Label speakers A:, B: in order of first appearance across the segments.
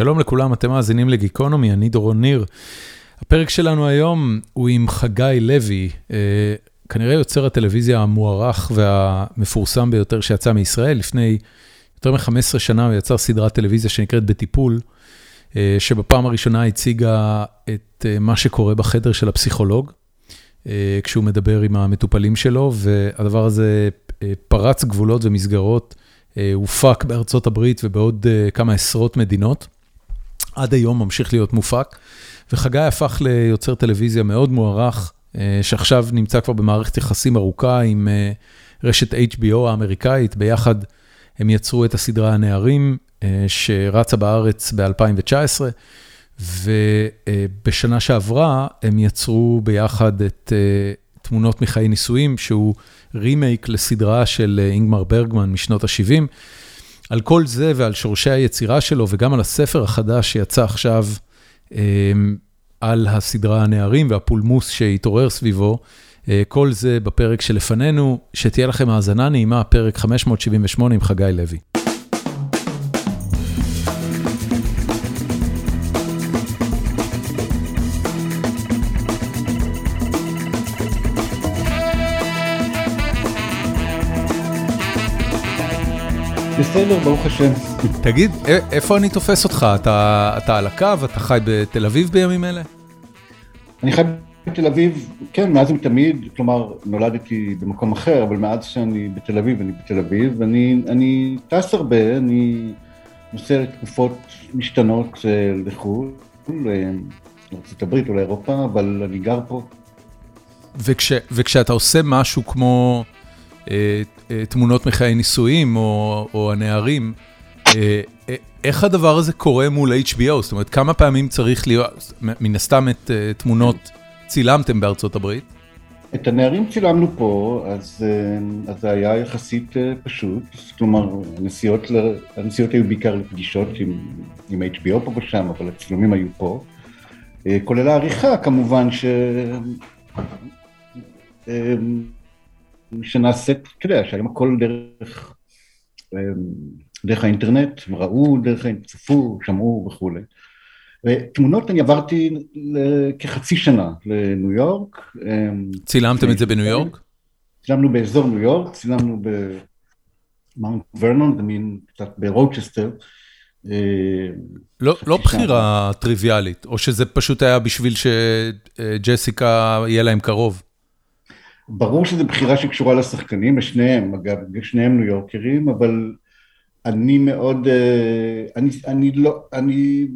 A: שלום לכולם, אתם מאזינים לגיקונומי, אני דורון ניר. הפרק שלנו היום הוא עם חגי לוי, אה, כנראה יוצר הטלוויזיה המוערך והמפורסם ביותר שיצא מישראל. לפני יותר מ-15 שנה הוא יצר סדרת טלוויזיה שנקראת בטיפול, אה, שבפעם הראשונה הציגה את אה, מה שקורה בחדר של הפסיכולוג, כשהוא מדבר עם המטופלים שלו, והדבר הזה פרץ גבולות ומסגרות. הופק בארצות הברית ובעוד כמה עשרות מדינות. עד היום ממשיך להיות מופק, וחגי הפך ליוצר טלוויזיה מאוד מוערך, אה, שעכשיו נמצא כבר במערכת יחסים ארוכה עם אה, רשת HBO האמריקאית, ביחד הם יצרו את הסדרה הנערים, אה, שרצה בארץ ב-2019, ובשנה שעברה הם יצרו ביחד את תמונות מחיי נישואים, שהוא רימייק לסדרה של אינגמר ברגמן משנות ה-70. על כל זה ועל שורשי היצירה שלו, וגם על הספר החדש שיצא עכשיו אמ, על הסדרה הנערים והפולמוס שהתעורר סביבו, אה, כל זה בפרק שלפנינו, שתהיה לכם האזנה נעימה, פרק 578 עם חגי לוי.
B: בסדר, ברוך השם.
A: תגיד, איפה אני תופס אותך? אתה אתה על הקו? אתה חי בתל אביב בימים אלה?
B: אני חי בתל אביב, כן, מאז ומתמיד, כלומר, נולדתי במקום אחר, אבל מאז שאני בתל אביב, אני בתל אביב, ואני טס הרבה, אני נוסע לתקופות משתנות אה, לחו"ל, לארה"ב או לאירופה, אבל אני גר פה.
A: וכש, וכשאתה עושה משהו כמו אה, אה, תמונות מחיי נישואים או או הנערים, אה, איך הדבר הזה קורה מול HBO? זאת אומרת, כמה פעמים צריך להיות, מן הסתם את תמונות צילמתם בארצות הברית?
B: את הנערים צילמנו פה, אז אז זה היה יחסית פשוט, כלומר, הנסיעות הנסיעות היו בעיקר לפגישות עם עם HBO פה ושם, אבל הצילומים היו פה, כולל העריכה כמובן, ש... שנעשית, אתה יודע, שהיום הכל דרך, אמ, דרך האינטרנט, ראו דרך, האינטרנט, צפו, שמעו וכולי. ותמונות אני עברתי כחצי שנה לניו יורק.
A: אמ, צילמתם את זה בניו יורק?
B: צילמנו באזור ניו יורק, צילמנו במאונט ורנון, זה מין קצת בווסטצ'סטר.
A: אמ, לא, לא בחירה טריוויאלית, או שזה פשוט היה בשביל שג'סיקה יהיה להם קרוב?
B: ברור שזו בחירה שקשורה לשחקנים, לשניהם, אגב, שניהם ניו יורקרים, אבל אני מאוד, אה, אני, אני, לא, אני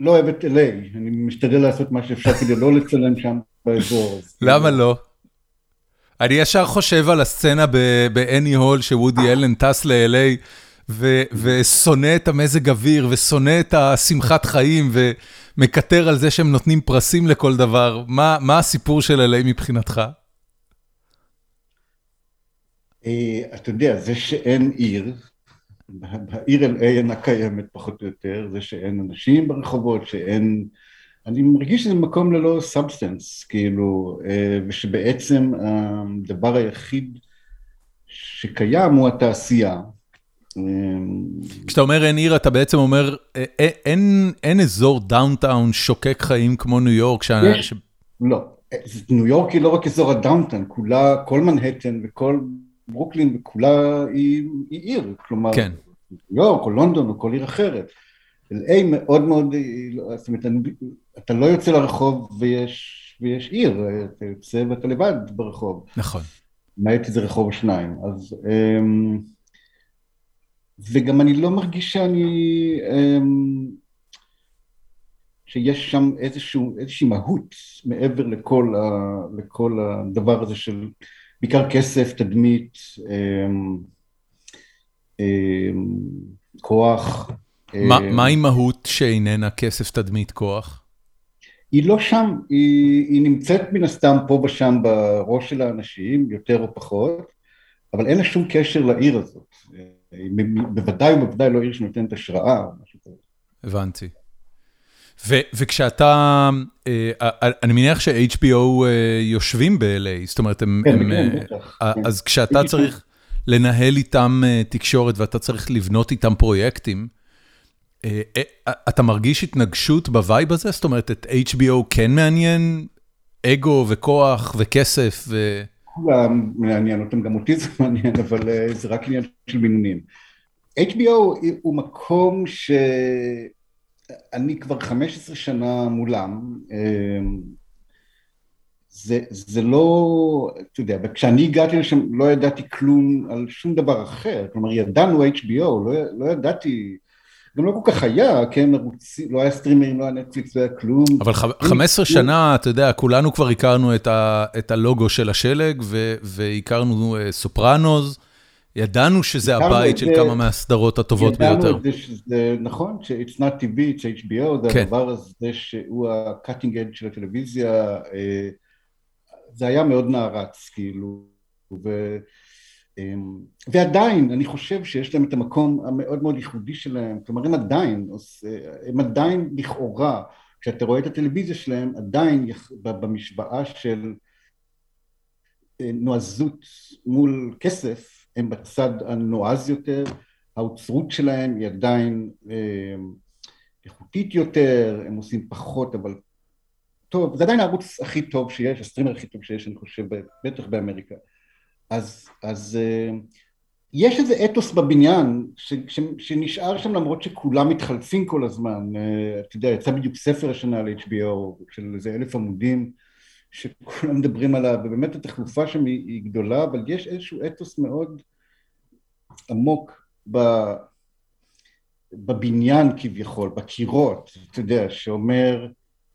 B: לא אוהב את LA, אני משתדל לעשות מה שאפשר כדי לא לצלם שם באזור.
A: למה לא? אני ישר חושב על הסצנה באני הול שוודי אלן טס ל-LA ושונא את המזג אוויר ושונא את השמחת חיים ומקטר על זה שהם נותנים פרסים לכל דבר. מה, מה הסיפור של LA מבחינתך?
B: אה, אתה יודע, זה שאין עיר, בעיר LA אינה קיימת פחות או יותר, זה שאין אנשים ברחובות, שאין... אני מרגיש שזה מקום ללא substance, כאילו, אה, ושבעצם הדבר היחיד שקיים הוא התעשייה.
A: אה, כשאתה אומר אין עיר, אתה בעצם אומר, אין, אין אזור downtown שוקק חיים כמו ניו יורק?
B: יש, ש... לא. ניו יורק היא לא רק אזור הדאונטאון, כולה, כל מנהטן וכל ברוקלין וכולה היא, היא עיר, כלומר, כן. ניו יורק או לונדון או כל עיר אחרת. LA מאוד מאוד, זאת אומרת, אתה לא יוצא לרחוב ויש, ויש עיר, אתה יוצא ואתה לבד ברחוב.
A: נכון.
B: למעט איזה רחוב או שניים, אז... אמ, וגם אני לא מרגיש שאני... אמ, שיש שם איזשהו, איזושהי מהות מעבר לכל, ה, לכל הדבר הזה של בעיקר כסף, תדמית, אמ, אמ, כוח.
A: מה עם מהות שאיננה כסף, תדמית, כוח?
B: היא לא שם, היא, היא נמצאת מן הסתם פה ושם בראש של האנשים, יותר או פחות, אבל אין לה שום קשר לעיר הזאת. בוודאי ובוודאי לא עיר שנותנת השראה.
A: הבנתי. וכשאתה, אה, אני מניח ש-HBO אה, יושבים ב-LA, זאת אומרת, הם,
B: כן, הם, כן,
A: אה, אז כשאתה צריך לנהל איתם תקשורת ואתה צריך לבנות איתם פרויקטים, אתה מרגיש התנגשות ב vibe הזה? זאת אומרת, את HBO כן מעניין אגו וכוח וכסף ו...
B: כולם מעניין אותם, גם אותי זה מעניין, אבל זה רק עניין של מינונים. HBO הוא מקום שאני כבר 15 שנה מולם, זה, זה לא, אתה יודע, כשאני הגעתי לשם לא ידעתי כלום על שום דבר אחר, כלומר ידענו HBO, לא, לא ידעתי, גם לא כל כך היה, כן, ערוצים, לא היה סטרימרים, לא היה נטפליקס, לא היה כלום.
A: אבל 15 שנה, אתה יודע, כולנו כבר הכרנו את, ה, את הלוגו של השלג, והכרנו סופרנוז, ידענו שזה הבית של כמה מהסדרות הטובות ביותר. ידענו את זה
B: שזה, נכון, ש-It's not TV, it's HBO, זה כן. הדבר הזה שהוא ה-cutting edge של הטלוויזיה, זה היה מאוד נערץ, כאילו, ו, אמ, ועדיין, אני חושב שיש להם את המקום המאוד מאוד ייחודי שלהם, כלומר הם עדיין, הם עדיין לכאורה, כשאתה רואה את הטלוויזיה שלהם, עדיין במשוואה של אה, נועזות מול כסף, הם בצד הנועז יותר, האוצרות שלהם היא עדיין אה, איכותית יותר, הם עושים פחות אבל טוב, זה עדיין הערוץ הכי טוב שיש, הסטרימר הכי טוב שיש, אני חושב, בטח באמריקה. אז, אז uh, יש איזה אתוס בבניין ש, ש, שנשאר שם למרות שכולם מתחלפים כל הזמן. Uh, אתה יודע, יצא בדיוק ספר השנה על HBO של איזה אלף עמודים שכולם מדברים עליו, ובאמת התחלופה שם היא, גדולה, אבל יש איזשהו אתוס מאוד עמוק ב... בבניין כביכול, בקירות, אתה יודע, שאומר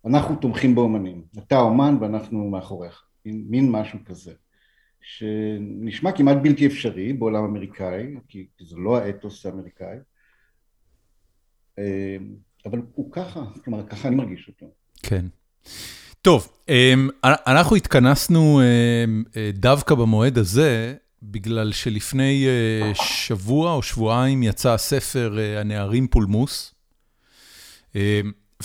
B: אנחנו תומכים באומנים, אתה אומן ואנחנו מאחוריך, מין, מין משהו כזה, שנשמע כמעט בלתי אפשרי בעולם אמריקאי, כי זה לא האתוס האמריקאי, אה, אבל הוא ככה, כלומר ככה אני מרגיש אותו.
A: כן. טוב, אה, אנחנו התכנסנו אה, דווקא במועד הזה, בגלל שלפני שבוע או שבועיים יצא הספר הנערים פולמוס,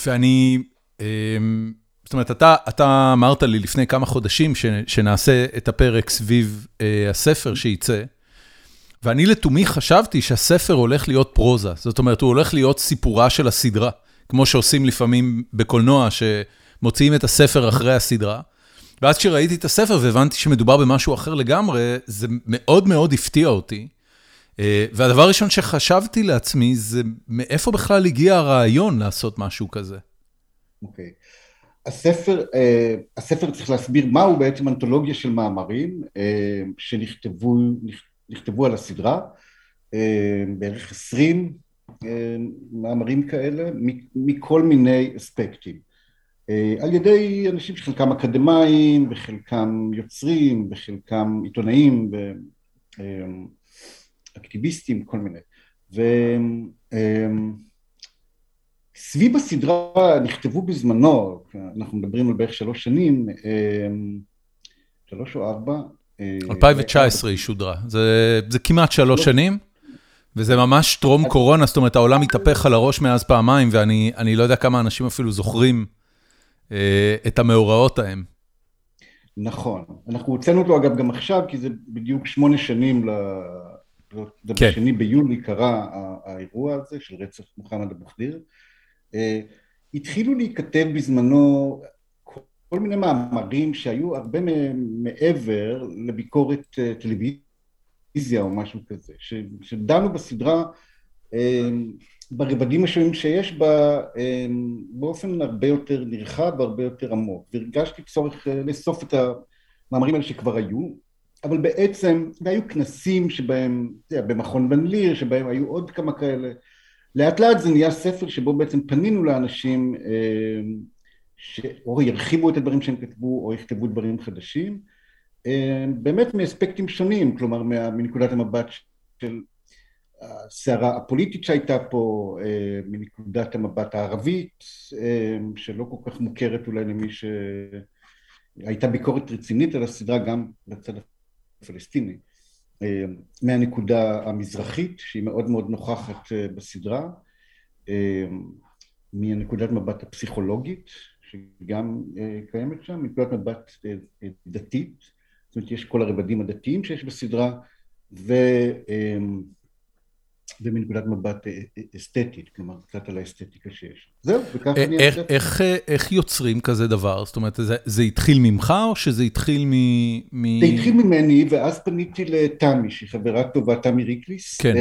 A: ואני אמ, זאת אומרת, אתה אתה אמרת לי לפני כמה חודשים ש, שנעשה את הפרק סביב הספר שייצא, ואני לתומי חשבתי שהספר הולך להיות פרוזה, זאת אומרת, הוא הולך להיות סיפורה של הסדרה, כמו שעושים לפעמים בקולנוע, שמוציאים את הספר אחרי הסדרה. ואז כשראיתי את הספר והבנתי שמדובר במשהו אחר לגמרי, זה מאוד מאוד הפתיע אותי. Uh, והדבר הראשון שחשבתי לעצמי זה מאיפה בכלל הגיע הרעיון לעשות משהו כזה.
B: אוקיי. הספר, uh, הספר צריך להסביר מהו בעצם אנתולוגיה של מאמרים uh, שנכתבו נכתבו על הסדרה, בערך עשרים uh, מאמרים כאלה, מכל מיני אספקטים. Uh, על ידי אנשים שחלקם אקדמאים, וחלקם יוצרים, וחלקם עיתונאים, ואקטיביסטים, כל מיני. ו... Uh, סביב הסדרה נכתבו בזמנו, אנחנו מדברים על בערך שלוש שנים, אמ, שלוש או ארבע.
A: 2019 אה, היא שודרה, זה, זה כמעט שלוש לא. שנים, וזה ממש טרום קורונה, זאת אומרת העולם התהפך על הראש מאז פעמיים, ואני לא יודע כמה אנשים אפילו זוכרים אה, את המאורעות ההם.
B: נכון, אנחנו הוצאנו אותו אגב גם עכשיו, כי זה בדיוק שמונה שנים, ל... כן. בשני ביולי קרה האירוע הזה של רצח מוחמד אבו חדיר. אה, התחילו להיכתב בזמנו כל מיני מאמרים שהיו הרבה מעבר לביקורת אה, טלוויזיה או משהו כזה, שדנו בסדרה אה, ברבדים השונים שיש בה באופן הרבה יותר נרחב והרבה יותר עמוק, והרגשתי צורך לאסוף את המאמרים האלה שכבר היו, אבל בעצם, והיו כנסים שבהם, במכון בן ליר, שבהם היו עוד כמה כאלה, לאט לאט זה נהיה ספר שבו בעצם פנינו לאנשים אה, שאו ירחיבו את הדברים שהם כתבו או יכתבו דברים חדשים, אה, באמת מאספקטים שונים, כלומר מנקודת המבט של הסערה הפוליטית שהייתה פה, אה, מנקודת המבט הערבית, שלא כל כך מוכרת אולי למי שהייתה ביקורת רצינית על הסדרה גם בצד הפלסטיני. אה, מהנקודה המזרחית שהיא מאוד מאוד נוכחת אה, בסדרה, אה, מהנקודת מבט הפסיכולוגית שגם קיימת שם, מנקודת מבט דתית, זאת אומרת יש כל הרבדים הדתיים שיש בסדרה ומנקודת מבט אסתטית, כלומר קצת על האסתטיקה שיש. זהו, וככה
A: אני... איך יוצרים כזה דבר? זאת אומרת, זה התחיל ממך או שזה התחיל מ...
B: זה התחיל ממני, ואז פניתי לתמי, שהיא חברה טובה, תמי ריקליס.
A: כן,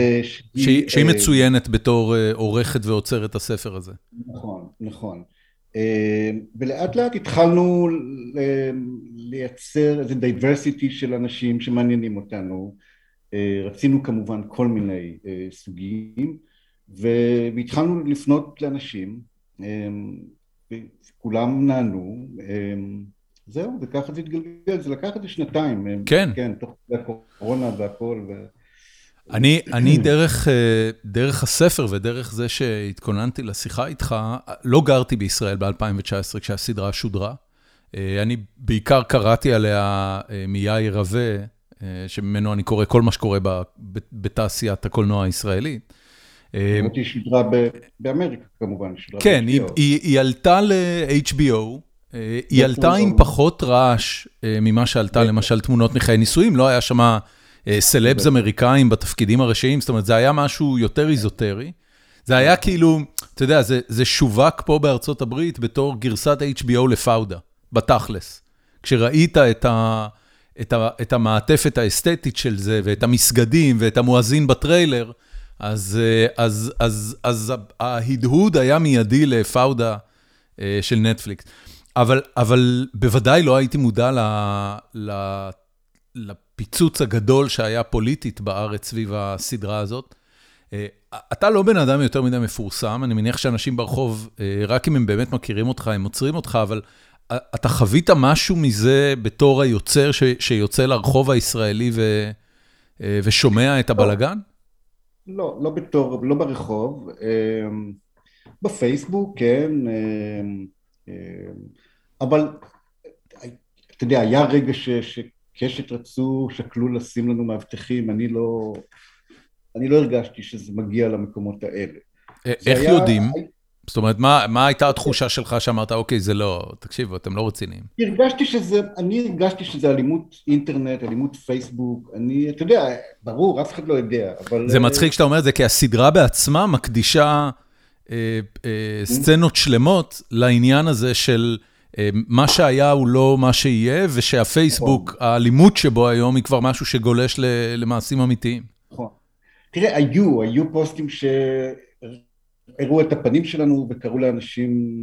A: שהיא מצוינת בתור עורכת ועוצרת הספר הזה.
B: נכון, נכון. ולאט לאט התחלנו לייצר איזה דייברסיטי של אנשים שמעניינים אותנו. רצינו כמובן כל מיני סוגים, והתחלנו לפנות לאנשים, וכולם נענו, זהו, וככה זה התגלגל, זה לקח איזה שנתיים.
A: כן.
B: כן, תוך כדי הקורונה והכל.
A: אני, אני דרך, דרך הספר ודרך זה שהתכוננתי לשיחה איתך, לא גרתי בישראל ב-2019 כשהסדרה שודרה. אני בעיקר קראתי עליה מיאיר רווה, שממנו אני קורא כל מה שקורה בתעשיית הקולנוע הישראלית.
B: היא שודרה באמריקה כמובן.
A: כן, היא עלתה ל-HBO, היא עלתה עם פחות רעש ממה שעלתה למשל תמונות מחיי נישואים, לא היה שם סלבס אמריקאים בתפקידים הראשיים, זאת אומרת, זה היה משהו יותר איזוטרי. זה היה כאילו, אתה יודע, זה שווק פה בארצות הברית בתור גרסת HBO לפאודה, בתכלס. כשראית את ה... את ה, את המעטפת האסתטית של זה, ואת המסגדים, ואת המואזין בטריילר, אז, אז, אז, אז ההדהוד היה מיידי לפאודה של נטפליקס. אבל, אבל בוודאי לא הייתי מודע ל, ל, לפיצוץ הגדול שהיה פוליטית בארץ סביב הסדרה הזאת. אתה לא בן אדם יותר מדי מפורסם, אני מניח שאנשים ברחוב, רק אם הם באמת מכירים אותך, הם עוצרים אותך, אבל אתה חווית משהו מזה בתור היוצר שיוצא לרחוב הישראלי ושומע את הבלגן?
B: לא, לא בתור, לא ברחוב. בפייסבוק, כן. אבל, אתה יודע, היה רגע שקשת רצו, שקלו לשים לנו מאבטחים, אני לא, אני לא הרגשתי שזה מגיע למקומות האלה.
A: איך יודעים? זאת אומרת, מה, מה הייתה התחושה שלך שאמרת, אוקיי, זה לא, תקשיבו, אתם לא רציניים?
B: הרגשתי שזה, אני הרגשתי שזה אלימות אינטרנט, אלימות פייסבוק, אני, אתה יודע, ברור, אף אחד לא יודע, אבל...
A: זה מצחיק שאתה אומר את זה, כי הסדרה בעצמה מקדישה אה, אה, סצנות שלמות לעניין הזה של אה, מה שהיה הוא לא מה שיהיה, ושהפייסבוק, נכון. האלימות שבו היום היא כבר משהו שגולש למעשים אמיתיים.
B: נכון. תראה, היו, היו פוסטים ש... הראו את הפנים שלנו וקראו לאנשים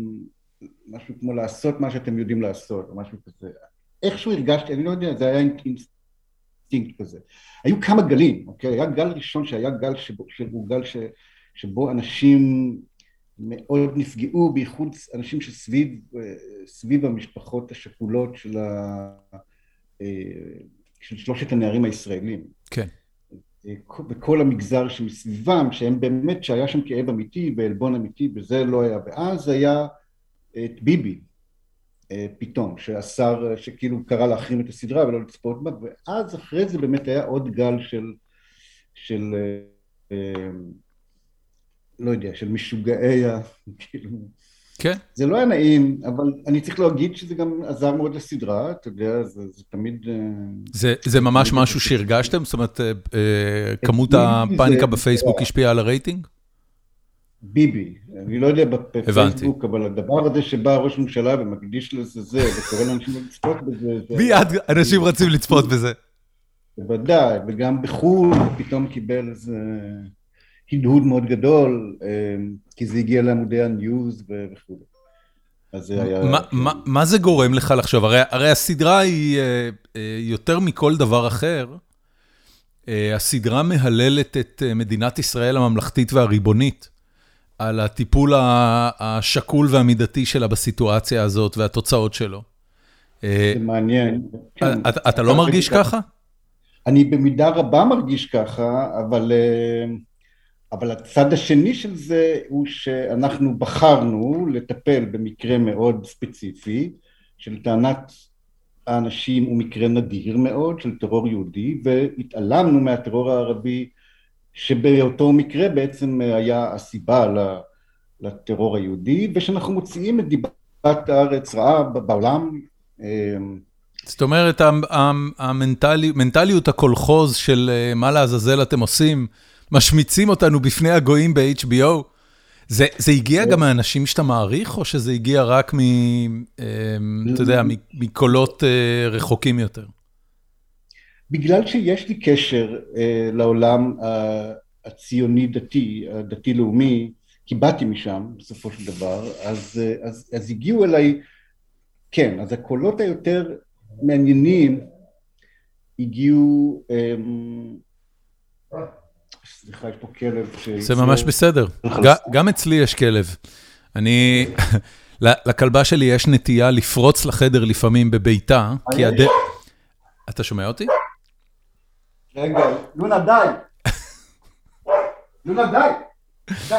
B: משהו כמו לעשות מה שאתם יודעים לעשות, או משהו כזה. איכשהו הרגשתי, אני לא יודע, זה היה אינסטינקט כזה. היו כמה גלים, אוקיי? היה גל ראשון שהיה גל שבו, שהוא גל ש, שבו אנשים מאוד נפגעו, בייחוד אנשים שסביב סביב המשפחות השכולות של, ה, של שלושת הנערים הישראלים.
A: כן.
B: וכל המגזר שמסביבם, שהם באמת, שהיה שם כאב אמיתי ועלבון אמיתי, וזה לא היה. ואז היה את ביבי, אה, פתאום, שהשר, שכאילו קרא להחרים את הסדרה ולא לצפות בה, ואז אחרי זה באמת היה עוד גל של, של אה, לא יודע, של משוגעי ה... כאילו...
A: כן.
B: זה לא היה נעים, אבל אני צריך להגיד שזה גם עזר מאוד לסדרה, אתה יודע, זה, זה תמיד... אה,
A: זה, זה ממש תמיד משהו שהרגשתם? זאת אומרת, אה, אה, כמות הפאניקה בפייסבוק השפיעה על הרייטינג?
B: ביבי, אני לא יודע בפייסבוק, אבל הדבר הזה שבא ראש ממשלה ומקדיש לזה זה, וקורא לאנשים לצפות בזה...
A: מיד אנשים רצים לצפות בזה.
B: בוודאי, וגם בחו"ל פתאום קיבל איזה... הדהוד מאוד גדול, אה, כי זה הגיע לעמודי הניוז וכו'. אז זה היה...
A: מה, מה, מה זה גורם לך לחשוב? הרי, הרי הסדרה היא אה, אה, יותר מכל דבר אחר. הסדרה מהללת את מדינת ישראל הממלכתית והריבונית על הטיפול השקול והמידתי שלה בסיטואציה הזאת והתוצאות שלו.
B: זה מעניין.
A: כן. אתה, אתה לא מרגיש ככה?
B: אני במידה רבה מרגיש ככה, אבל... אבל הצד השני של זה הוא שאנחנו בחרנו לטפל במקרה מאוד ספציפי של טענת האנשים הוא מקרה נדיר מאוד של טרור יהודי והתעלמנו מהטרור הערבי שבאותו מקרה בעצם היה הסיבה לטרור היהודי ושאנחנו מוציאים את דיבת הארץ רעה בעולם. אמ,
A: זאת אומרת המנטליות הקולחוז של אה, מה לעזאזל אתם עושים משמיצים אותנו בפני הגויים ב-HBO. זה, זה הגיע גם מאנשים שאתה מעריך, או שזה הגיע רק מ... אתה יודע, מקולות רחוקים יותר?
B: בגלל שיש לי קשר לעולם הציוני-דתי, הדתי-לאומי, כי באתי משם בסופו של דבר, אז, אז, אז הגיעו אליי, כן, אז הקולות היותר מעניינים הגיעו, אמ, סליחה, יש פה כלב ש...
A: זה ממש בסדר, גם אצלי יש כלב. אני, לכלבה שלי יש נטייה לפרוץ לחדר לפעמים בביתה, כי הד... אתה שומע אותי?
B: רגע, לונה די. לונה די. די.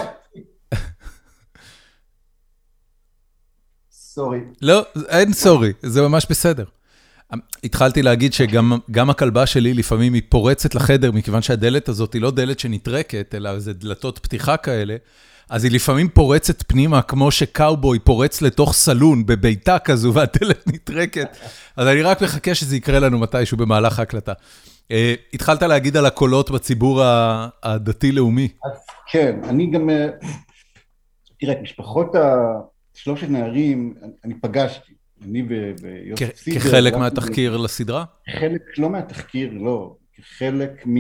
B: סורי.
A: לא, אין סורי, זה ממש בסדר. התחלתי להגיד שגם הכלבה שלי לפעמים היא פורצת לחדר, מכיוון שהדלת הזאת היא לא דלת שנטרקת, אלא זה דלתות פתיחה כאלה, אז היא לפעמים פורצת פנימה, כמו שקאובוי פורץ לתוך סלון בביתה כזו, והדלת נטרקת. אז אני רק מחכה שזה יקרה לנו מתישהו במהלך ההקלטה. אה, התחלת להגיד על הקולות בציבור הדתי-לאומי.
B: כן, אני גם... אה, תראה, משפחות שלושת נערים, אני פגשתי, אני ויוסף
A: סידר. כחלק מהתחקיר לסדרה?
B: חלק, לא מהתחקיר, לא. כחלק מ...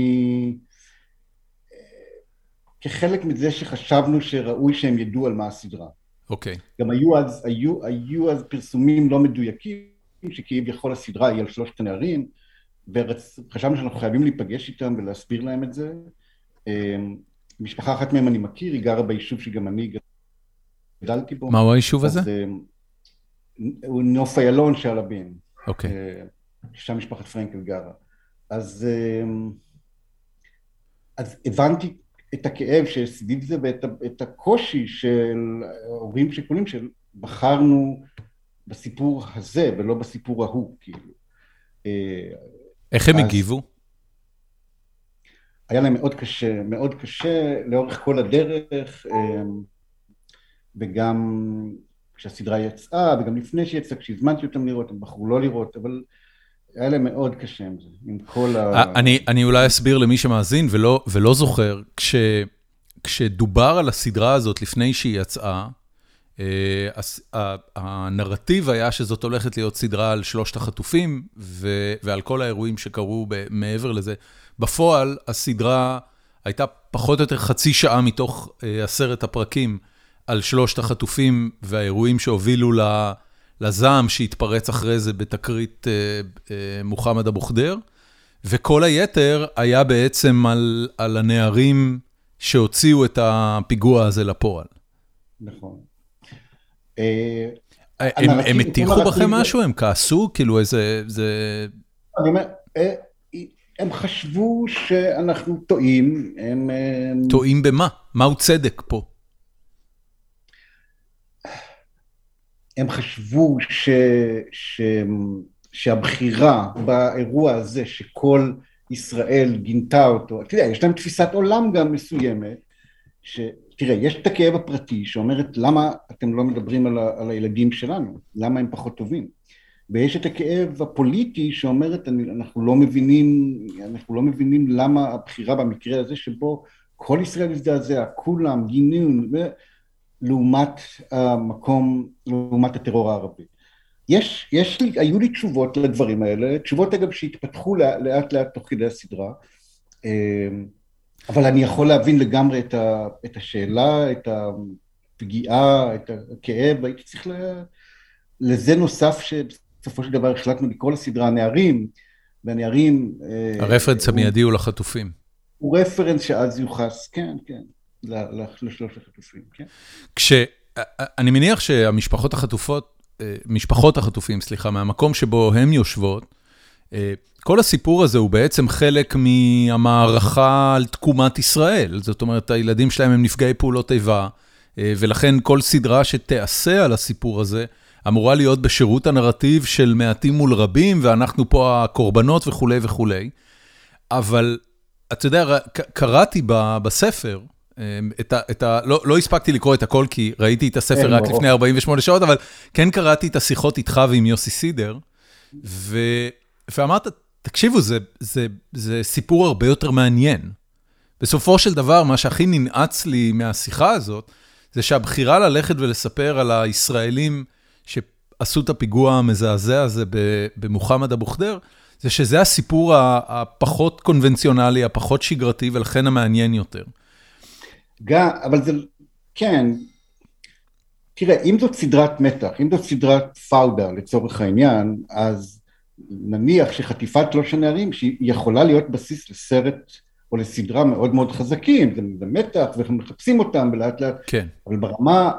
B: כחלק מזה שחשבנו שראוי שהם ידעו על מה הסדרה.
A: אוקיי. Okay.
B: גם היו אז, היו, היו אז פרסומים לא מדויקים, שכביכול הסדרה היא על שלושת הנערים, וחשבנו שאנחנו חייבים להיפגש איתם ולהסביר להם את זה. אמ, משפחה אחת מהם אני מכיר, היא גרה ביישוב שגם אני גדלתי בו.
A: מהו היישוב הזה?
B: הוא נוף איילון שעלבין.
A: אוקיי.
B: אה, שם משפחת פרנקל גרה. אז, אמ, אז הבנתי את הכאב שסביב זה ואת הקושי של הורים שכולים שבחרנו בסיפור הזה ולא בסיפור ההוא, כאילו.
A: אה, איך הם הגיבו?
B: היה להם מאוד קשה, מאוד קשה לאורך כל הדרך, וגם כשהסדרה יצאה, וגם לפני שיצאה, כשהזמנתי אותם לראות, הם בחרו לא לראות, אבל היה להם מאוד קשה עם זה, עם כל ה...
A: אני, אני אולי אסביר למי שמאזין ולא, ולא זוכר, כש, כשדובר על הסדרה הזאת לפני שהיא יצאה, אה, הנרטיב היה שזאת הולכת להיות סדרה על שלושת החטופים ועל כל האירועים שקרו מעבר לזה. בפועל, הסדרה הייתה פחות או יותר חצי שעה מתוך אה, עשרת הפרקים על שלושת החטופים והאירועים שהובילו לזעם שהתפרץ אחרי זה בתקרית אה, מוחמד אבו ח'דיר, וכל היתר היה בעצם על, על הנערים שהוציאו את הפיגוע הזה לפועל.
B: נכון.
A: אה, הם הטיחו בכם משהו? הם כעסו? כאילו איזה...
B: אני אומר, אה, הם חשבו שאנחנו טועים, הם...
A: טועים במה? מהו צדק פה?
B: הם חשבו ש, ש, שהבחירה באירוע הזה, שכל ישראל גינתה אותו, אתה יודע, יש להם תפיסת עולם גם מסוימת, ש... תראה, יש את הכאב הפרטי שאומרת למה אתם לא מדברים על, ה, על הילדים שלנו, למה הם פחות טובים, ויש את הכאב הפוליטי שאומרת אנחנו לא מבינים, אנחנו לא מבינים למה הבחירה במקרה הזה שבו כל ישראל הזדעזע, כולם גינו, לעומת המקום, לעומת הטרור הערבי. יש, יש לי, היו לי תשובות לדברים האלה, תשובות אגב שהתפתחו לאט לאט תוך כדי הסדרה, אה, אבל אני יכול להבין לגמרי את, ה, את השאלה, את הפגיעה, את הכאב, הייתי צריך ל... לזה נוסף שבסופו של דבר החלטנו לקרוא לסדרה הנערים, והנערים...
A: אה, הרפרנס המיידי הוא לחטופים.
B: הוא רפרנס שאז יוחס, כן, כן. לשלוש החטופים, כן.
A: כש... אני מניח שהמשפחות החטופות, אה, משפחות החטופים, סליחה, מהמקום שבו הן יושבות, אה, כל הסיפור הזה הוא בעצם חלק מהמערכה על תקומת ישראל. זאת אומרת, הילדים שלהם הם נפגעי פעולות איבה, אה, ולכן כל סדרה שתיעשה על הסיפור הזה, אמורה להיות בשירות הנרטיב של מעטים מול רבים, ואנחנו פה הקורבנות וכולי וכולי. אבל, אתה יודע, קראתי בספר, את ה... את ה לא לא הספקתי לקרוא את הכל, כי ראיתי את הספר רק לפני 48 שעות, אבל כן קראתי את השיחות איתך ועם יוסי סידר, ו, ואמרת, תקשיבו, זה זה, זה סיפור הרבה יותר מעניין. בסופו של דבר, מה שהכי ננעץ לי מהשיחה הזאת, זה שהבחירה ללכת ולספר על הישראלים שעשו את הפיגוע המזעזע הזה במוחמד אבו ח'דיר, זה שזה הסיפור הפחות קונבנציונלי, הפחות שגרתי, ולכן המעניין יותר.
B: גם, אבל זה, כן, תראה, אם זאת סדרת מתח, אם זאת סדרת פאודה לצורך העניין, אז נניח שחטיפת שלוש הנערים, שהיא יכולה להיות בסיס לסרט או לסדרה מאוד מאוד חזקים, זה, זה מתח ואנחנו מחפשים אותם ולאט לאט,
A: כן.
B: אבל ברמה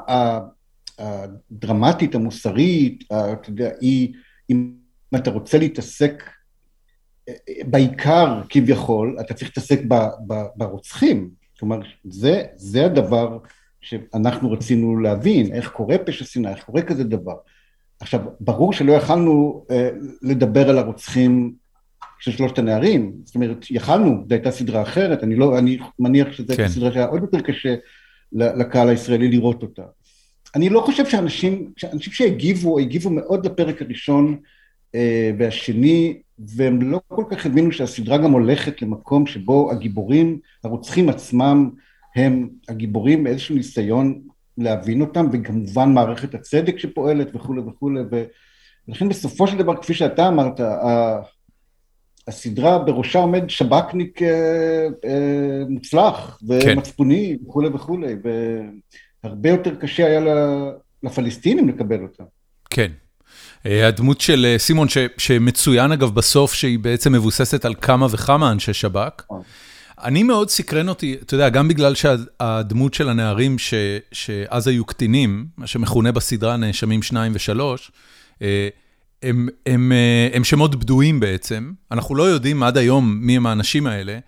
B: הדרמטית, המוסרית, אתה יודע, היא, אם אתה רוצה להתעסק בעיקר כביכול, אתה צריך להתעסק ברוצחים, כלומר זה, זה הדבר שאנחנו רצינו להבין, איך קורה פשע שנאה, איך קורה כזה דבר. עכשיו, ברור שלא יכלנו אה, לדבר על הרוצחים של שלושת הנערים, זאת אומרת, יכלנו, זו הייתה סדרה אחרת, אני, לא, אני מניח שזו כן. הייתה סדרה שהיה עוד יותר קשה לקהל הישראלי לראות אותה. אני לא חושב שאנשים, אנשים שהגיבו, הגיבו מאוד לפרק הראשון והשני, והם לא כל כך הבינו שהסדרה גם הולכת למקום שבו הגיבורים, הרוצחים עצמם, הם הגיבורים באיזשהו ניסיון להבין אותם, וכמובן מערכת הצדק שפועלת וכולי וכולי, ולכן בסופו של דבר, כפי שאתה אמרת, הסדרה בראשה עומד שב"כניק אה, אה, מוצלח כן. ומצפוני כן. וכולי וכולי, והרבה יותר קשה היה לפלסטינים לקבל אותה.
A: כן. אה, הדמות של סימון, ש, שמצוין אגב בסוף, שהיא בעצם מבוססת על כמה וכמה אנשי שב"כ. אני מאוד סקרן אותי, אתה יודע, גם בגלל שהדמות של הנערים ש, שאז היו קטינים, מה שמכונה בסדרה נאשמים 2 ו-3, הם, הם, אה, הם שמות בדויים בעצם, אנחנו לא יודעים עד היום מי הם האנשים האלה.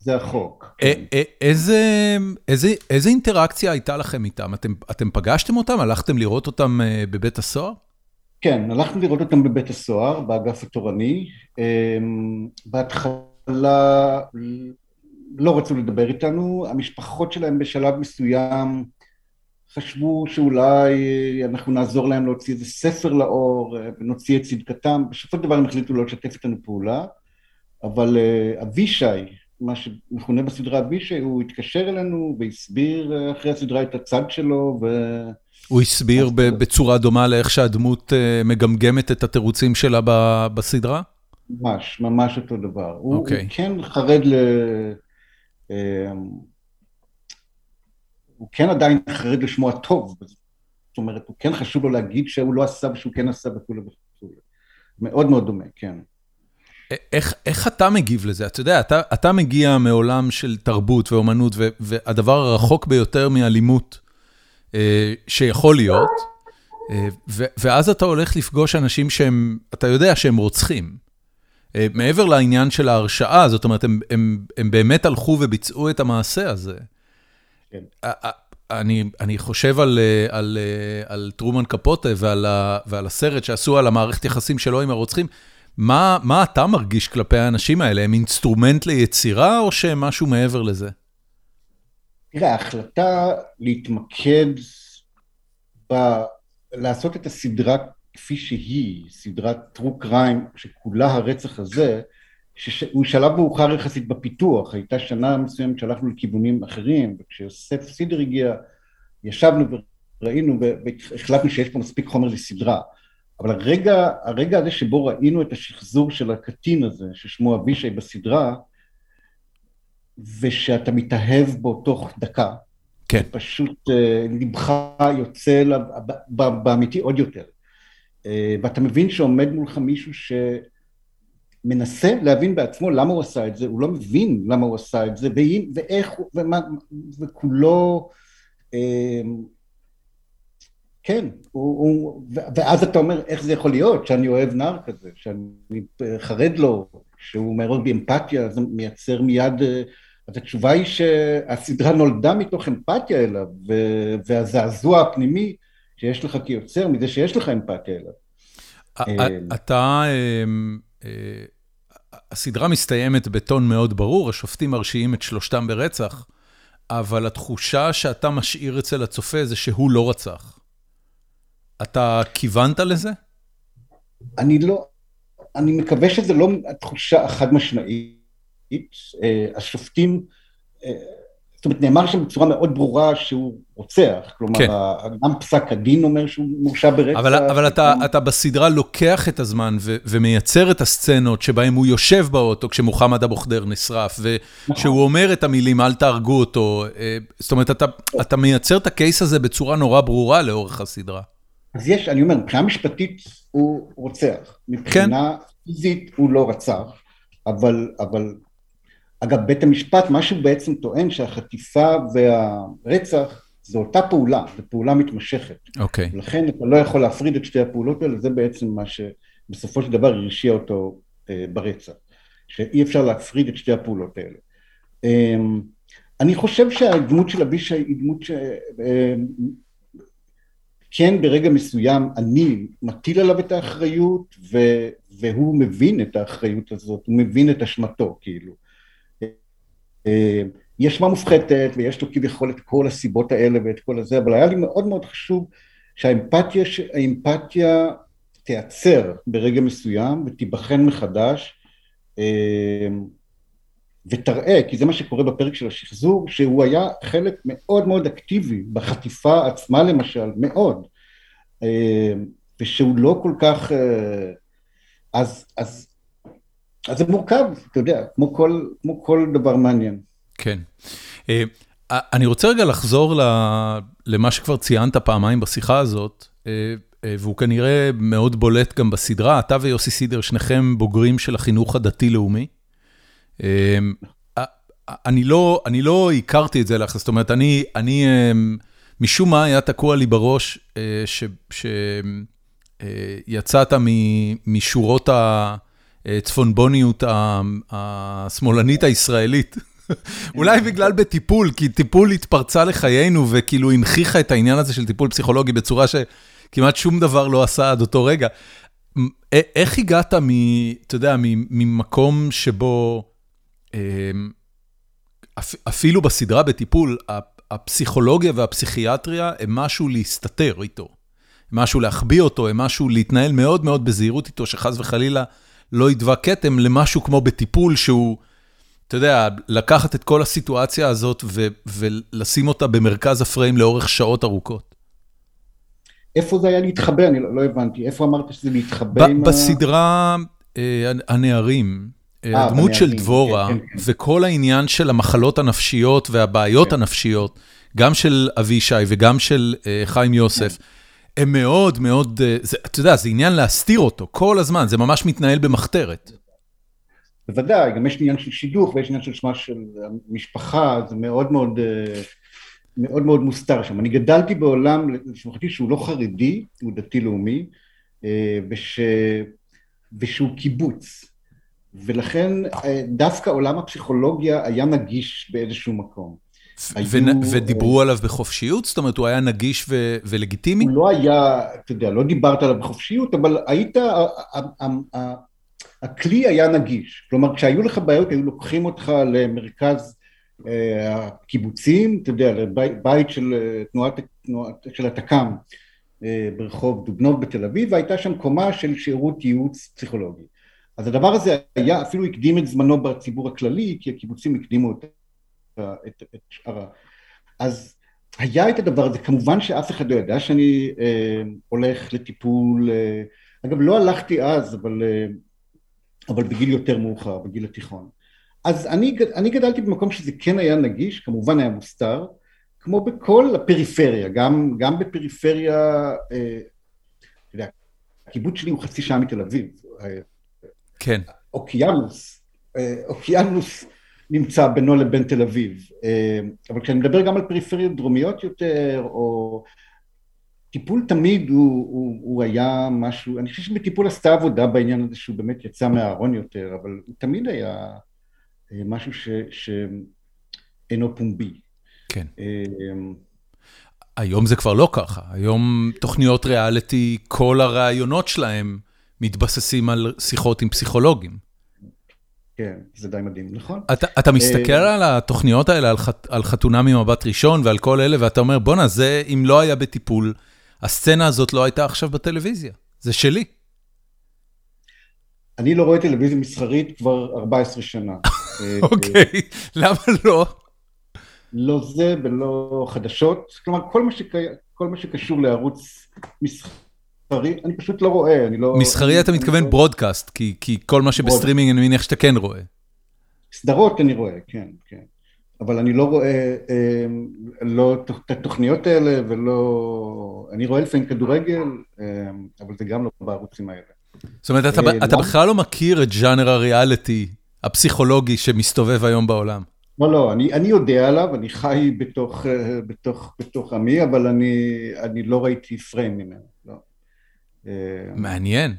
B: זה החוק.
A: כן. איזה, איזה, איזה אינטראקציה הייתה לכם איתם? אתם, אתם פגשתם אותם? הלכתם לראות אותם אה, בבית הסוהר?
B: כן, הלכנו לראות אותם בבית הסוהר, באגף התורני. אמ, בהתחלה לא רצו לדבר איתנו, המשפחות שלהם בשלב מסוים חשבו שאולי אנחנו נעזור להם להוציא איזה ספר לאור ונוציא את צדקתם, בסופו של דבר הם החליטו לא לשתף איתנו פעולה, אבל אה, אבישי, מה שמכונה בסדרה אבישי, הוא התקשר אלינו והסביר אה, אחרי הסדרה את הצד שלו ו...
A: הוא הסביר בצורה דומה לאיך שהדמות אה, מגמגמת את התירוצים שלה בסדרה?
B: ממש, ממש אותו דבר. Okay. הוא, אוקיי. כן חרד ל... הוא כן עדיין חרד לשמו הטוב, זאת אומרת, הוא כן חשוב לו להגיד שהוא לא עשה ושהוא כן עשה וכולי וכולי. מאוד מאוד דומה, כן.
A: איך, איך אתה מגיב לזה? אתה יודע, אתה, אתה מגיע מעולם של תרבות ואומנות, ו, והדבר הרחוק ביותר מאלימות אה, שיכול להיות, אה, ואז אתה הולך לפגוש אנשים שהם, אתה יודע שהם רוצחים. אה, מעבר לעניין של ההרשעה, זאת אומרת, הם, הם, הם באמת הלכו וביצעו את המעשה הזה. כן. אני, אני חושב על, על, על טרומן קפוטה ועל, ה, ועל הסרט שעשו על המערכת יחסים שלו עם הרוצחים. מה, מה אתה מרגיש כלפי האנשים האלה? הם instrument ליצירה או שהם משהו מעבר לזה?
B: תראה, ההחלטה להתמקד ב... לעשות את הסדרה כפי שהיא, סדרת true crime, שכולה הרצח הזה, שהוא שלב מאוחר יחסית בפיתוח, הייתה שנה מסוימת שהלכנו לכיוונים אחרים, וכשיוסף סידר הגיע, ישבנו וראינו והחלטנו שיש פה מספיק חומר לסדרה. אבל הרגע, הרגע הזה שבו ראינו את השחזור של הקטין הזה, ששמו אבישי בסדרה, ושאתה מתאהב בו תוך דקה,
A: כן.
B: פשוט אה, לבך יוצא באמיתי עוד יותר. אה, ואתה מבין שעומד מולך מישהו ש... מנסה להבין בעצמו למה הוא עשה את זה, הוא לא מבין למה הוא עשה את זה, ואם, ואיך, ומה, וכולו, אה, כן, הוא, הוא, ואז אתה אומר, איך זה יכול להיות שאני אוהב נער כזה, שאני חרד לו, שהוא מעורר בי אמפתיה, זה מייצר מיד, אז התשובה היא שהסדרה נולדה מתוך אמפתיה אליו, והזעזוע הפנימי שיש לך כיוצר מזה שיש לך אמפתיה אליו.
A: אתה... הסדרה מסתיימת בטון מאוד ברור, השופטים מרשיעים את שלושתם ברצח, אבל התחושה שאתה משאיר אצל הצופה זה שהוא לא רצח. אתה כיוונת לזה?
B: אני לא, אני מקווה שזה לא התחושה החד משמעית. אה, השופטים זאת אומרת, נאמר שם בצורה מאוד ברורה שהוא רוצח, כלומר, כן. גם פסק הדין אומר שהוא מורשע ברצח.
A: אבל, אבל אתה, אתה בסדרה לוקח את הזמן ו, ומייצר את הסצנות שבהן הוא יושב באוטו כשמוחמד אבו ח'דיר נשרף, ושהוא נכון. אומר את המילים, אל תהרגו אותו. אה, זאת אומרת, אתה, אתה מייצר את הקייס הזה בצורה נורא ברורה לאורך הסדרה.
B: אז יש, אני אומר, מבחינה משפטית הוא רוצח. מבחינה כן. פיזית הוא לא רצח, אבל, אבל אגב, בית המשפט, מה שהוא בעצם טוען שהחטיפה והרצח זו אותה פעולה, זו פעולה מתמשכת.
A: אוקיי.
B: Okay. לכן אתה לא יכול להפריד את שתי הפעולות האלה, זה בעצם מה שבסופו של דבר הרשיע אותו אה, ברצח. שאי אפשר להפריד את שתי הפעולות האלה. אה, אני חושב שהדמות של אבישי היא דמות ש... אה, כן ברגע מסוים אני מטיל עליו את האחריות ו... והוא מבין את האחריות הזאת, הוא מבין את אשמתו כאילו. אה, היא אשמה מופחתת ויש לו כביכול את כל הסיבות האלה ואת כל הזה, אבל היה לי מאוד מאוד חשוב שהאמפתיה תיעצר ברגע מסוים ותיבחן מחדש אה, ותראה, כי זה מה שקורה בפרק של השחזור, שהוא היה חלק מאוד מאוד אקטיבי בחטיפה עצמה למשל, מאוד, אה, ושהוא לא כל כך, אז, אז אז זה מורכב, אתה יודע, כמו כל, כמו כל דבר מעניין.
A: כן. אה, אני רוצה רגע לחזור למה שכבר ציינת פעמיים בשיחה הזאת, אה, אה, והוא כנראה מאוד בולט גם בסדרה, אתה ויוסי סידר, שניכם בוגרים של החינוך הדתי-לאומי. אני לא, אני לא הכרתי את זה לך, זאת אומרת, אני, אני, משום מה היה תקוע לי בראש שיצאת משורות ה... הצפונבוניות השמאלנית הישראלית. אולי בגלל בטיפול, כי טיפול התפרצה לחיינו וכאילו הנכיחה את העניין הזה של טיפול פסיכולוגי בצורה שכמעט שום דבר לא עשה עד אותו רגע. איך הגעת מ... אתה יודע, ממקום שבו אמ, אפילו בסדרה בטיפול, הפסיכולוגיה והפסיכיאטריה הם משהו להסתתר איתו, משהו להחביא אותו, הם משהו להתנהל מאוד מאוד בזהירות איתו, שחס וחלילה לא ידבק כתם למשהו כמו בטיפול שהוא, אתה יודע, לקחת את כל הסיטואציה הזאת ו- ולשים אותה במרכז הפריים לאורך שעות ארוכות.
B: איפה זה היה להתחבא? אני לא, לא הבנתי. איפה אמרת שזה להתחבא עם
A: ה... בסדרה אה, הנערים, אה, אה הדמות של דבורה, כן, כן, כן. וכל העניין של המחלות הנפשיות והבעיות כן. הנפשיות, גם של אבישי וגם של חיים יוסף, כן. הם מאוד מאוד, אה, אתה יודע, זה עניין להסתיר אותו כל הזמן, זה ממש מתנהל במחתרת.
B: בוודאי, גם יש עניין של שידוך ויש עניין של שמה של משפחה, זה מאוד מאוד, אה, מאוד מאוד מוסתר שם. אני גדלתי בעולם, לשמחתי, שהוא לא חרדי, הוא דתי-לאומי, אה, וש... ושהוא קיבוץ. ולכן דווקא עולם הפסיכולוגיה היה נגיש באיזשהו מקום.
A: ודיברו עליו בחופשיות? זאת אומרת, הוא היה נגיש ולגיטימי?
B: הוא לא היה, אתה יודע, לא דיברת עליו בחופשיות, אבל היית, הכלי היה נגיש. כלומר, כשהיו לך בעיות, היו לוקחים אותך למרכז אה, הקיבוצים, אתה יודע, לבית של אה, תנועת, של התק"ם אה, ברחוב דובנוב בתל אביב, והייתה שם קומה של שירות ייעוץ פסיכולוגי. אז הדבר הזה היה, אפילו הקדים את זמנו בציבור הכללי, כי הקיבוצים הקדימו את את, את שאר. אז היה את הדבר הזה, כמובן שאף אחד לא ידע שאני אה, הולך לטיפול, אה, אגב לא הלכתי אז, אבל, אה, אבל בגיל יותר מאוחר, בגיל התיכון. אז אני, אני גדלתי במקום שזה כן היה נגיש, כמובן היה מוסתר, כמו בכל הפריפריה, גם, גם בפריפריה, אה, אתה יודע, הקיבוץ שלי הוא חצי שעה מתל אביב.
A: כן.
B: אוקיינוס, אה, אוקיינוס נמצא בינו לבין תל אביב. אה, אבל כשאני מדבר גם על פריפריות דרומיות יותר, או טיפול תמיד הוא, הוא, הוא היה משהו, אני חושב שבטיפול עשתה עבודה בעניין הזה שהוא באמת יצא מהארון יותר, אבל הוא תמיד היה אה, משהו ש, שאינו פומבי.
A: כן. אה, היום זה כבר לא ככה, היום תוכניות ריאליטי, כל הרעיונות שלהם מתבססים על שיחות עם פסיכולוגים.
B: כן, זה די מדהים, נכון.
A: אתה אתה מסתכל אה, על התוכניות האלה, על חת, על חתונה ממבט ראשון ועל כל אלה, ואתה אומר, בואנה, זה אם לא היה בטיפול, הסצנה הזאת לא הייתה עכשיו בטלוויזיה, זה שלי.
B: אני לא רואה טלוויזיה מסחרית כבר 14 שנה.
A: אה, אוקיי, למה לא?
B: לא זה ולא חדשות, כלומר כל מה, שק... כל מה שקשור לערוץ מסחרי, אני פשוט לא רואה, אני לא...
A: מסחרי אתה מתכוון לא... broadcast, כי, כל מה שבסטרימינג אני מניח שאתה כן רואה.
B: סדרות אני רואה, כן, כן. אבל אני לא רואה אה, לא את התוכניות האלה ולא... אני רואה לפעמים כדורגל, אה, אבל זה גם לא בערוצים האלה.
A: זאת אומרת, אתה, אה, אתה בכלל לא מכיר את ז'אנר הריאליטי הפסיכולוגי שמסתובב היום בעולם.
B: לא, לא, אני, אני יודע עליו, אני חי בתוך, אה, בתוך, בתוך עמי, אבל אני, אני לא ראיתי פריים ממנו, לא.
A: מעניין.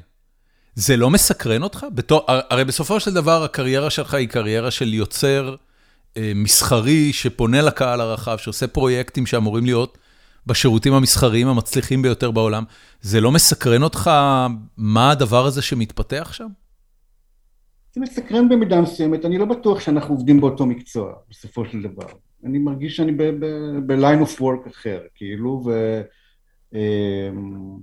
A: זה לא מסקרן אותך? בתור, הרי בסופו של דבר הקריירה שלך היא קריירה של יוצר אה, מסחרי שפונה לקהל הרחב, שעושה פרויקטים שאמורים להיות בשירותים המסחריים המצליחים ביותר בעולם. זה לא מסקרן אותך מה הדבר הזה שמתפתח שם?
B: זה מסקרן במידה מסוימת, אני לא בטוח שאנחנו עובדים באותו מקצוע, בסופו של דבר. אני מרגיש שאני ב-line of work אחר, כאילו, ו... אמ,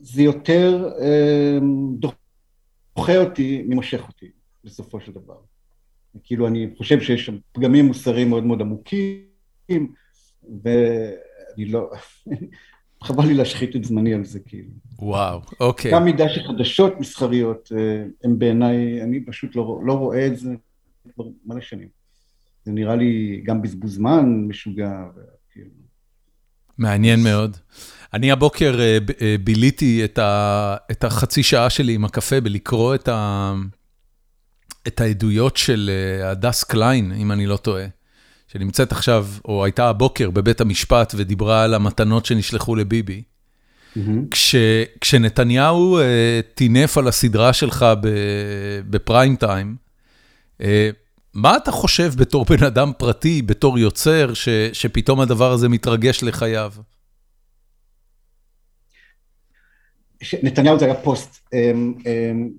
B: זה יותר אמ, דוחה אותי ממושך אותי, בסופו של דבר. כאילו, אני חושב שיש שם פגמים מוסריים מאוד מאוד עמוקים, ואני לא... חבל לי להשחית את זמני על זה, כאילו.
A: וואו, אוקיי.
B: גם מידה שחדשות מסחריות אה, הם בעיניי, אני פשוט לא, לא רואה את זה כבר מלא שנים. זה נראה לי גם בזבוז זמן משוגע, וכאילו.
A: מעניין מאוד. אני הבוקר אה, אה, ביליתי את, ה, את החצי שעה שלי עם הקפה בלקרוא את, ה, את העדויות של הדס קליין, אם אני לא טועה. שנמצאת עכשיו, או הייתה הבוקר בבית המשפט ודיברה על המתנות שנשלחו לביבי. Mm-hmm. כש, כשנתניהו uh, טינף על הסדרה שלך בפריים טיים, uh, מה אתה חושב בתור בן אדם פרטי, בתור יוצר, ש, שפתאום הדבר הזה מתרגש לחייו?
B: נתניהו זה היה פוסט. אמ, אמ,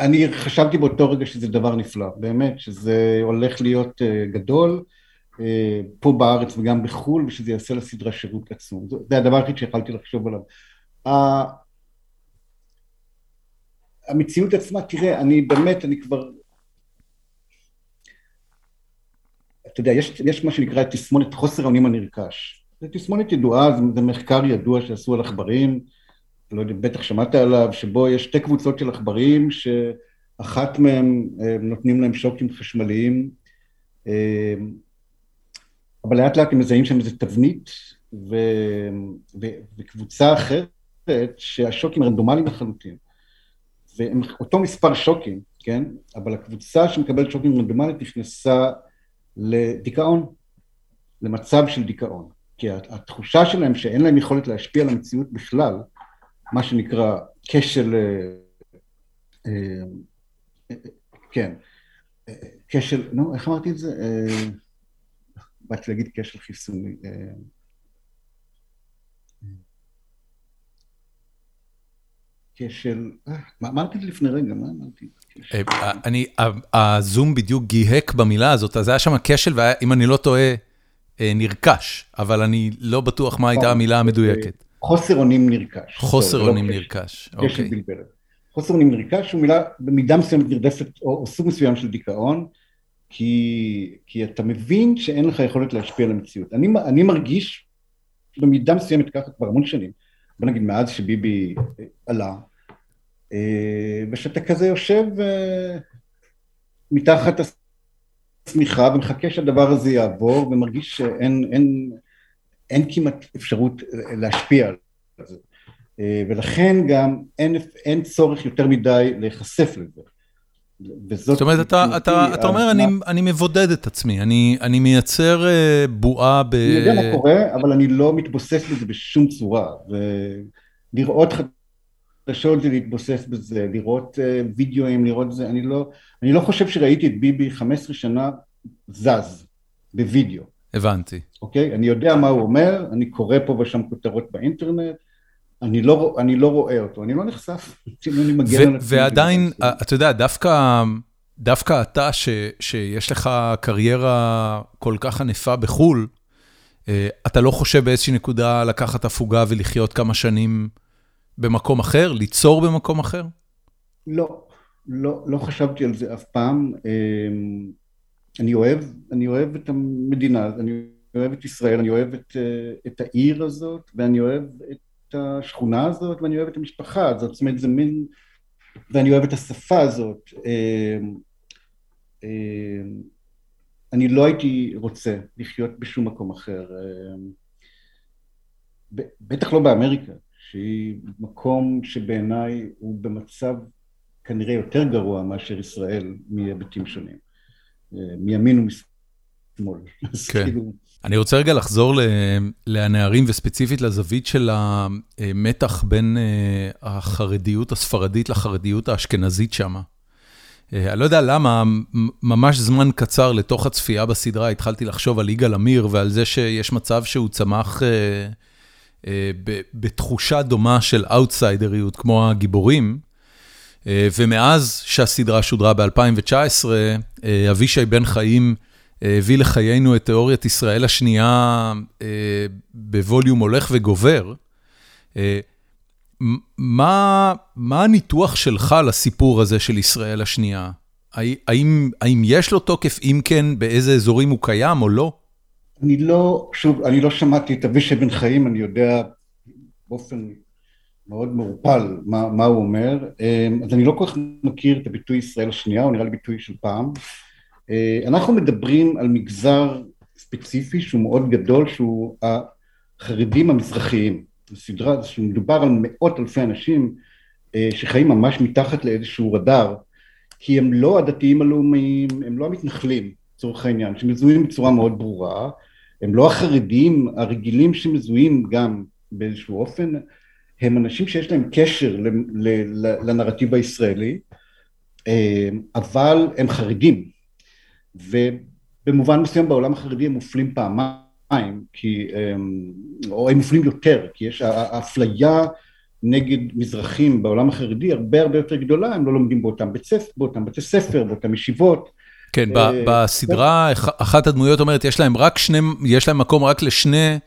B: אני חשבתי באותו רגע שזה דבר נפלא, באמת, שזה הולך להיות אה, גדול. אה, פה בארץ וגם בחו"ל, ושזה יעשה לסדרה שירות עצום. זה הדבר היחיד שיכלתי לחשוב עליו. המציאות עצמה, תראה, אני באמת, אני כבר... אתה יודע, יש, יש מה שנקרא תסמונת חוסר האונים הנרכש. זו תסמונת ידועה, זה, זה מחקר ידוע שעשו על עכברים, לא יודע, בטח שמעת עליו, שבו יש שתי קבוצות של עכברים, שאחת מהם אה, נותנים להם שוקים חשמליים, אה, אבל לאט לאט הם מזהים שם איזו תבנית, ו... ו... וקבוצה אחרת שהשוקים רנדומליים לחלוטין. והם אותו מספר שוקים, כן? אבל הקבוצה שמקבלת שוקים רנדומלית נכנסה לדיכאון, למצב של דיכאון. כי התחושה שלהם שאין להם יכולת להשפיע על המציאות בכלל, מה שנקרא כשל, אה, אה, אה, כן, כשל, נו, איך אמרתי את זה? באתי להגיד כשל חיסוני. כשל, אה, מה אמרתי לפני רגע, מה אמרתי?
A: אה, אני, הזום בדיוק גיהק במילה הזאת, אז היה שם כשל, ואם אני לא טועה, נרכש, אבל אני לא בטוח מה הייתה המילה המדויקת.
B: חוסר אונים נרכש.
A: חוסר לא אונים נרכש, אוקיי.
B: חוסר אונים נרכש הוא מילה במידה מסוימת נרדפת, או סוג מסוים של דיכאון. כי, כי אתה מבין שאין לך יכולת להשפיע על המציאות. אני, אני מרגיש במידה מסוימת ככה כבר המון שנים, בוא נגיד מאז שביבי אה, עלה, אה, ושאתה כזה יושב אה, מתחת השמיכה ומחכה שהדבר הזה יעבור ומרגיש שאין אין, אין כמעט אפשרות להשפיע על זה. ולכן גם אין, אין צורך יותר מדי להיחשף לזה.
A: וזאת... זאת אומרת, אתה, אתה, אתה אומר, אני, אני מבודד את עצמי, אני, אני מייצר uh, בועה ב...
B: אני יודע מה קורה, אבל אני לא מתבוסס בזה בשום צורה. ולראות חדשות זה להתבוסס בזה, לראות uh, וידאוים, לראות זה, אני לא, אני לא חושב שראיתי את ביבי 15 שנה זז בווידאו.
A: הבנתי.
B: אוקיי? אני יודע מה הוא אומר, אני קורא פה ושם כותרות באינטרנט. אני לא, אני לא רואה אותו, אני לא נחשף, אני מגן
A: עצמי. ועדיין, אתה יודע, דווקא, דווקא אתה, ש, שיש לך קריירה כל כך ענפה בחו"ל, אה, אתה לא חושב באיזושהי נקודה לקחת הפוגה ולחיות כמה שנים במקום אחר, ליצור במקום אחר?
B: לא, לא, לא חשבתי על זה אף פעם. אמ, אני אוהב, אני אוהב את המדינה, אני אוהב את ישראל, אני אוהב את, את העיר הזאת, ואני אוהב את השכונה הזאת, ואני אוהב את המשפחה הזאת, זאת אומרת זה מין, ואני אוהב את השפה הזאת. אני לא הייתי רוצה לחיות בשום מקום אחר. בטח לא באמריקה, שהיא מקום שבעיניי הוא במצב כנראה יותר גרוע מאשר ישראל מהיבטים שונים, מימין ומשמאל.
A: כן. כאילו... אני רוצה רגע לחזור לנערים וספציפית לזווית של המתח בין אה, החרדיות הספרדית לחרדיות האשכנזית שמה. אה, אני לא יודע למה, ממש זמן קצר לתוך הצפייה בסדרה התחלתי לחשוב על יגאל עמיר ועל זה שיש מצב שהוא צמח אה, בתחושה דומה של אאוטסיידריות כמו הגיבורים. ומאז שהסדרה שודרה ב-2019, אבישי בן חיים הביא לחיינו את תיאוריית ישראל השנייה בווליום הולך וגובר. מה מה הניתוח שלך לסיפור הזה של ישראל השנייה? האם האם יש לו תוקף, אם כן, באיזה אזורים הוא קיים או לא?
B: אני לא, שוב, אני לא שמעתי את אבישי בן חיים, אני יודע באופן מאוד מעורפל מה מה הוא אומר, אז אני לא כל כך מכיר את הביטוי ישראל השנייה, הוא נראה לי ביטוי של פעם. אה, אנחנו מדברים על מגזר ספציפי שהוא מאוד גדול, שהוא החרדים המזרחיים. סדרה שמדובר על מאות אלפי אנשים אה, שחיים ממש מתחת לאיזשהו רדאר, כי הם לא הדתיים הלאומיים, הם לא המתנחלים, לצורך העניין, שמזוהים בצורה מאוד ברורה, הם לא החרדים הרגילים שמזוהים גם באיזשהו אופן, הם אנשים שיש להם קשר לנרטיב הישראלי, אה, אבל הם חרדים, ובמובן מסוים בעולם החרדי הם מופלים פעמיים כי, אמ, או הם מופלים יותר, כי יש האפליה נגד מזרחים בעולם החרדי הרבה הרבה יותר גדולה, הם לא לומדים באותם בית ספר, באותם בתי ספר, באותם ישיבות.
A: כן, אה, בסדרה אחת הדמויות אומרת, יש להם רק שני, יש להם מקום רק לשני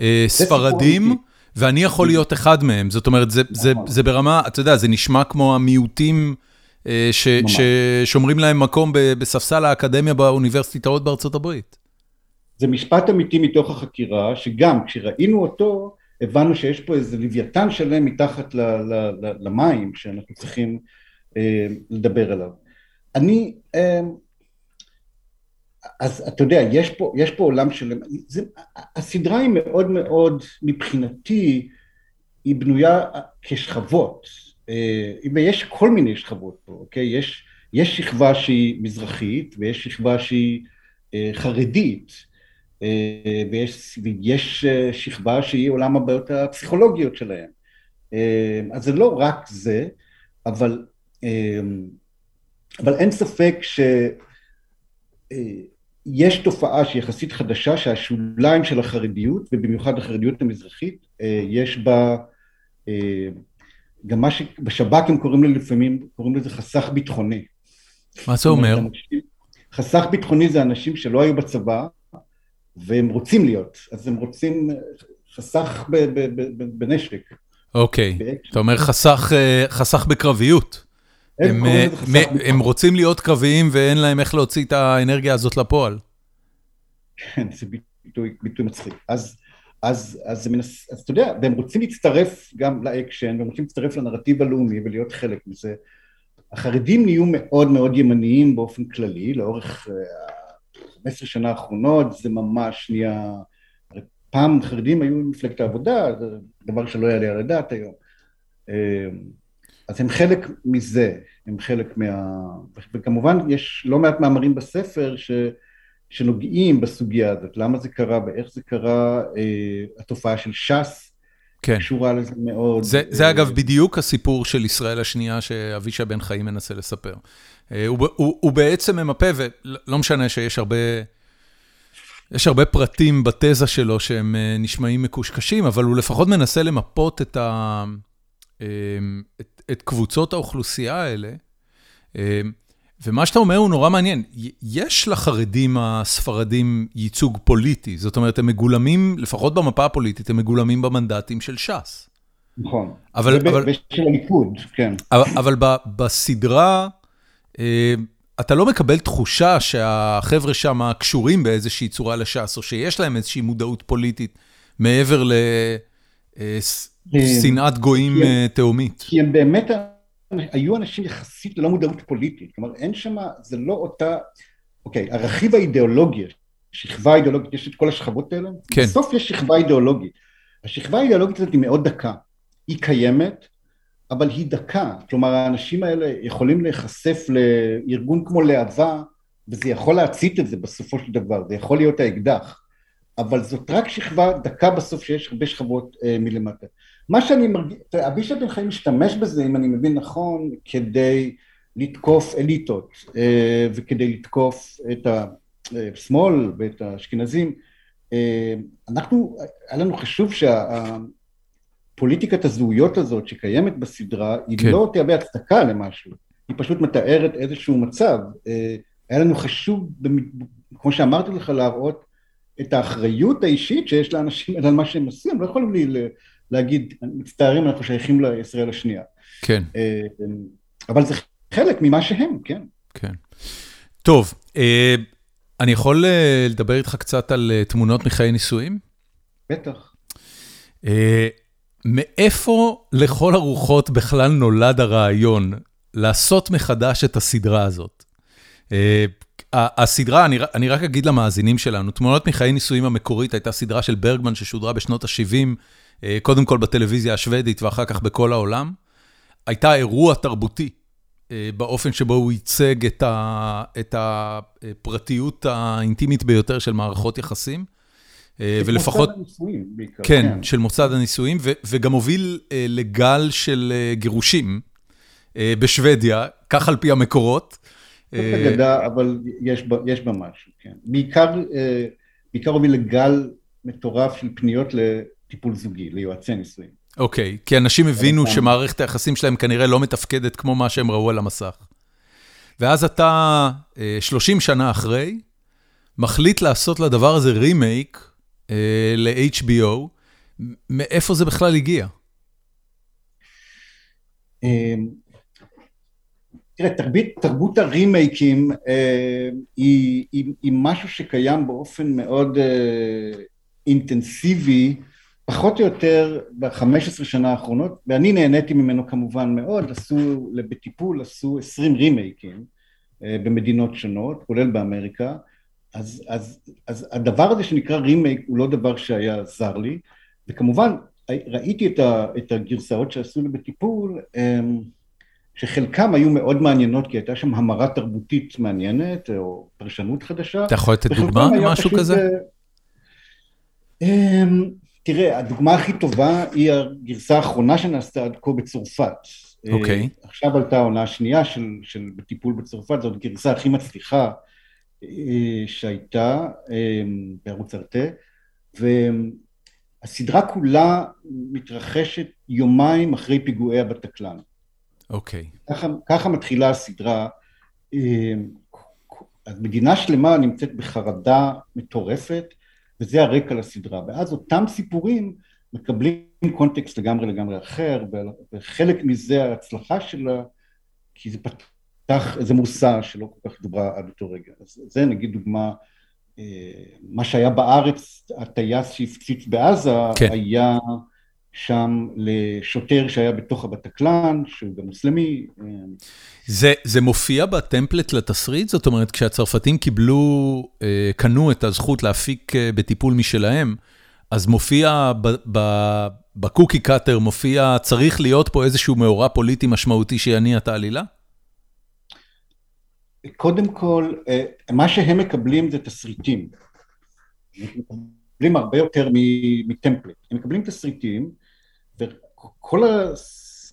A: אה, ספרדים, ואני יכול להיות אחד מהם. זאת אומרת, זה נכון. ברמה, אתה יודע, זה נשמע כמו המיעוטים ששומרים להם מקום בספסל האקדמיה באוניברסיטאות בארצות הברית.
B: זה משפט אמיתי מתוך החקירה, שגם כשראינו אותו, הבנו שיש פה איזה לוויתן שלם מתחת ל, ל, ל, למים שאנחנו צריכים אה, לדבר עליו. אני, אה, אז אתה יודע, יש פה, יש פה עולם שלם, זה, הסדרה היא מאוד מאוד, מבחינתי, היא בנויה כשכבות, אה, ויש כל מיני שכבות פה, אוקיי? יש, יש שכבה שהיא מזרחית ויש שכבה שהיא אה, חרדית, אה, ויש, ויש אה, שכבה שהיא עולם הבעיות הפסיכולוגיות שלהם. אה, אז זה לא רק זה, אבל, אבל אין ספק שיש תופעה שהיא יחסית חדשה, שהשוליים של החרדיות, ובמיוחד החרדיות המזרחית, יש בה גם מה שבשב"כ הם קוראים לזה לפעמים, קוראים לזה חסך ביטחוני.
A: מה זה אומר?
B: חסך ביטחוני זה אנשים שלא היו בצבא, והם רוצים להיות, אז הם רוצים חסך בנשק.
A: אוקיי, אתה אומר חסך אה, בקרביות. הם אה, הם רוצים להיות קרביים ואין להם איך להוציא את האנרגיה הזאת לפועל.
B: כן, זה ביטוי ביטוי מצחיק. אז אז, אז, מנס, אז אתה יודע, והם רוצים להצטרף גם לאקשן, והם רוצים להצטרף לנרטיב הלאומי ולהיות חלק מזה. החרדים נהיו מאוד מאוד ימניים באופן כללי, לאורך אה, 15 שנה האחרונות זה ממש נהיה, פעם חרדים היו מפלגת העבודה, זה דבר שלא יעלה על הדעת היום. אמ, אז הם חלק מזה, הם חלק מה... וכמובן יש לא מעט מאמרים בספר ש... שנוגעים בסוגיה הזאת, למה זה קרה ואיך זה קרה, אה, התופעה של ש"ס כן. קשורה לזה מאוד.
A: זה, זה אה... אגב בדיוק הסיפור של ישראל השנייה שאבישי בן חיים מנסה לספר. אה, הוא הוא, הוא בעצם ממפה, ולא משנה שיש הרבה יש הרבה פרטים בתזה שלו שהם אה, נשמעים מקושקשים, אבל הוא לפחות מנסה למפות את ה... את את קבוצות האוכלוסייה האלה. ומה שאתה אומר הוא נורא מעניין. יש לחרדים הספרדים ייצוג פוליטי, זאת אומרת, הם מגולמים, לפחות במפה הפוליטית, הם מגולמים במנדטים של ש"ס.
B: נכון. אבל... ושל הליכוד, כן.
A: אבל אבל בסדרה... אה, אתה לא מקבל תחושה שהחבר'ה שם קשורים באיזושהי צורה לש"ס, או שיש להם איזושהי מודעות פוליטית מעבר לשנאת גויים תהומית.
B: כי הם באמת היו אנשים יחסית ללא מודעות פוליטית, כלומר אין שם, זה לא אותה, אוקיי, הרכיב האידיאולוגי, שכבה אידיאולוגית, יש את כל השכבות האלה, כן. בסוף יש שכבה אידיאולוגית. השכבה האידיאולוגית הזאת היא מאוד דקה, היא קיימת, אבל היא דקה, כלומר האנשים האלה יכולים להיחשף לארגון כמו להבה, וזה יכול להצית את זה בסופו של דבר, זה יכול להיות האקדח, אבל זאת רק שכבה דקה בסוף שיש הרבה שכבות אה, מלמטה. מה שאני מרגיש, אבישי בן חיים משתמש בזה, אם אני מבין נכון, כדי לתקוף אליטות אה, וכדי לתקוף את השמאל ואת האשכנזים. אה, אנחנו, היה לנו חשוב שהפוליטיקת הזהויות הזאת שקיימת בסדרה, היא כן. לא תהווה הצדקה למשהו, היא פשוט מתארת איזשהו מצב. אה, היה לנו חשוב, כמו שאמרתי לך, להראות את האחריות האישית שיש לאנשים על מה שהם עושים, הם לא יכולים לי להגיד, מצטערים, אנחנו שייכים לישראל השנייה.
A: כן.
B: אה, אבל זה חלק ממה שהם, כן.
A: כן. טוב, אה, אני יכול אה, לדבר איתך קצת על תמונות מחיי נישואים?
B: בטח.
A: מאיפה לכל הרוחות בכלל נולד הרעיון לעשות מחדש את הסדרה הזאת? הסדרה, אני, אני רק אגיד למאזינים שלנו, תמונות מחיי נישואים המקורית הייתה סדרה של ברגמן ששודרה בשנות ה-70, אה, קודם כל בטלוויזיה השוודית ואחר כך בכל העולם. הייתה אירוע תרבותי אה, באופן שבו הוא ייצג את, ה, את הפרטיות האינטימית ביותר של מערכות יחסים.
B: אה, ולפחות... מוסד הנישואים בעיקר.
A: כן, כן, של מוסד הנישואים, וגם הוביל לגל של גירושים בשוודיה, כך על פי המקורות.
B: זאת אגדה, אבל יש בה, יש בה משהו, כן. בעיקר, בעיקר הוביל לגל מטורף של פניות טיפול זוגי, ליועצי נישואים.
A: אוקיי, כי אנשים הבינו שמערכת היחסים שלהם כנראה לא מתפקדת כמו מה שהם ראו על המסך. ואז אתה, 30 אה, שנה אחרי, מחליט לעשות לדבר הזה רימייק אה, ל-HBO, מאיפה זה בכלל הגיע?
B: אמ, תראה, תרבית, תרבות הרימייקים אה, היא, היא, היא משהו שקיים באופן מאוד אה, אינטנסיבי פחות או יותר ב-15 שנה האחרונות, ואני נהניתי ממנו כמובן מאוד, עשו, בטיפול עשו 20 רימייקים אה, במדינות שונות, כולל באמריקה, אז, אז, אז הדבר הזה שנקרא רימייק הוא לא דבר שהיה זר לי, וכמובן ראיתי את, ה, את הגרסאות שעשו לי בטיפול, אמ, שחלקם היו מאוד מעניינות, כי הייתה שם המרה תרבותית מעניינת, או פרשנות חדשה.
A: אתה יכול לתת דוגמה למשהו כזה?
B: אמ, תראה, הדוגמה הכי טובה היא הגרסה האחרונה שנעשתה עד כה בצרפת.
A: אוקיי. Okay.
B: עכשיו עלתה העונה השנייה של, של בטיפול בצרפת, זאת הגרסה הכי מצליחה אה, שהייתה אה, בערוץ ארטה, והסדרה כולה מתרחשת יומיים אחרי פיגועי הבטקלן.
A: אוקיי.
B: Okay. ככה, ככה מתחילה הסדרה. אה, אז מדינה שלמה נמצאת בחרדה מטורפת, וזה הרקע לסדרה. ואז אותם סיפורים מקבלים קונטקסט לגמרי לגמרי אחר, וחלק מזה ההצלחה שלה, כי זה פתח איזה מושא שלא כל כך דוברה עד אותו רגע. אז זה נגיד דוגמה, אה, מה שהיה בארץ, הטייס שהפציץ בעזה, כן. היה שם לשוטר שהיה בתוך הבטקלן, שהוא גם מוסלמי.
A: זה, זה מופיע בטמפלט לתסריט? זאת אומרת, כשהצרפתים קיבלו, אה, קנו את הזכות להפיק אה, בטיפול משלהם, אז מופיע בקוקי קאטר, מופיע, צריך להיות פה איזשהו מאורע פוליטי משמעותי שיניע את העלילה?
B: קודם כל, אה, מה שהם מקבלים זה תסריטים. הם מקבלים הרבה יותר מטמפלט. הם מקבלים תסריטים, וכל ה...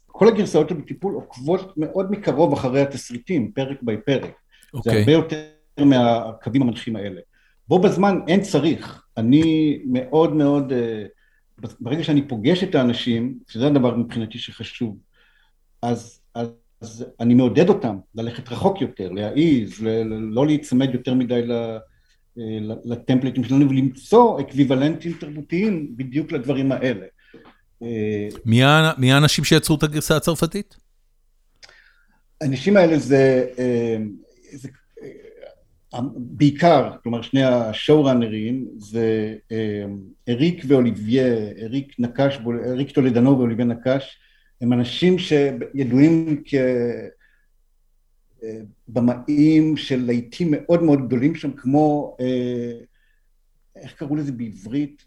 B: כל הגרסאות שבטיפול עוקבות מאוד מקרוב אחרי התסריטים, פרק ביי פרק. Okay. זה אוקיי. הרבה יותר מהקווים המנחים האלה. בו בזמן אין צריך. אני מאוד מאוד, אה, ברגע שאני פוגש את האנשים, שזה הדבר מבחינתי שחשוב, אז, אז, אז אני מעודד אותם ללכת רחוק יותר, להעיז, לא להיצמד יותר מדי אה, לטמפליטים שלנו ולמצוא אקוויוולנטים תרבותיים בדיוק לדברים האלה.
A: מי האנשים שיצרו את הגרסה הצרפתית?
B: האנשים האלה זה, אה, זה, בעיקר, כלומר שני השואו-ראנרים זה אריק ואוליביה, אריק נקש, אריק טולדנו ואוליביה נקש, הם אנשים שידועים כבמאים של להיטים מאוד מאוד גדולים שם, כמו, איך קראו לזה בעברית?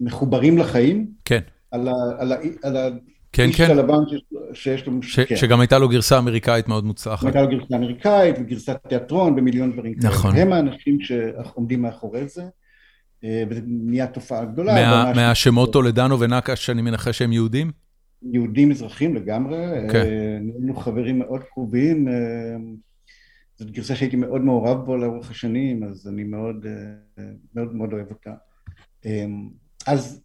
B: מחוברים לחיים.
A: כן.
B: על, ה, על, ה, על
A: כן,
B: האיש
A: כן.
B: הלבן שיש לו...
A: כן. שגם הייתה לו גרסה אמריקאית מאוד מוצלחת.
B: הייתה לו גרסה אמריקאית וגרסת תיאטרון ומיליון דברים כאלה.
A: נכון.
B: הם האנשים שעומדים מאחורי זה, וזה נהיה תופעה גדולה.
A: מה, מהשמות טולדנו ונקש, אני מנחש שהם יהודים?
B: יהודים מזרחים לגמרי.
A: כן.
B: נהיינו חברים מאוד קרובים. זאת גרסה שהייתי מאוד מעורב בו לאורך השנים, אז אני מאוד מאוד, מאוד אוהב אותה. אז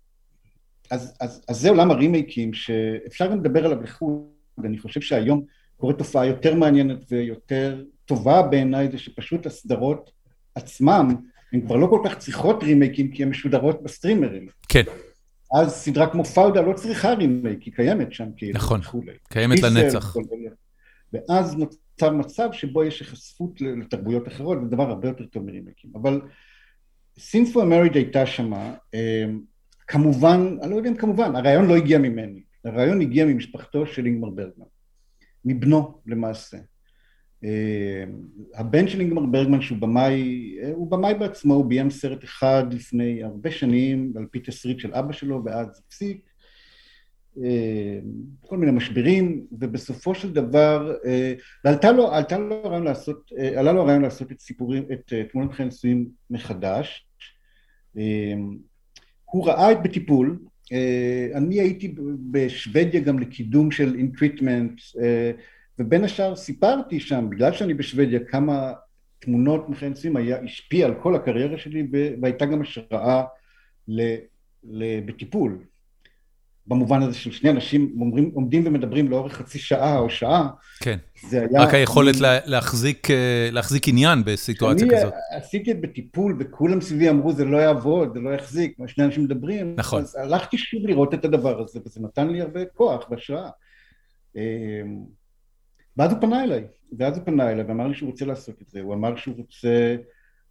B: אז, אז, אז זה עולם הרימייקים שאפשר גם לדבר עליו לחוד, ואני חושב שהיום קורית תופעה יותר מעניינת ויותר טובה בעיניי, זה שפשוט הסדרות עצמם, הן כבר לא כל כך צריכות רימייקים כי הן משודרות בסטרימרים.
A: כן.
B: אז סדרה כמו פאודה לא צריכה רימייק, היא קיימת שם כאילו.
A: נכון, וכולי. קיימת לנצח.
B: ואז נוצר מצב שבו יש החשפות לתרבויות אחרות, זה דבר הרבה יותר טוב מרימייקים. אבל סינפו המריג' הייתה שמה, כמובן, אני לא יודע אם כמובן, הרעיון לא הגיע ממני, הרעיון הגיע ממשפחתו של אינגמר ברגמן, מבנו למעשה. הבן של אינגמר ברגמן שהוא במאי, הוא במאי בעצמו, הוא ביים סרט אחד לפני הרבה שנים על פי תסריט של אבא שלו ואז הפסיק, כל מיני משברים, ובסופו של דבר, ועלתה לו, עלתה לו הרעיון לעשות, עלה לו הרעיון לעשות את סיפורים, את תמונות חיי נישואים מחדש, הוא ראה את בטיפול, אני הייתי בשוודיה גם לקידום של אינטריטמנט ובין השאר סיפרתי שם, בגלל שאני בשוודיה, כמה תמונות מחיי נישואים השפיע על כל הקריירה שלי והייתה גם השראה בטיפול. במובן הזה של שני אנשים אומרים, עומדים ומדברים לאורך חצי שעה או שעה.
A: כן, זה היה... רק היכולת אני, להחזיק, להחזיק עניין בסיטואציה כזאת.
B: אני עשיתי את בטיפול וכולם סביבי אמרו זה לא יעבוד, זה לא יחזיק, מה שני אנשים מדברים.
A: נכון.
B: אז הלכתי שוב לראות את הדבר הזה וזה נתן לי הרבה כוח והשראה. ואז הוא פנה אליי, ואז הוא פנה אליי ואמר לי שהוא רוצה לעשות את זה, הוא אמר שהוא רוצה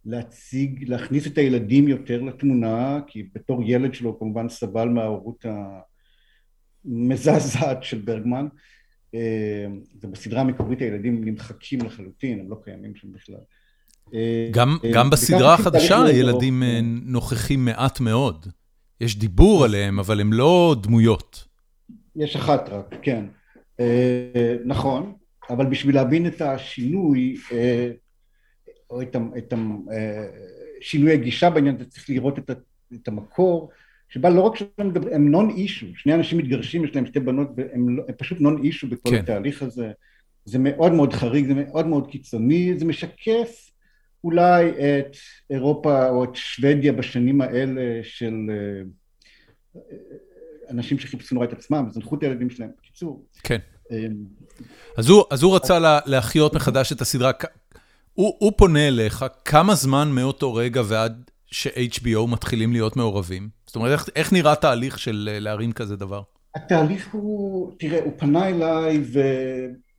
B: להציג, להכניס את הילדים יותר לתמונה, כי בתור ילד שלו כמובן סבל מההורות ה... מזעזעת של ברגמן, ובסדרה המקורית הילדים נמחקים לחלוטין, הם לא קיימים שם בכלל.
A: גם, גם בסדרה החדשה הילדים נוכחים מעט מאוד. יש דיבור עליהם, אבל הם לא דמויות.
B: יש אחת רק, כן. נכון, אבל בשביל להבין את השינוי, או את שינוי הגישה בעניין, אתה צריך לראות את המקור. שבה לא רק שהם מדברים, הם נון אישו, שני אנשים מתגרשים, יש להם שתי בנות, והם לא, הם פשוט נון אישו בכל כן. התהליך הזה. זה מאוד מאוד חריג, זה מאוד מאוד קיצוני, זה משקף אולי את אירופה או את שוודיה בשנים האלה של אנשים שחיפשו נורא את עצמם, וזנחו את הילדים שלהם, בקיצור.
A: כן. אז הוא, אז הוא רצה לה, להחיות מחדש את הסדרה, הוא, הוא פונה אליך, כמה זמן מאותו רגע ועד ש-HBO מתחילים להיות מעורבים? זאת אומרת, איך, איך נראה תהליך של להרים כזה דבר?
B: התהליך הוא, תראה, הוא פנה אליי ו...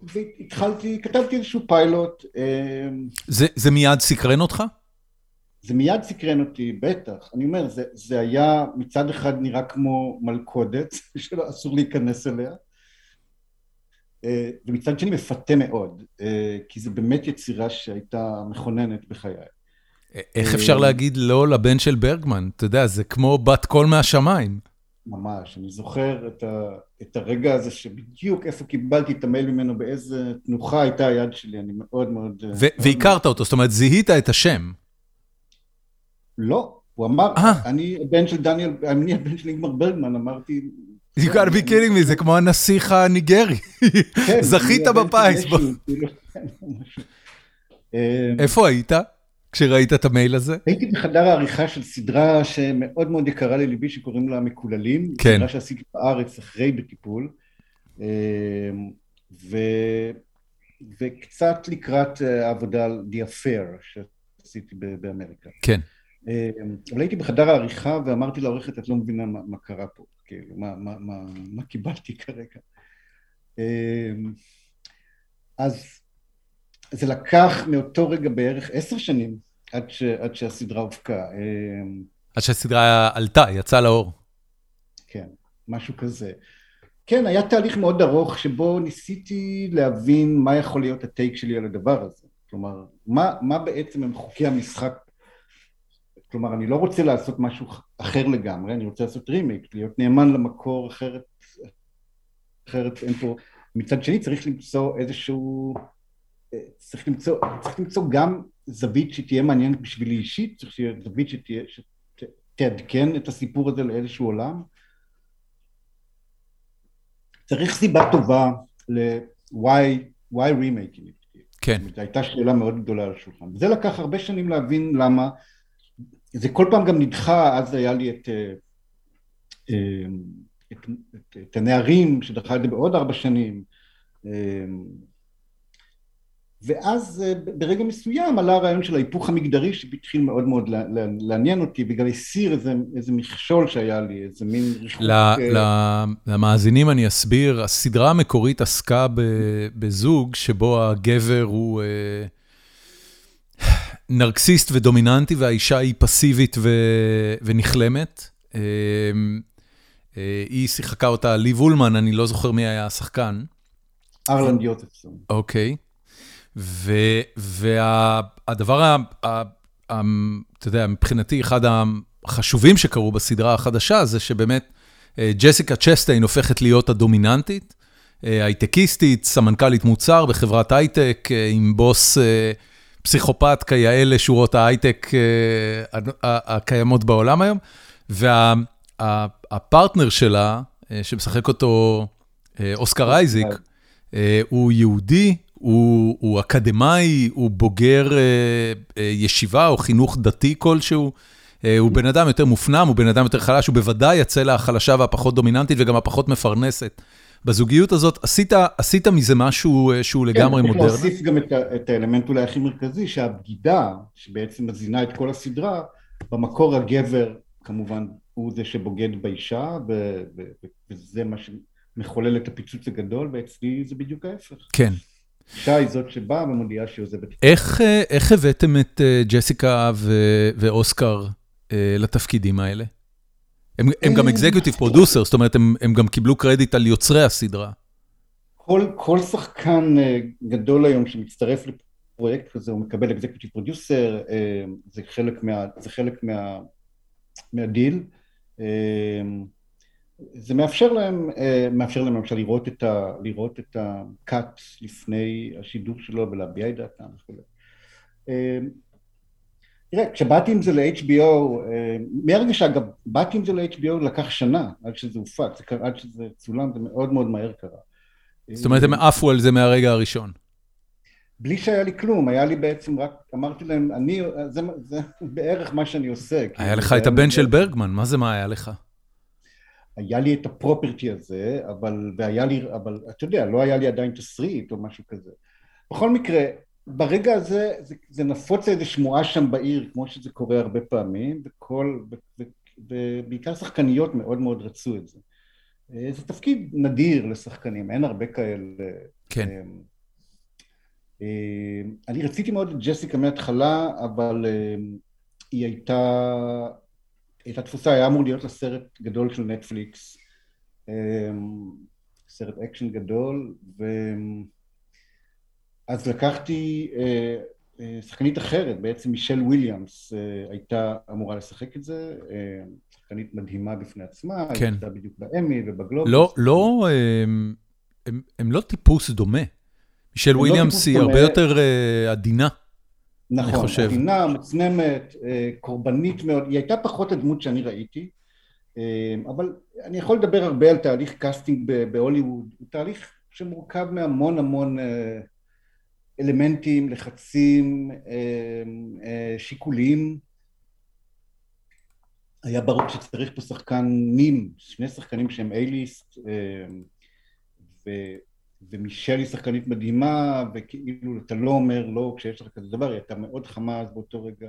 B: והתחלתי, כתבתי איזשהו פיילוט.
A: זה, זה מיד סקרן אותך?
B: זה מיד סקרן אותי, בטח. אני אומר, זה, זה היה מצד אחד נראה כמו מלכודת, שלא אסור להיכנס אליה, ומצד שני מפתה מאוד, כי זו באמת יצירה שהייתה מכוננת בחיי.
A: איך אפשר להגיד לא לבן של ברגמן? אתה יודע, זה כמו בת קול מהשמיים.
B: ממש, אני זוכר את, ה, את הרגע הזה שבדיוק איפה קיבלתי את המייל ממנו, באיזה תנוחה הייתה היד שלי, אני מאוד מאוד...
A: והכרת אותו, זאת אומרת, זיהית את השם.
B: לא, הוא אמר, 아. אני הבן של דניאל, אני הבן של איגמר ברגמן, אמרתי...
A: You gotta be kidding me, זה כמו הנסיך הניגרי. כן, זכית בפיס. כאילו, איפה היית? כשראית את המייל הזה?
B: הייתי בחדר העריכה של סדרה שמאוד מאוד יקרה לליבי, שקוראים לה מקוללים.
A: כן.
B: סדרה שעשיתי בארץ אחרי בטיפול. ו... וקצת לקראת העבודה על The Affair שעשיתי באמריקה.
A: כן.
B: אבל הייתי בחדר העריכה ואמרתי לעורכת, את לא מבינה מה, מה קרה פה, כאילו, מה, מה, מה, מה קיבלתי כרגע. אז זה לקח מאותו רגע בערך עשר שנים עד, ש, עד שהסדרה הופקה.
A: עד שהסדרה עלתה, יצאה לאור.
B: כן, משהו כזה. כן, היה תהליך מאוד ארוך שבו ניסיתי להבין מה יכול להיות הטייק שלי על הדבר הזה. כלומר, מה, מה בעצם הם חוקי המשחק? כלומר, אני לא רוצה לעשות משהו אחר לגמרי, אני רוצה לעשות רימייק, להיות נאמן למקור, אחרת, אחרת אין פה... מצד שני צריך למצוא איזשהו... צריך למצוא, צריך למצוא גם זווית שתהיה מעניינת בשבילי אישית, צריך שיהיה זווית שתהיה, שתעדכן את הסיפור הזה לאיזשהו עולם. צריך סיבה טובה ל-why why remake
A: כן.
B: זו הייתה שאלה מאוד גדולה על השולחן. זה לקח הרבה שנים להבין למה, זה כל פעם גם נדחה, אז היה לי את, אה, אה, את, את, את הנערים, שדחה את זה בעוד ארבע שנים, אה, ואז ברגע מסוים עלה הרעיון של ההיפוך המגדרי שהתחיל מאוד מאוד לעניין אותי בגלל הסיר איזה, איזה מכשול שהיה לי, איזה מין
A: ריחוק. למאזינים אני אסביר, הסדרה המקורית עסקה בזוג שבו הגבר הוא נרקסיסט ודומיננטי והאישה היא פסיבית ונחלמת. היא שיחקה אותה ליב אולמן, אני לא זוכר מי היה השחקן.
B: ארלנד יוטפסון.
A: אוקיי. והדבר, אתה יודע, מבחינתי, אחד החשובים שקרו בסדרה החדשה זה שבאמת אה, ג'סיקה צ'סטיין הופכת להיות הדומיננטית, אה, הייטקיסטית, סמנכ"לית מוצר בחברת הייטק, אה, עם בוס פסיכופת כיאה לשורות ההייטק הקיימות בעולם היום, והפרטנר שלה, שמשחק אותו אוסקר אייזיק, הוא יהודי, הוא הוא אקדמאי, הוא בוגר אה, אה, ישיבה או חינוך דתי כלשהו, אה, הוא בן אדם יותר מופנם, הוא בן אדם יותר חלש, הוא בוודאי הצלע החלשה והפחות דומיננטית וגם הפחות מפרנסת. בזוגיות הזאת, עשית עשית מזה משהו שהוא כן, לגמרי מודרני?
B: כן, צריך להוסיף גם את את האלמנט אולי הכי מרכזי, שהבגידה, שבעצם מזינה את כל הסדרה, במקור הגבר כמובן הוא זה שבוגד באישה, וזה מה שמחולל את הפיצוץ הגדול, ואצלי זה בדיוק ההפך.
A: כן.
B: אישה היא זאת שבאה ומודיעה שהיא עוזבת.
A: איך איך הבאתם את ג'סיקה ואוסקר לתפקידים האלה? הם הם גם executive producer, זאת אומרת, הם הם גם קיבלו קרדיט על יוצרי הסדרה.
B: כל כל שחקן גדול היום שמצטרף לפרויקט כזה, הוא מקבל executive producer, זה חלק מהדיל. זה מאפשר להם, אה, מאפשר להם למשל לראות את, ה, לראות את ה cut לפני השידור שלו ולהביע את דעתם וכו'. אה, תראה, כשבאתי עם זה ל-HBO, אה, מהרגע שאגב, באתי עם זה ל-HBO לקח שנה עד שזה הופץ, עד שזה צולם, זה מאוד מאוד מהר קרה.
A: זאת אומרת, הם עפו על זה מהרגע הראשון.
B: בלי שהיה לי כלום, היה לי בעצם רק, אמרתי להם, אני, זה, זה בערך מה שאני עושה.
A: היה לך את הבן של ברגמן, מה זה מה היה לך?
B: היה לי את הפרופרטי הזה, אבל, והיה לי, אבל אתה יודע, לא היה לי עדיין תסריט או משהו כזה. בכל מקרה, ברגע הזה זה, זה נפוץ איזו שמועה שם בעיר, כמו שזה קורה הרבה פעמים, וכל, ובעיקר שחקניות מאוד מאוד רצו את זה. אה, זה תפקיד נדיר לשחקנים, אין הרבה כאלה.
A: כן.
B: אה, אה, אני רציתי מאוד את ג'סיקה מההתחלה, אבל היא הייתה הייתה תפוסה, היה אמור להיות לה סרט גדול של נטפליקס, אמ, סרט אקשן גדול, ו... אז לקחתי אה, אה, שחקנית אחרת, בעצם מישל וויליאמס אה, הייתה אמורה לשחק את זה, שחקנית מדהימה בפני עצמה,
A: כן.
B: הייתה בדיוק באמי ובגלובוס.
A: לא, לא, הם, הם, הם לא טיפוס דומה. מישל לא וויליאמס לא היא הרבה יותר עדינה.
B: נכון, אני חושב. עדינה, מצנמת, אה, קורבנית מאוד, היא הייתה פחות הדמות שאני ראיתי, אה, אבל אני יכול לדבר הרבה על תהליך קאסטינג בהוליווד, הוא תהליך שמורכב מהמון המון אה, אלמנטים, לחצים, שיקולים. היה ברור שצריך פה שחקנים, שני שחקנים שהם A-ליסט, ומישל היא שחקנית מדהימה, וכאילו אתה לא אומר לא כשיש לך כזה דבר, היא הייתה מאוד חמה אז באותו רגע.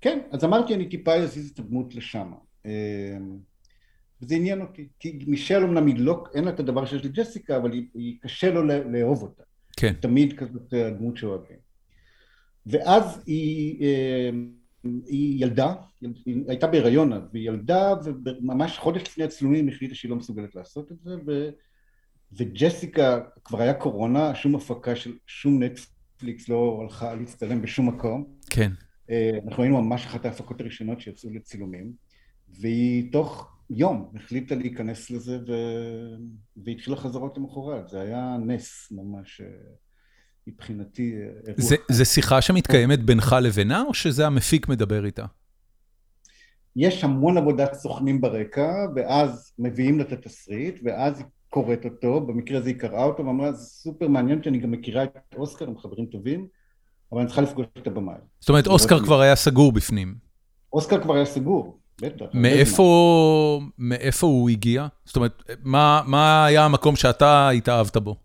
B: כן, אז אמרתי אני טיפה אזיז את הדמות לשם. אמ, וזה עניין אותי, כי מישל אמנם היא לא, אין לה את הדבר שיש לג'סיקה, אבל היא, היא קשה לו לאהוב אותה.
A: כן.
B: תמיד כזאת הדמות שאוהבים. ואז היא, היא ילדה, היא הייתה בהיריון אז, והיא ילדה וממש חודש לפני הצילומים החליטה שהיא לא מסוגלת לעשות את זה ו, וג'סיקה, כבר היה קורונה, שום הפקה של שום נטפליקס לא הלכה להצטלם בשום מקום.
A: כן.
B: אנחנו היינו ממש אחת ההפקות הראשונות שיצאו לצילומים והיא תוך יום החליטה להיכנס לזה ו... והתחילה חזרות למחרת, זה היה נס ממש מבחינתי.
A: זה, זה שיחה שמתקיימת בינך לבינה או שזה המפיק מדבר איתה?
B: יש המון עבודת סוכנים ברקע ואז מביאים לה את התסריט ואז היא קוראת אותו, במקרה הזה היא קראה אותו ואמרה זה סופר מעניין שאני גם מכירה את אוסקר, הם חברים טובים אבל אני צריכה לפגוש את הבמאי.
A: זאת אומרת אוסקר כבר היה סגור בפנים.
B: אוסקר כבר היה סגור.
A: מאיפה, מאיפה הוא הגיע? זאת אומרת, מה, מה היה המקום שאתה התאהבת בו?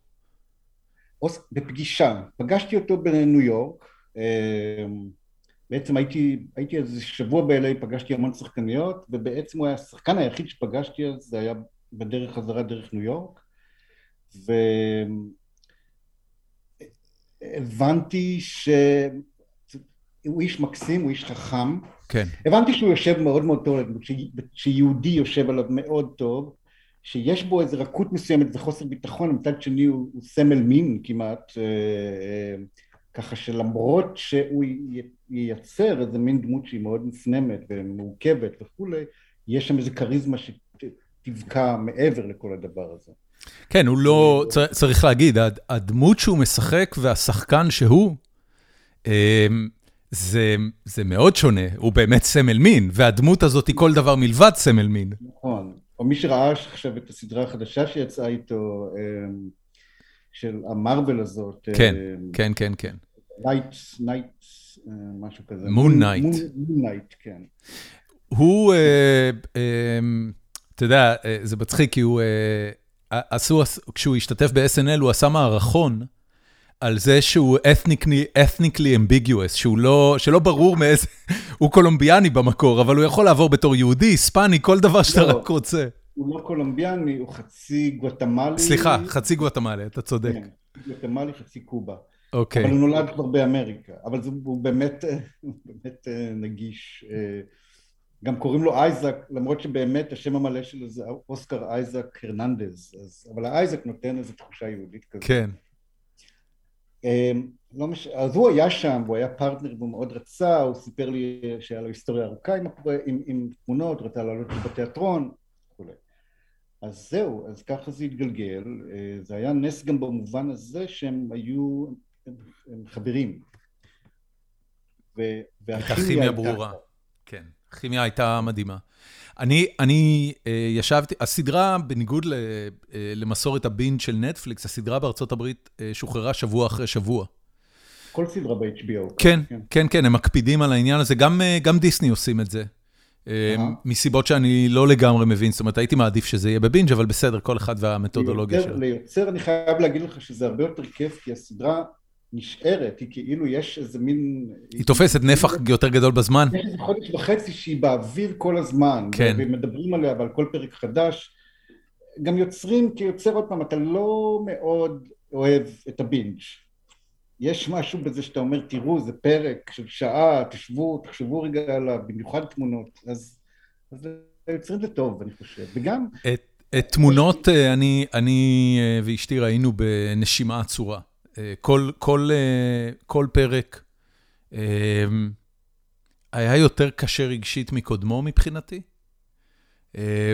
B: בפגישה, פגשתי אותו בניו יורק, אמ, בעצם הייתי, הייתי איזה שבוע ב-LA, פגשתי המון שחקניות, ובעצם הוא היה השחקן היחיד שפגשתי אז, זה היה בדרך חזרה דרך ניו יורק, והבנתי שהוא איש מקסים, הוא איש חכם,
A: כן.
B: הבנתי שהוא יושב מאוד מאוד טוב, שיהודי יושב עליו מאוד טוב, שיש בו איזו רכות מסוימת וחוסר ביטחון, מצד שני הוא, הוא סמל מין כמעט, אה, אה, ככה שלמרות שהוא ייצר איזה מין דמות שהיא מאוד מפנמת ומורכבת וכולי, יש שם איזו כריזמה שתבקע מעבר לכל הדבר הזה.
A: כן, הוא לא, צריך להגיד, הדמות שהוא משחק והשחקן שהוא, אה, זה, זה מאוד שונה, הוא באמת סמל מין, והדמות הזאת היא כל דבר מלבד סמל מין.
B: נכון, או מי שראה עכשיו את הסדרה החדשה שיצאה איתו, אמ, של המרוויל הזאת.
A: כן, אמ, כן, כן, כן.
B: Knight, Knight, אה, משהו כזה.
A: Moon Knight.
B: Moon Knight, כן.
A: הוא, אה, אמ, אתה יודע, אה, זה מצחיק, כי הוא, עשו, כשהוא השתתף ב-SNL, הוא עשה מערכון. על זה שהוא ethnically, ethnically ambiguous, שהוא לא, שלא ברור מאיזה, הוא קולומביאני במקור, אבל הוא יכול לעבור בתור יהודי, היספני, כל דבר שאתה לא, רק רוצה.
B: הוא לא קולומביאני, הוא חצי גואטמלי.
A: סליחה, חצי גואטמלי, אתה צודק. כן,
B: גואטמלי, חצי קובה.
A: אוקיי.
B: אבל הוא נולד כבר באמריקה, אבל זה, הוא באמת, באמת אה, נגיש. גם קוראים לו אייזק, למרות שבאמת השם המלא שלו זה אוסקר אייזק הרננדז, אז, אבל האייזק נותן איזו תחושה יהודית כזאת.
A: כן.
B: אמ, לא מש... אז הוא היה שם, הוא היה פרטנר והוא מאוד רצה, הוא סיפר לי שהיה לו היסטוריה ארוכה עם, עם, עם תמונות, רצה לעלות בתיאטרון וכולי. אז זהו, אז ככה זה התגלגל, אה, זה היה נס גם במובן הזה שהם היו הם, הם חברים.
A: הייתה כימיה ברורה, כן, הכימיה הייתה מדהימה. אני אני uh, ישבתי, הסדרה, בניגוד ל, uh, למסורת הבינד של נטפליקס, הסדרה בארצות הברית uh, שוחררה שבוע אחרי שבוע.
B: כל סדרה ב-HBO.
A: כן, כן, כן, כן, הם מקפידים על העניין הזה, גם uh, גם דיסני עושים את זה. Uh, מסיבות שאני לא לגמרי מבין, זאת אומרת, הייתי מעדיף שזה יהיה בבינג', אבל בסדר, כל אחד והמתודולוגיה שלו.
B: ליוצר, אני חייב להגיד לך שזה הרבה יותר כיף, כי הסדרה נשארת, היא כאילו יש איזה מין...
A: היא תופסת נפח יותר גדול בזמן.
B: יש איזה חודש וחצי שהיא באוויר כל הזמן.
A: כן.
B: ומדברים עליה ועל כל פרק חדש. גם יוצרים, כי יוצר עוד פעם, אתה לא מאוד אוהב את הבינג'. יש משהו בזה שאתה אומר, תראו, זה פרק של שעה, תשבו, תחשבו רגע עליו, במיוחד תמונות. אז, אז ליוצרים זה טוב, אני חושב. וגם...
A: את, את תמונות, אה, אני, אני אה, ואשתי ראינו בנשימה עצורה. כל כל, כל פרק היה יותר קשה רגשית מקודמו מבחינתי,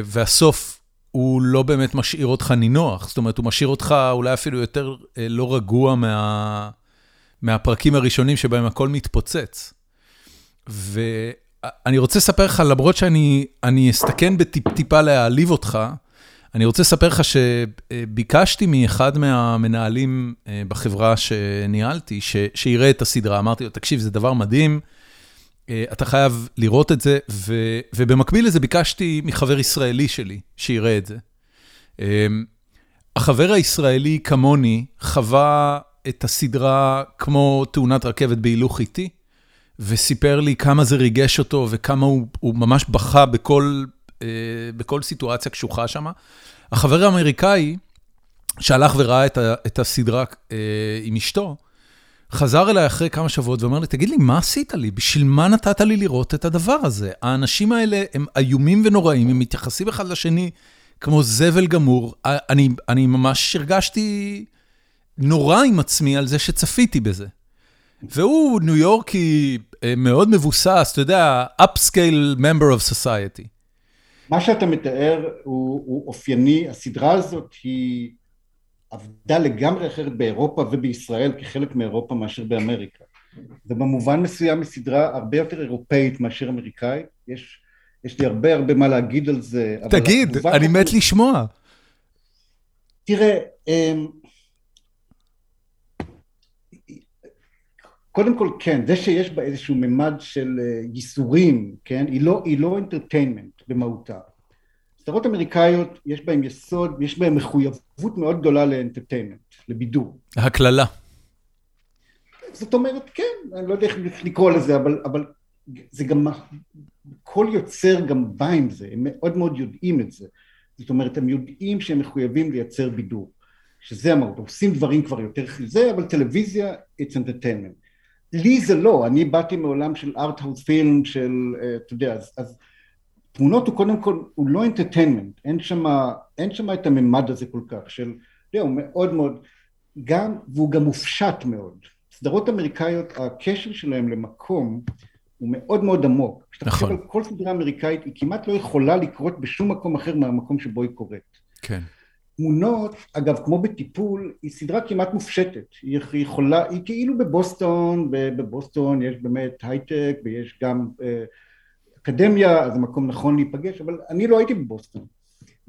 A: והסוף הוא לא באמת משאיר אותך נינוח, זאת אומרת, הוא משאיר אותך אולי אפילו יותר לא רגוע מה, מהפרקים הראשונים שבהם הכל מתפוצץ. ואני רוצה לספר לך, למרות שאני אסתכן בטיפ-טיפה להעליב אותך, אני רוצה לספר לך שביקשתי מאחד מהמנהלים אה, בחברה שניהלתי, שיראה את הסדרה. אמרתי לו, תקשיב, זה דבר מדהים, אה, אתה חייב לראות את זה, ובמקביל לזה ביקשתי מחבר ישראלי שלי שיראה את זה. אה, החבר הישראלי כמוני חווה את הסדרה כמו תאונת רכבת בהילוך איטי, וסיפר לי כמה זה ריגש אותו וכמה הוא, הוא ממש בכה בכל בכל סיטואציה קשוחה שם. החבר האמריקאי, שהלך וראה את הסדרה אה, עם אשתו, חזר אליי אחרי כמה שבועות ואומר לי, תגיד לי, מה עשית לי? בשביל מה נתת לי לראות את הדבר הזה? האנשים האלה הם איומים ונוראים, הם מתייחסים אחד לשני כמו זבל גמור. אני, אני ממש הרגשתי נורא עם עצמי על זה שצפיתי בזה. והוא ניו יורקי אה, מאוד מבוסס, אתה יודע, upscale member of society.
B: מה שאתה מתאר הוא, הוא אופייני, הסדרה הזאת היא עבדה לגמרי אחרת באירופה ובישראל כחלק מאירופה מאשר באמריקה. ובמובן מסוים היא סדרה הרבה יותר אירופאית מאשר אמריקאית, יש, יש לי הרבה הרבה מה להגיד על זה.
A: תגיד, אני מת לשמוע.
B: תראה, קודם כל כן, זה שיש בה איזשהו ממד של אה, ייסורים, כן, היא לא, היא לא entertainment במהותה. סדרות אמריקאיות יש בהן יסוד, יש בהן מחויבות מאוד גדולה ל entertainment, לבידור.
A: הקללה.
B: זאת אומרת, כן, אני לא יודע איך לקרוא לזה, אבל, אבל זה גם, כל יוצר גם בא עם זה, הם מאוד מאוד יודעים את זה. זאת אומרת, הם יודעים שהם מחויבים לייצר בידור, שזה המהות, עושים דברים כבר יותר זה, אבל טלוויזיה, it's entertainment. לי זה לא, אני באתי מעולם של ארט-האוס פילם, של, אה, אתה יודע, אז, אז תמונות הוא קודם כל, הוא לא אינטרטיינמנט, אין שם אין את הממד הזה כל כך, של, אתה יודע, הוא מאוד מאוד, גם, והוא גם מופשט מאוד. סדרות אמריקאיות, הקשר שלהם למקום הוא מאוד מאוד עמוק. כשאתה נכון. חושב על כל סדרה אמריקאית, היא כמעט לא יכולה לקרות בשום מקום אחר מהמקום שבו היא קורית.
A: כן.
B: תמונות, אגב, כמו בטיפול, היא סדרה כמעט מופשטת. היא יכולה, היא כאילו בבוסטון, בבוסטון יש באמת הייטק ויש גם אה, אקדמיה, אז זה מקום נכון להיפגש, אבל אני לא הייתי בבוסטון.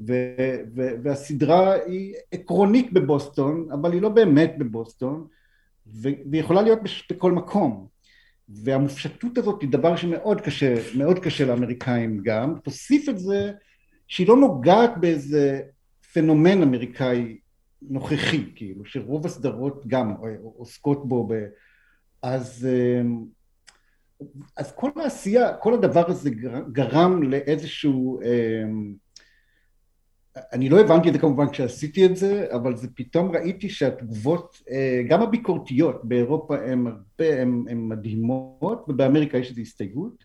B: ו- ו- והסדרה היא עקרונית בבוסטון, אבל היא לא באמת בבוסטון, והיא יכולה להיות בכל מקום. והמופשטות הזאת היא דבר שמאוד קשה, מאוד קשה לאמריקאים גם. תוסיף את זה שהיא לא נוגעת באיזה פנומן אמריקאי נוכחי, כאילו, שרוב הסדרות גם עוסקות בו, ב... אז, אמ, אז כל העשייה, כל הדבר הזה גרם לאיזשהו, אמ, אני לא הבנתי את זה כמובן כשעשיתי את זה, אבל זה פתאום ראיתי שהתגובות, אה, גם הביקורתיות באירופה הן הרבה, הן מדהימות, ובאמריקה יש איזו הסתייגות,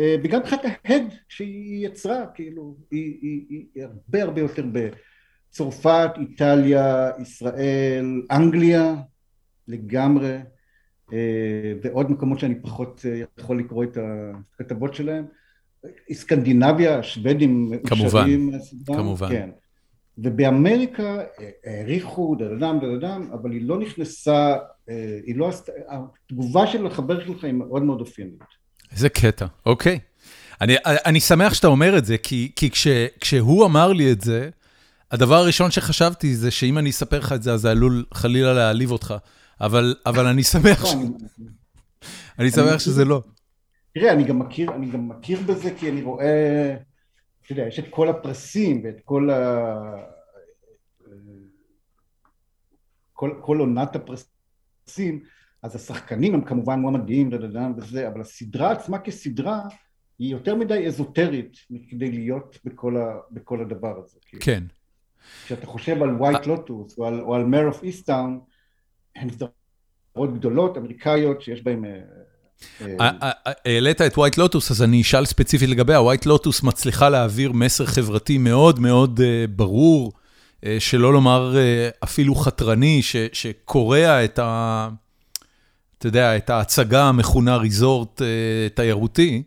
B: אה, וגם מבחינת ההד שהיא יצרה, כאילו, היא, היא, היא, היא הרבה הרבה יותר בצרפת, איטליה, ישראל, אנגליה, לגמרי, אה, ועוד מקומות שאני פחות אה, יכול לקרוא את הכתבות שלהם. סקנדינביה, השוודים.
A: כמובן, כמובן. כן.
B: ובאמריקה העריכו דדדם דדדם, אבל היא לא נכנסה, היא לא עשתה, התגובה של החבר שלך היא מאוד מאוד אופיינית.
A: איזה קטע, אוקיי. אני, אני שמח שאתה אומר את זה, כי, כי כש, כשהוא אמר לי את זה, הדבר הראשון שחשבתי זה שאם אני אספר לך את זה, אז זה עלול חלילה להעליב אותך. אבל, אבל אני שמח, ש... אני שמח שזה לא.
B: תראה, אני גם מכיר, אני גם מכיר בזה כי אני רואה, אתה יודע, יש את כל הפרסים ואת כל ה... כל, כל עונת הפרסים, אז השחקנים הם כמובן מועמדים וזה, אבל הסדרה עצמה כסדרה היא יותר מדי אזוטרית מכדי להיות בכל, ה, בכל הדבר הזה.
A: כן.
B: כשאתה חושב על White Lotus או על, או על Mare of Easttown, הן סדרות גדולות, אמריקאיות, שיש בהן... אה,
A: אה, אה, העלית את White Lotus, אז אני אשאל ספציפית לגביה. White Lotus מצליחה להעביר מסר חברתי מאוד מאוד ברור, שלא לומר אפילו חתרני, שקורע את ה... אתה יודע, את ההצגה המכונה ריזורט תיירותי.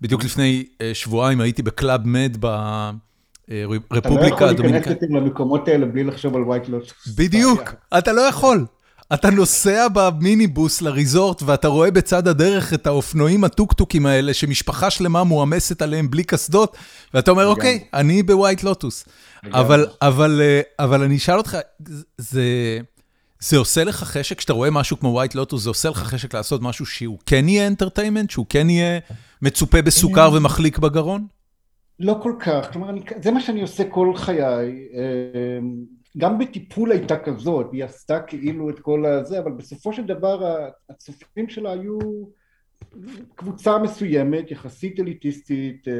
A: בדיוק לפני שבועיים הייתי בקלאב מד ברפובליקה
B: הדומיניקנית. אתה לא יכול להיכנס למקומות האלה בלי לחשוב על White Lotus.
A: בדיוק, אתה לא יכול. אתה נוסע במיניבוס לריזורט ואתה רואה בצד הדרך את האופנועים הטוקטוקים האלה שמשפחה שלמה מועמסת עליהם בלי קסדות, ואתה אומר, אוקיי, אני ב White Lotus. אבל, אבל, אה, אבל אני אשאל אותך, זה... זה עושה לך חשק, כשאתה רואה משהו כמו White Lotus, זה עושה לך חשק לעשות משהו שהוא כן יהיה entertainment, שהוא כן יהיה מצופה בסוכר אה, ומחליק בגרון?
B: לא כל כך, כלומר, אני, זה מה שאני עושה כל חיי. אה, גם בטיפול הייתה כזאת, היא עשתה כאילו את כל הזה, אבל בסופו של דבר הצופים שלה היו קבוצה מסוימת, יחסית אליטיסטית, אה,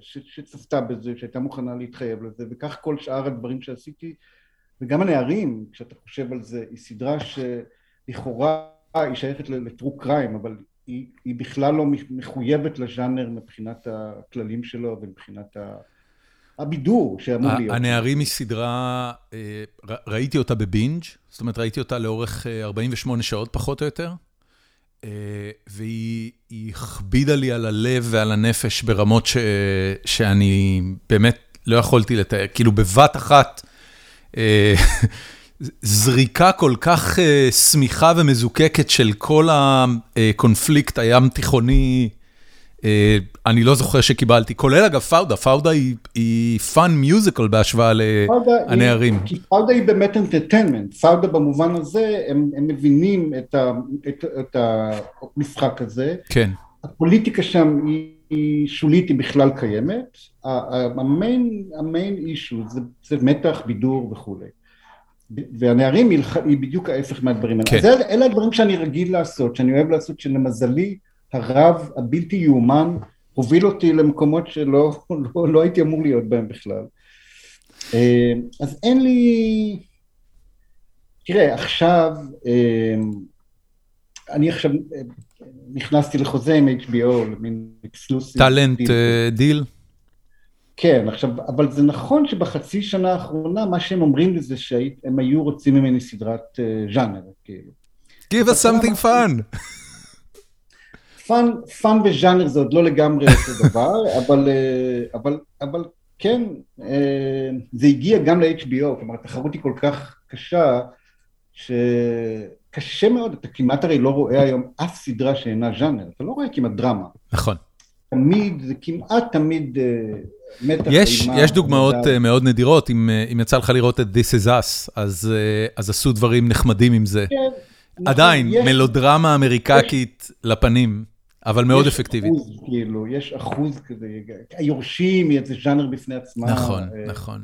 B: שצפתה בזה, שהייתה מוכנה להתחייב לזה, וכך כל שאר הדברים שעשיתי. וגם הנערים, כשאתה חושב על זה, היא סדרה שלכאורה היא שייכת לטרו קריים, אבל היא, היא בכלל לא מחויבת לז'אנר מבחינת הכללים שלו ומבחינת הבידור שאמור להיות.
A: הנערים היא סדרה, אה, ראיתי אותה בבינג', זאת אומרת ראיתי אותה לאורך 48 שעות פחות או יותר. והיא הכבידה לי על הלב ועל הנפש ברמות ש, שאני באמת לא יכולתי לתאר, כאילו בבת אחת, זריקה כל כך סמיכה ומזוקקת של כל הקונפליקט הים תיכוני, אני לא זוכר שקיבלתי, כולל אגב פאודה, פאודה היא fun musical בהשוואה לנערים.
B: כי פאודה היא באמת entertainment, פאודה במובן הזה, הם מבינים את המשחק הזה.
A: כן.
B: הפוליטיקה שם היא שולית, היא בכלל קיימת. המיין אישו זה מתח, בידור וכולי. והנערים היא בדיוק ההפך מהדברים האלה. כן. אלה הדברים שאני רגיל לעשות, שאני אוהב לעשות, שלמזלי הרב הבלתי יאומן הוביל אותי למקומות שלא לא, לא הייתי אמור להיות בהם בכלל. אה, אז אין לי... תראה, עכשיו, אה, אני עכשיו אה, נכנסתי לחוזה עם HBO, למין exclusive.
A: talent deal?
B: כן, עכשיו, אבל זה נכון שבחצי שנה האחרונה, מה שהם אומרים לי זה שהם היו רוצים ממני סדרת ז'אנר, כאילו.
A: Give us something fun.
B: fun, fun וז'אנר זה עוד לא לגמרי אותו דבר, אבל, אבל, אבל כן, זה הגיע גם ל-HBO, כלומר התחרות היא כל כך קשה, שקשה מאוד, אתה כמעט הרי לא רואה היום אף סדרה שאינה ז'אנר, אתה לא רואה כמעט דרמה.
A: נכון.
B: תמיד, זה כמעט תמיד
A: מתח יש, יש דוגמאות מדע. מאוד נדירות, אם, אם יצא לך לראות את This is Us, אז, אז עשו דברים נחמדים עם זה. כן. עדיין, יש, מלודרמה אמריקאית יש, לפנים. אבל מאוד אפקטיבית.
B: יש אחוז, כאילו, יש אחוז כזה, היורשים, זה ז'אנר בפני עצמם.
A: נכון, אה, נכון.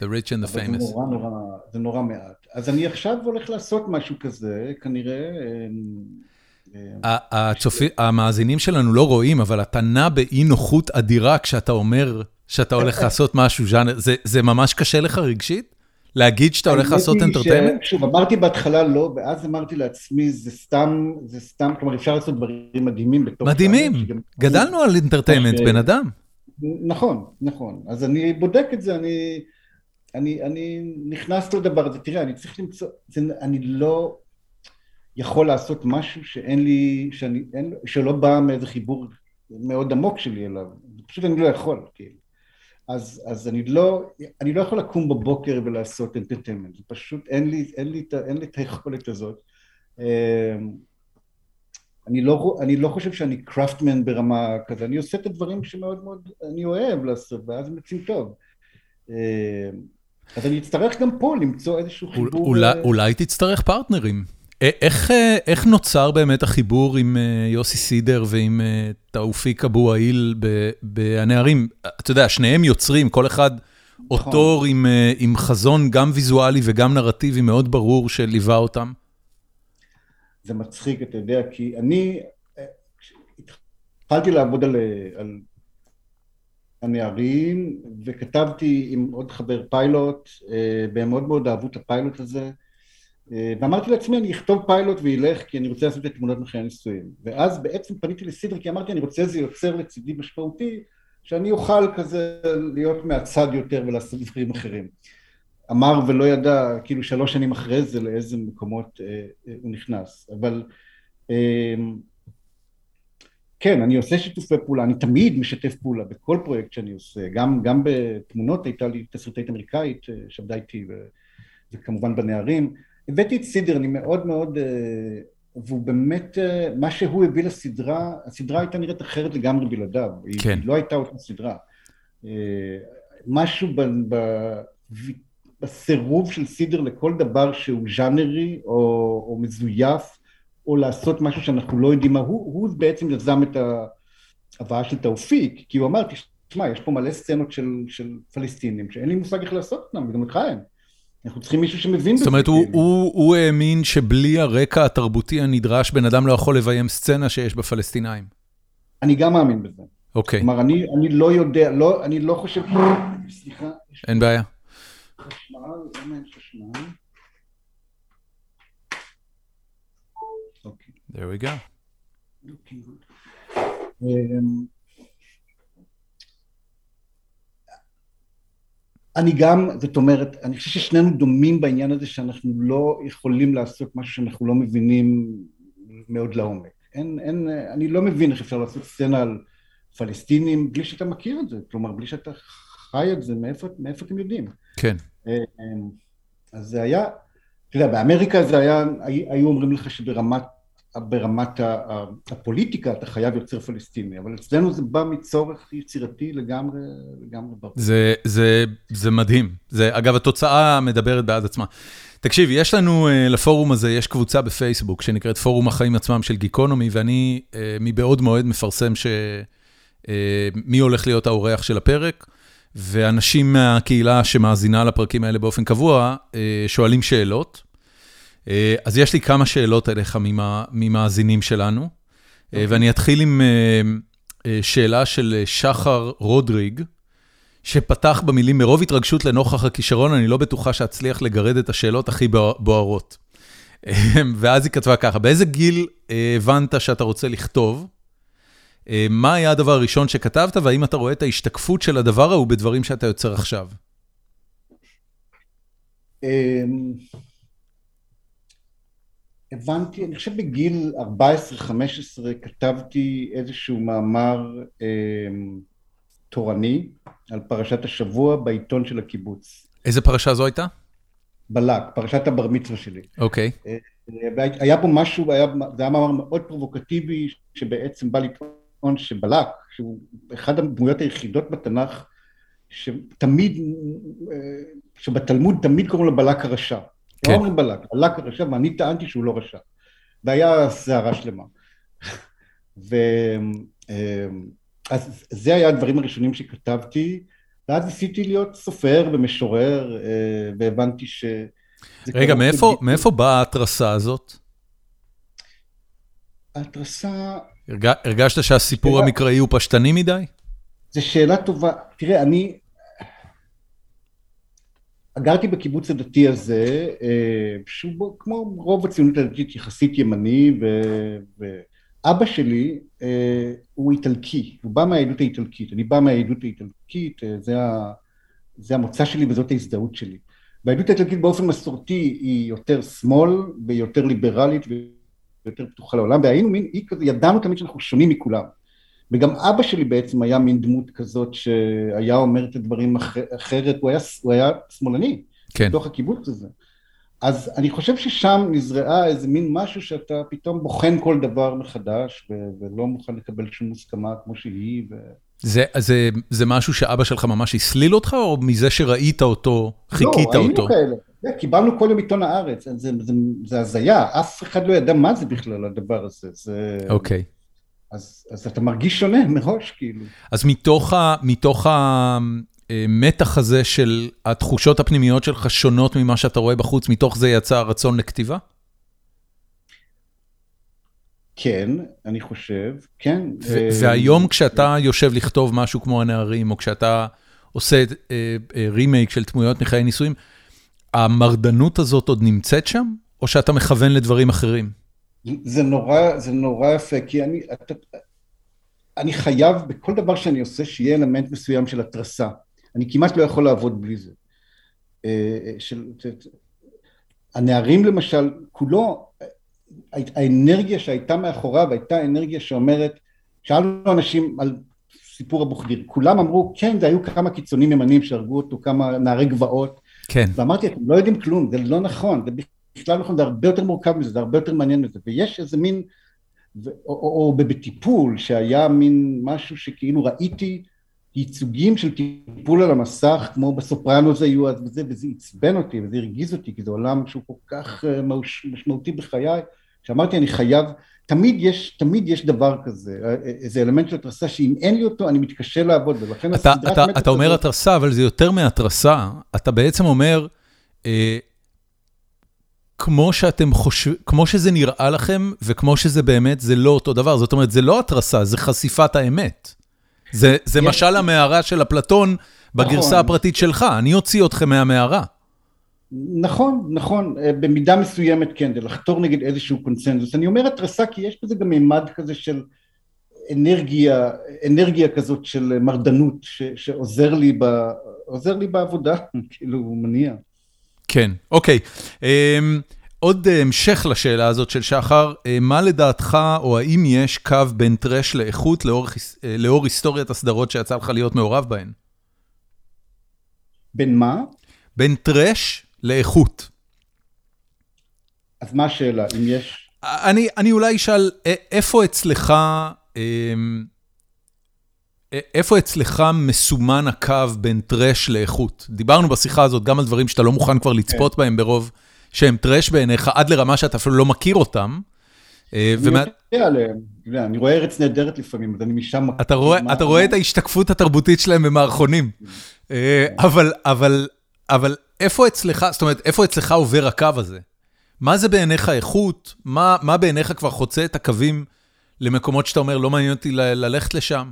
A: The rich and the famous.
B: זה נורא נורא, זה נורא מעט. אז אני עכשיו הולך לעשות משהו כזה, כנראה.
A: אה, הצופי, המאזינים שלנו לא רואים, אבל אתה נע באי נוחות אדירה כשאתה אומר שאתה הולך לעשות משהו ז'אנר, זה, זה ממש קשה לך רגשית? להגיד שאתה הולך לעשות אנטרטיימנט?
B: שוב, אמרתי בהתחלה לא, ואז אמרתי לעצמי, זה סתם, זה סתם, כלומר אפשר לעשות דברים מדהימים בתוך...
A: מדהימים, גדלנו על entertainment, בן אדם.
B: נכון, נכון. אז אני בודק את זה, אני, אני, אני נכנס לדבר הזה. תראה, אני צריך למצוא, זה, אני לא יכול לעשות משהו שאין לי, שאני, אין, שלא בא מאיזה חיבור מאוד עמוק שלי אליו. פשוט אני לא יכול, כאילו. אז, אז אני, לא, אני לא יכול לקום בבוקר ולעשות entertainment, זה פשוט אין לי, אין, לי, אין לי את היכולת הזאת. אמ, אני לא, אני לא חושב שאני קראפטמן ברמה כזה, אני עושה את הדברים שמאוד מאוד אני אוהב לעשות, ואז הם יוצאים טוב. אמ, אז אני אצטרך גם פה למצוא איזשהו חיבור.
A: אולי, אה, אולי תצטרך פרטנרים. איך איך נוצר באמת החיבור עם יוסי סידר ועם תאופיק אבו עאיל ב"הנערים"? אתה יודע, שניהם יוצרים, כל אחד אוטור עם עם חזון גם ויזואלי וגם נרטיבי מאוד ברור שליווה אותם.
B: זה מצחיק, אתה יודע, כי אני התחלתי לעבוד על על הנערים וכתבתי עם עוד חבר פיילוט, והם מאוד מאוד אהבו את הפיילוט הזה. אה, ואמרתי לעצמי אני אכתוב פיילוט וילך כי אני רוצה לעשות את תמונות מחיי הנישואים. ואז בעצם פניתי לסידר כי אמרתי אני רוצה איזה יוצר לצידי משמעותי שאני אוכל כזה להיות מהצד יותר ולעשות דברים אחרים. אמר ולא ידע כאילו שלוש שנים אחרי זה לאיזה מקומות אה, אה, הוא נכנס. אבל אה, כן אני עושה שיתופי פעולה אני תמיד משתף פעולה בכל פרויקט שאני עושה. גם, גם בתמונות הייתה לי תסריטאית אמריקאית אה, שעבדה איתי וכמובן בנערים הבאתי את סידר, אני מאוד מאוד, אה, והוא באמת, אה, מה שהוא הביא לסדרה, הסדרה הייתה נראית אחרת לגמרי בלעדיו, כן. היא לא הייתה אותה סדרה. אה, משהו ב, ב, בסירוב של סידר לכל דבר שהוא ז'אנרי או, או מזויף, או לעשות משהו שאנחנו לא יודעים מה הוא, הוא בעצם יזם את ההבאה של תאופיק, כי הוא אמר, תשמע, יש פה מלא סצנות של, של פלסטינים שאין לי מושג איך לעשות אותם, וגם אותך אין. אנחנו צריכים מישהו שמבין
A: בזה. זאת אומרת, הוא, כאילו. הוא, הוא האמין שבלי הרקע התרבותי הנדרש, בן אדם לא יכול לביים סצנה שיש בפלסטינאים.
B: אני גם מאמין בזה.
A: אוקיי.
B: כלומר, אני, אני לא יודע, לא, אני לא חושב... סליחה.
A: אין בעיה. אוקיי. There we go.
B: אמ, אני גם, זאת אומרת, אני חושב ששנינו דומים בעניין הזה שאנחנו לא יכולים לעשות משהו שאנחנו לא מבינים מאוד לעומק. אין, אין, אני לא מבין איך אפשר לעשות סצנה על פלסטינים בלי שאתה מכיר את זה, כלומר בלי שאתה חי את זה, מאיפה, מאיפה אתם יודעים?
A: כן.
B: אמ, אז זה היה, אתה יודע, באמריקה זה היה, היו אומרים לך שברמת ברמת הפוליטיקה אתה חייב יוצר פלסטיני, אבל אצלנו זה בא מצורך יצירתי לגמרי, לגמרי ברור.
A: זה, זה, זה מדהים. זה, אגב, התוצאה מדברת בעד עצמה. תקשיב, יש לנו uh, לפורום הזה, יש קבוצה בפייסבוק שנקראת פורום החיים עצמם של גיקונומי, ואני uh, מבעוד מועד מפרסם ש... uh, מי הולך להיות האורח של הפרק, ואנשים מהקהילה שמאזינה לפרקים האלה באופן קבוע, שואלים שאלות. אה, אז יש לי כמה שאלות אליך ממאזינים שלנו, אה, אוקיי. ואני אתחיל עם אה, שאלה של שחר רודריג, שפתח במילים, מרוב התרגשות לנוכח הכישרון, אני לא בטוחה שאצליח לגרד את השאלות הכי בוערות. ואז היא כתבה ככה, באיזה גיל הבנת שאתה רוצה לכתוב? מה היה הדבר הראשון שכתבת, והאם אתה רואה את ההשתקפות של הדבר ההוא בדברים שאתה יוצר עכשיו?
B: הבנתי, אני חושב בגיל 14-15 כתבתי איזשהו מאמר אה, תורני על פרשת השבוע בעיתון של הקיבוץ.
A: איזה פרשה זו הייתה?
B: בלק, פרשת הבר מצווה שלי.
A: אוקיי.
B: Okay. אה, היה בו משהו, היה, זה היה מאמר מאוד פרובוקטיבי, שבעצם בא לטעון שבלק, שהוא אחד הדמויות היחידות בתנ"ך, שתמיד, אה, שבתלמוד תמיד קוראים לו בלק הרשע. כן. לא אומרים בלק, בלק רשע, ואני טענתי שהוא לא רשע. והיה סערה שלמה. ו... אמ, אז זה היה הדברים הראשונים שכתבתי, ואז ניסיתי להיות סופר ומשורר, אה, והבנתי ש...
A: רגע, מאיפה, מאיפה באה ההתרסה הזאת?
B: ההתרסה...
A: הרג... הרגשת שהסיפור שאלה... המקראי הוא פשטני מדי?
B: זו שאלה טובה. תראה, אני, גרתי בקיבוץ הדתי הזה, אה, שהוא בו, כמו רוב הציונות הדתית יחסית ימני, ואבא שלי אה, הוא איטלקי, הוא בא מהעדות האיטלקית, אני בא מהעדות האיטלקית, אה, זה, ה, זה המוצא שלי וזאת ההזדהות שלי. והעדות האיטלקית באופן מסורתי היא יותר שמאל ויותר ליברלית ויותר פתוחה לעולם, והיינו מין ידענו תמיד שאנחנו שונים מכולם. וגם אבא שלי בעצם היה מין דמות כזאת שהיה אומר את הדברים אח, אחרת, הוא היה, הוא היה שמאלני, כן. בתוך הקיבוץ הזה. אז אני חושב ששם נזרעה איזה מין משהו שאתה פתאום בוחן כל דבר מחדש, ו- ולא מוכן לקבל שום מוסכמה כמו שהיא. ו...
A: זה, זה, זה משהו שאבא שלך ממש הסליל אותך, או מזה שראית אותו, חיכית לא, אותו? לא,
B: היינו כאלה. קיבלנו כל יום עיתון הארץ, זה, זה, זה, זה הזיה, אף אחד לא ידע מה זה בכלל הדבר הזה. זה...
A: אוקיי. Okay.
B: אז, אז אתה מרגיש שונה מראש, כאילו.
A: אז מתוך, ה, מתוך המתח הזה של התחושות הפנימיות שלך שונות ממה שאתה רואה בחוץ, מתוך זה יצא הרצון לכתיבה?
B: כן, אני חושב, כן.
A: והיום כשאתה יושב לכתוב משהו כמו הנערים, או כשאתה עושה רימייק של דמויות מחיי נישואים, המרדנות הזאת עוד נמצאת שם, או שאתה מכוון לדברים אחרים?
B: זה נורא, זה נורא יפה, כי אני, אתה, אני חייב בכל דבר שאני עושה שיהיה אלמנט מסוים של התרסה. אני כמעט לא יכול לעבוד בלי זה. אה, של, הנערים למשל, כולו, האנרגיה שהייתה מאחוריו הייתה אנרגיה שאומרת, שאלנו אנשים על סיפור אבו חדיר, כולם אמרו, כן, זה היו כמה קיצונים ימנים שהרגו אותו, כמה נערי גבעות.
A: כן.
B: ואמרתי, אתם לא יודעים כלום, זה לא נכון, זה בכלל נכון, זה הרבה יותר מורכב מזה, זה הרבה יותר מעניין מזה, ויש איזה מין, או, או, או בטיפול, שהיה מין משהו שכאילו ראיתי ייצוגים של טיפול על המסך, כמו בסופרנוס היו אז וזה, וזה עצבן אותי וזה הרגיז אותי, כי זה עולם שהוא כל כך אה, משמעותי בחיי, שאמרתי אני חייב, תמיד יש, תמיד יש דבר כזה, אה, אה, איזה אלמנט של התרסה, שאם אין לי אותו אני מתקשה לעבוד, ולכן
A: אתה, הסדרת אתה, אתה אומר התרסה, אבל זה יותר מהתרסה, אתה בעצם אומר, כמו שאתם חושבים, כמו שזה נראה לכם, וכמו שזה באמת, זה לא אותו דבר. זאת אומרת, זה לא התרסה, זה חשיפת האמת. זה, זה משל המערה של אפלטון בגרסה נכון. הפרטית שלך, אני אוציא אתכם מהמערה.
B: נכון, נכון, במידה מסוימת כן, זה לחתור נגד איזשהו קונצנזוס. אני אומר התרסה כי יש בזה גם מימד כזה של אנרגיה, אנרגיה כזאת של מרדנות ש, שעוזר לי, ב, לי בעבודה, כאילו, הוא מניע.
A: כן, אוקיי. אמ, עוד המשך לשאלה הזאת של שחר, אה, מה לדעתך, או האם יש קו בין טרש לאיכות לאור, אה, לאור היסטוריית הסדרות שיצא לך להיות מעורב בהן?
B: בין מה?
A: בין טרש לאיכות.
B: אז מה השאלה, אם יש...
A: אני, אני אולי אשאל, איפה אצלך, אמ, איפה אצלך מסומן הקו בין טרש לאיכות? דיברנו בשיחה הזאת גם על דברים שאתה לא מוכן כבר לצפות כן. בהם ברוב שהם טרש בעיניך, עד לרמה שאתה אפילו לא מכיר אותם.
B: אה, אני יודע עליהם, אני רואה ארץ נהדרת לפעמים, אז אני משם...
A: אתה רואה את ההשתקפות התרבותית שלהם במערכונים. אה, אבל איפה אצלך, זאת אומרת, איפה אצלך עובר הקו הזה? מה זה בעיניך איכות? מה בעיניך כבר חוצה את הקווים למקומות שאתה אומר, לא מעניין אותי ללכת לשם?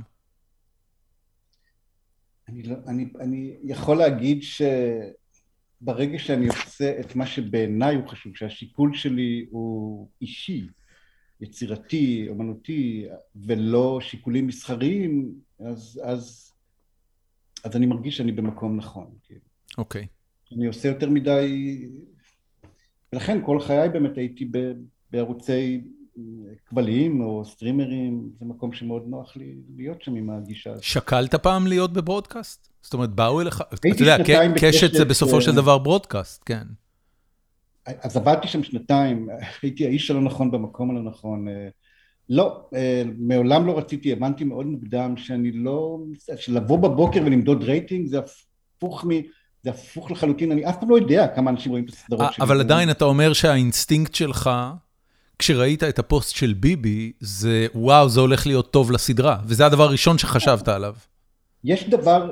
B: אני, לא, אני, אני יכול להגיד שברגע שאני עושה את מה שבעיניי הוא חשוב, שהשיקול שלי הוא אישי, יצירתי, אומנותי, ולא שיקולים מסחריים, אז, אז, אז אני מרגיש שאני במקום נכון. כאילו.
A: אוקיי. Okay.
B: אני עושה יותר מדי, ולכן כל חיי באמת הייתי בערוצי כבלים או סטרימרים, זה מקום שמאוד נוח לי להיות שם עם הגישה הזאת.
A: שקלת פעם להיות בברודקאסט? זאת אומרת, באו אליך, אתה יודע, קשת זה בסופו של דבר ברודקאסט, כן.
B: אז עבדתי שם שנתיים, הייתי האיש הלא נכון במקום הלא נכון. אה, לא, אה, מעולם לא רציתי, הבנתי מאוד מוקדם שאני לא... שלבוא בבוקר ולמדוד רייטינג זה הפוך מ... זה הפוך לחלוטין, אני אף פעם לא יודע כמה אנשים רואים את הסדרות
A: שלי. אבל עדיין אתה אומר שהאינסטינקט שלך כשראית את הפוסט של ביבי, זה וואו, זה הולך להיות טוב לסדרה, וזה הדבר הראשון שחשבת עליו.
B: יש דבר,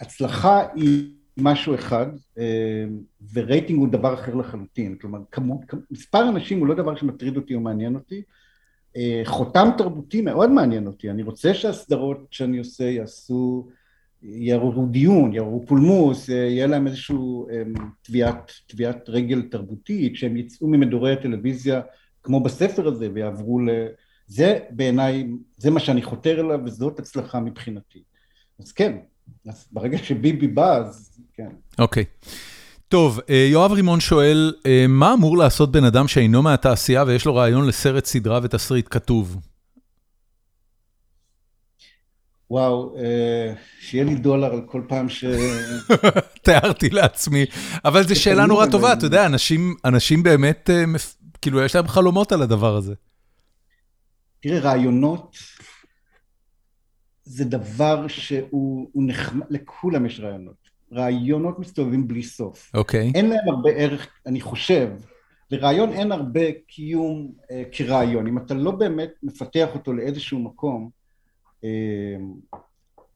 B: הצלחה היא משהו אחד, אה, ורייטינג הוא דבר אחר לחלוטין. כלומר, כמות, מספר אנשים הוא לא דבר שמטריד אותי או מעניין אותי. אה, חותם תרבותי מאוד מעניין אותי. אני רוצה שהסדרות שאני עושה יעשו, יעוררו דיון, יעוררו פולמוס, אה, יהיה להם איזושהי תביעת רגל תרבותית, שהם יצאו ממדורי הטלוויזיה כמו בספר הזה, ויעברו ל... זה בעיניי, זה מה שאני חותר אליו, וזאת הצלחה מבחינתי. אז כן, אז ברגע שביבי בא, אז כן.
A: אוקיי. Okay. טוב, אה, יואב רימון שואל, אה, מה אמור לעשות בן אדם שאינו מהתעשייה ויש לו רעיון לסרט סדרה ותסריט כתוב?
B: וואו, אה, שיהיה לי דולר על כל פעם ש...
A: תיארתי לעצמי, אבל זו שאלה נורא טובה, אתה יודע, אנשים באמת כאילו, יש להם חלומות על הדבר הזה.
B: תראה, רעיונות זה דבר שהוא נחמד, לכולם יש רעיונות. רעיונות מסתובבים בלי סוף.
A: אוקיי. Okay.
B: אין להם הרבה ערך, אני חושב, לרעיון אין הרבה קיום אה, כרעיון. אם אתה לא באמת מפתח אותו לאיזשהו מקום, אה,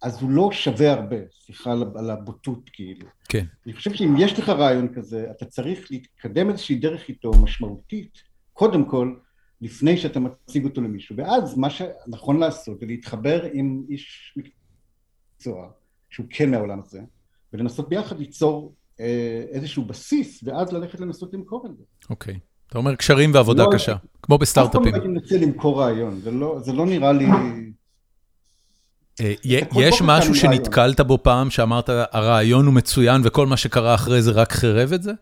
B: אז הוא לא שווה הרבה, סליחה על הבוטות כאילו.
A: כן.
B: אני חושב שאם יש לך רעיון כזה, אתה צריך להתקדם איזושהי דרך איתו משמעותית, קודם כל, לפני שאתה מציג אותו למישהו. ואז מה שנכון לעשות זה להתחבר עם איש מקצוע, שהוא כן מהעולם הזה, ולנסות ביחד ליצור אה, איזשהו בסיס, ואז ללכת לנסות למכור את זה.
A: אוקיי. אתה אומר קשרים ועבודה לא, קשה, כמו בסטארט-אפים. אף פעם
B: לא הייתי מנסה למכור רעיון, זה לא, זה לא נראה לי...
A: אה, יש משהו שנתקלת בו פעם, שאמרת, הרעיון הוא מצוין וכל מה שקרה אחרי זה רק חרב את זה?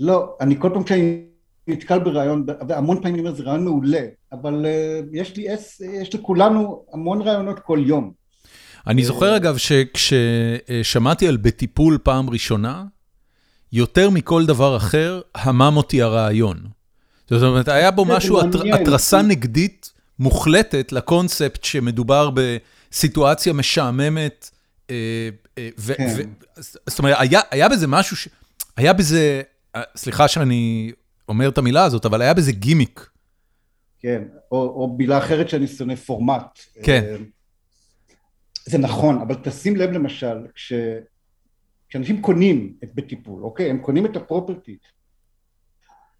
B: לא, אני כל פעם כשאני נתקל ברעיון, והמון פעמים אני אומר, זה רעיון מעולה, אבל uh, יש לי, יש לכולנו המון רעיונות כל יום.
A: אני זוכר אגב שכששמעתי על בטיפול פעם ראשונה, יותר מכל דבר אחר, המם אותי הרעיון. זאת אומרת, היה בו משהו, התרסה נגדית מוחלטת לקונספט שמדובר בסיטואציה משעממת. אה, אה, כן. זאת אומרת, היה בזה משהו, היה בזה, סליחה שאני אומר את המילה הזאת, אבל היה בזה גימיק.
B: כן, או, או מילה אחרת שאני שונא, פורמט.
A: כן.
B: אה, זה נכון, אבל תשים לב למשל, כש... כשאנשים קונים את בטיפול, אוקיי? הם קונים את הפרופרטי.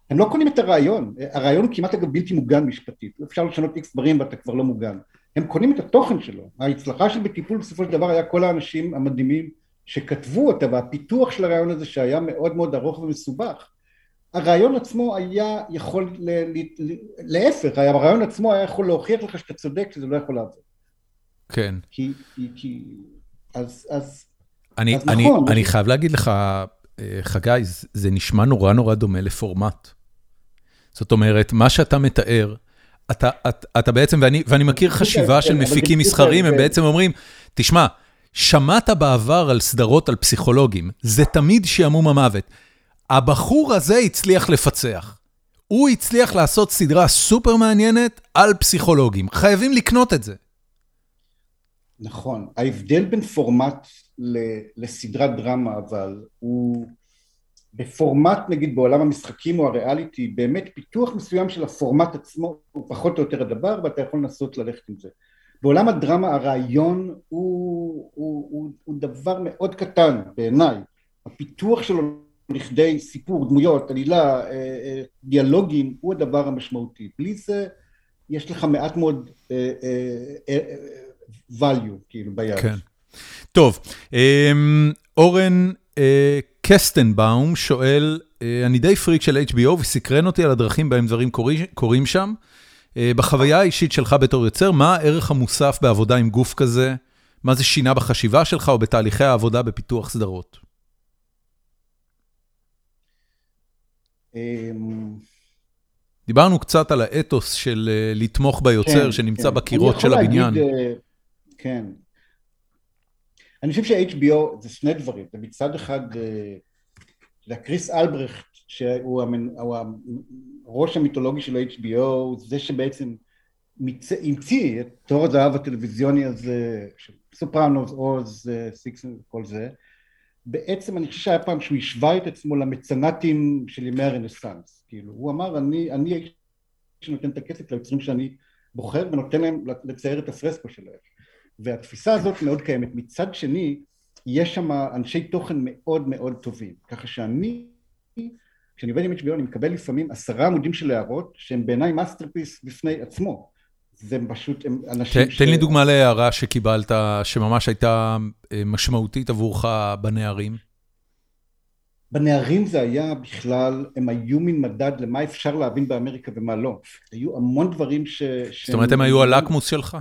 B: הם לא קונים את הרעיון, הרעיון הוא כמעט אגב בלתי מוגן משפטית, אפשר לשנות איקס דברים ואתה כבר לא מוגן. הם קונים את התוכן שלו, ההצלחה של בטיפול בסופו של דבר היה כל האנשים המדהימים שכתבו אותה והפיתוח של הרעיון הזה שהיה מאוד מאוד ארוך ומסובך הרעיון עצמו היה יכול, להפך, הרעיון עצמו היה יכול להוכיח לך שאתה צודק שזה לא יכול לעבוד.
A: כן.
B: כי, כי, כי, אז, אז,
A: אני, אז אני, נכון. אני חייב להגיד לך, אה, חגי, זה נשמע נורא נורא דומה לפורמט. זאת אומרת, מה שאתה מתאר, אתה, אתה, אתה בעצם, ואני, ואני מכיר חשיבה של מפיקים מסחרים, הם בעצם אומרים, תשמע, שמעת בעבר על סדרות על פסיכולוגים, זה תמיד שעמום המוות. הבחור הזה הצליח לפצח. הוא הצליח לעשות סדרה סופר מעניינת על פסיכולוגים. חייבים לקנות את זה.
B: נכון. ההבדל בין פורמט לסדרת דרמה, אבל הוא בפורמט, נגיד, בעולם המשחקים או הריאליטי, באמת פיתוח מסוים של הפורמט עצמו הוא פחות או יותר הדבר, ואתה יכול לנסות ללכת עם זה. בעולם הדרמה הרעיון הוא, הוא, הוא, הוא דבר מאוד קטן בעיניי. הפיתוח שלו לכדי סיפור, דמויות, עלילה, אה, אה, דיאלוגים, הוא הדבר המשמעותי. בלי זה יש לך מעט מאוד אה, value, כאילו, ביד.
A: כן. טוב, אמ, אורן קסטנבאום שואל, אני די פריק של HBO וסקרן אותי על הדרכים בהם דברים קורים שם. בחוויה האישית שלך בתור יוצר, מה הערך המוסף בעבודה עם גוף כזה? מה זה שינה בחשיבה שלך או בתהליכי העבודה בפיתוח סדרות? אמ, דיברנו קצת על האתוס של אה, לתמוך ביוצר כן, שנמצא כן. בקירות של הבניין. להגיד, אה,
B: כן. אני חושב ש-HBO זה שני דברים, מצד אחד זה אה, קריס אלברכט שהוא המנ... הראש המיתולוגי של HBO, זה שבעצם מצ... המציא את תור הזהב הטלוויזיוני הזה, סופרנוס, עוז, סיקס וכל זה, בעצם אני חושב שהיה פעם שהוא השווה את עצמו למצנטים של ימי הרנסאנס, כאילו הוא אמר אני, אני שנותן את הכסף ליוצרים שאני בוחר ונותן להם לצייר את הפרסקו שלהם והתפיסה הזאת מאוד קיימת, מצד שני יש שם אנשי תוכן מאוד מאוד טובים, ככה שאני כשאני עובד עם HBO אני מקבל לפעמים עשרה עמודים של הערות שהם בעיניי masterpiece בפני עצמו זה פשוט, הם אנשים
A: ש... תן לי דוגמה להערה שקיבלת, שממש הייתה אה, משמעותית עבורך בנערים.
B: בנערים זה היה בכלל, הם היו מין מדד למה אפשר להבין באמריקה ומה לא. היו המון דברים ש...
A: זאת אומרת, הם היו הלקמוס שלך?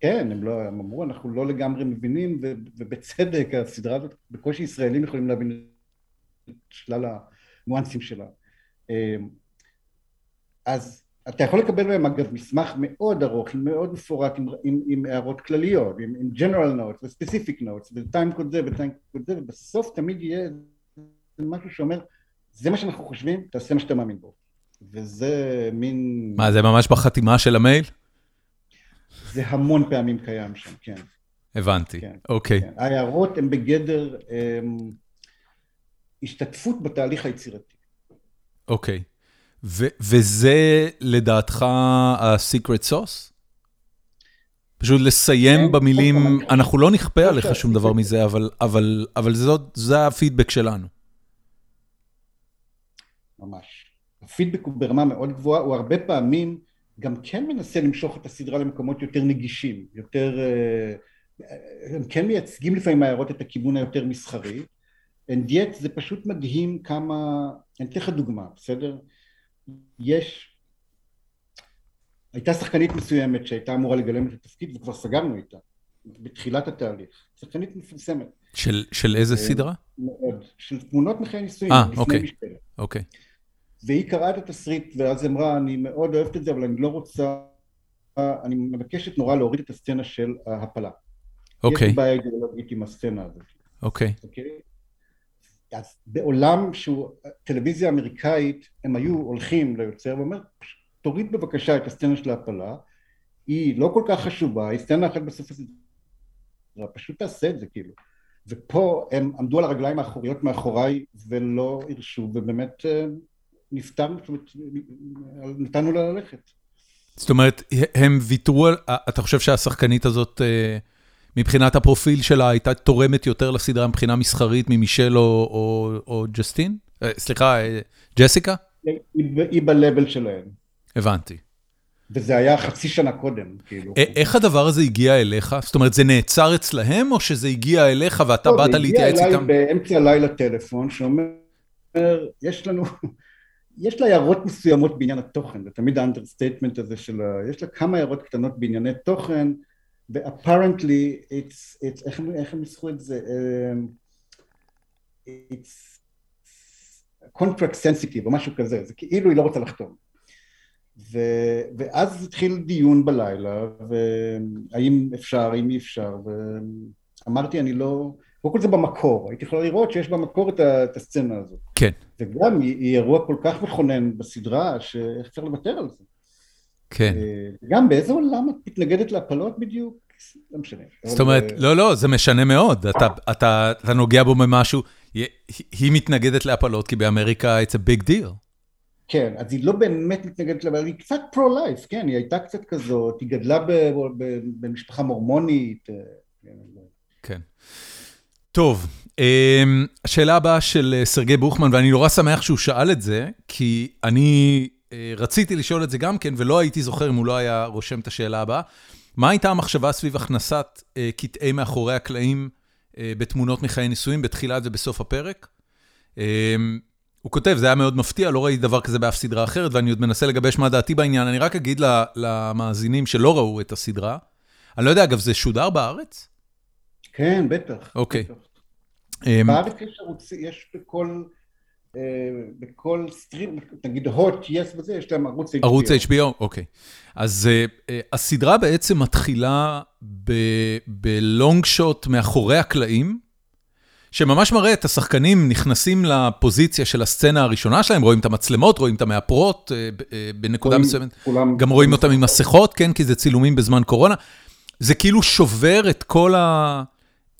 B: כן, הם, לא, הם אמרו, אנחנו לא לגמרי מבינים, ובצדק, הסדרה הזאת, בקושי ישראלים יכולים להבין את שלל הניואנסים שלה. אה, אז אתה יכול לקבל מהם אגב מסמך מאוד ארוך, מאוד מפורט, עם, עם, עם הערות כלליות, עם, עם general notes ו-specific notes ו-time code זה ו-time code זה, ובסוף תמיד יהיה משהו שאומר, זה מה שאנחנו חושבים, תעשה מה שאתה מאמין בו. וזה מין...
A: מה, זה ממש בחתימה של המייל?
B: זה המון פעמים קיים שם, כן.
A: הבנתי, כן, אוקיי. כן.
B: ההערות הן בגדר הם, אמ, השתתפות בתהליך היצירתי.
A: אוקיי. וזה לדעתך ה-secret sauce? פשוט לסיים כן, במילים, כן, כן. אנחנו לא נכפה עליך שום דבר מזה, אבל זה הפידבק שלנו.
B: ממש. הפידבק הוא ברמה מאוד גבוהה, הוא הרבה פעמים גם כן מנסה למשוך את הסדרה למקומות יותר נגישים, יותר... אה, הם כן מייצגים לפעמים מהערות את הכיוון היותר מסחרי, and yet זה פשוט מדהים כמה... אני אתן לך דוגמה, בסדר? יש, הייתה שחקנית מסוימת שהייתה אמורה לגלם את התפקיד וכבר סגרנו איתה בתחילת התהליך, שחקנית מפורסמת.
A: של, של איזה אה, סדרה?
B: מאוד, של תמונות מחיי נישואים,
A: אה, אוקיי, אוקיי.
B: והיא קראה את התסריט ואז אמרה אני מאוד אוהבת את זה אבל אני לא רוצה, אני מבקשת נורא להוריד את הסצנה של ההפלה. אוקיי. יש לי בעיה אידיאולוגית עם הסצנה הזאת.
A: אוקיי. אוקיי?
B: אז בעולם שהוא טלוויזיה אמריקאית, הם היו הולכים ליוצר ואומר, תוריד בבקשה את הסצנה של ההפלה, היא לא כל כך חשובה, היא סצנה אחת בסוף הסדרה, פשוט תעשה את זה כאילו. ופה הם עמדו על הרגליים האחוריות מאחוריי ולא הרשו, ובאמת נפטרנו, זאת אומרת, נתנו לה ללכת.
A: זאת אומרת, הם ויתרו אתה חושב שהשחקנית הזאת... אה, מבחינת הפרופיל שלה הייתה תורמת יותר לסדרה מבחינה מסחרית ממישל או או, או ג'סטין? אה, סליחה, אה, ג'סיקה?
B: היא היא ב-level שלהם.
A: הבנתי.
B: וזה היה חצי שנה קודם, כאילו.
A: איך הדבר הזה הגיע אליך? זאת אומרת, זה נעצר אצלהם, או שזה הגיע אליך ואתה לא, באת להתייעץ איתם?
B: זה הגיע אליי באמצע הלילה טלפון, שאומר, יש לנו, יש לה הערות מסוימות בעניין התוכן, זה תמיד ה-understatement הזה של ה... יש לה כמה הערות קטנות בענייני תוכן, ו-apparently, it's, it's, איך, איך הם ניסחו את זה? Um, it's contract sensitive או משהו כזה, זה כאילו היא לא רוצה לחתום. ו, ואז התחיל דיון בלילה, והאם אפשר, האם אי אפשר, ואמרתי אני לא, קודם כל זה במקור, הייתי יכול לראות שיש במקור את, ה, את הסצנה הזאת.
A: כן.
B: וגם היא, היא אירוע כל כך מכונן בסדרה, שאיך אפשר לוותר על זה.
A: כן.
B: גם באיזה עולם את מתנגדת להפלות בדיוק? לא משנה.
A: זאת אומרת, אה, לא, לא, זה משנה מאוד. אתה, אתה, אתה נוגע בו במשהו, היא מתנגדת להפלות, כי באמריקה it's a big deal.
B: כן, אז היא לא באמת מתנגדת לה, היא קצת פרו-לייף, כן, היא הייתה קצת כזאת, היא גדלה במשפחה מורמונית. אה,
A: כן. טוב, אמ, השאלה הבאה של אה, סרגי בוכמן, ואני נורא שמח שהוא שאל את זה, כי אני אה, רציתי לשאול את זה גם כן, ולא הייתי זוכר אם הוא לא היה רושם את השאלה הבאה. מה הייתה המחשבה סביב הכנסת קטעי מאחורי הקלעים בתמונות מחיי נישואים בתחילת ובסוף הפרק? אמ, הוא כותב, זה היה מאוד מפתיע, לא ראיתי דבר כזה באף סדרה אחרת, ואני עוד מנסה לגבש מה דעתי בעניין. אני רק אגיד למאזינים שלא ראו את הסדרה, אני לא יודע, אגב, זה שודר בארץ?
B: כן, בטח.
A: אוקיי.
B: אמ, בארץ יש ערוץ, יש בכל... אה, בכל סטרים, נגיד הוט, יס וזה, יש להם ערוץ HBO.
A: ערוץ HBO, אוקיי. אז uh, הסדרה בעצם מתחילה בלונג שוט מאחורי הקלעים, שממש מראה את השחקנים נכנסים לפוזיציה של הסצנה הראשונה שלהם, רואים את המצלמות, רואים את המאפרות בנקודה מסוימת. גם רואים אותם עם מסכות, כן, כי זה צילומים בזמן קורונה. זה כאילו שובר את כל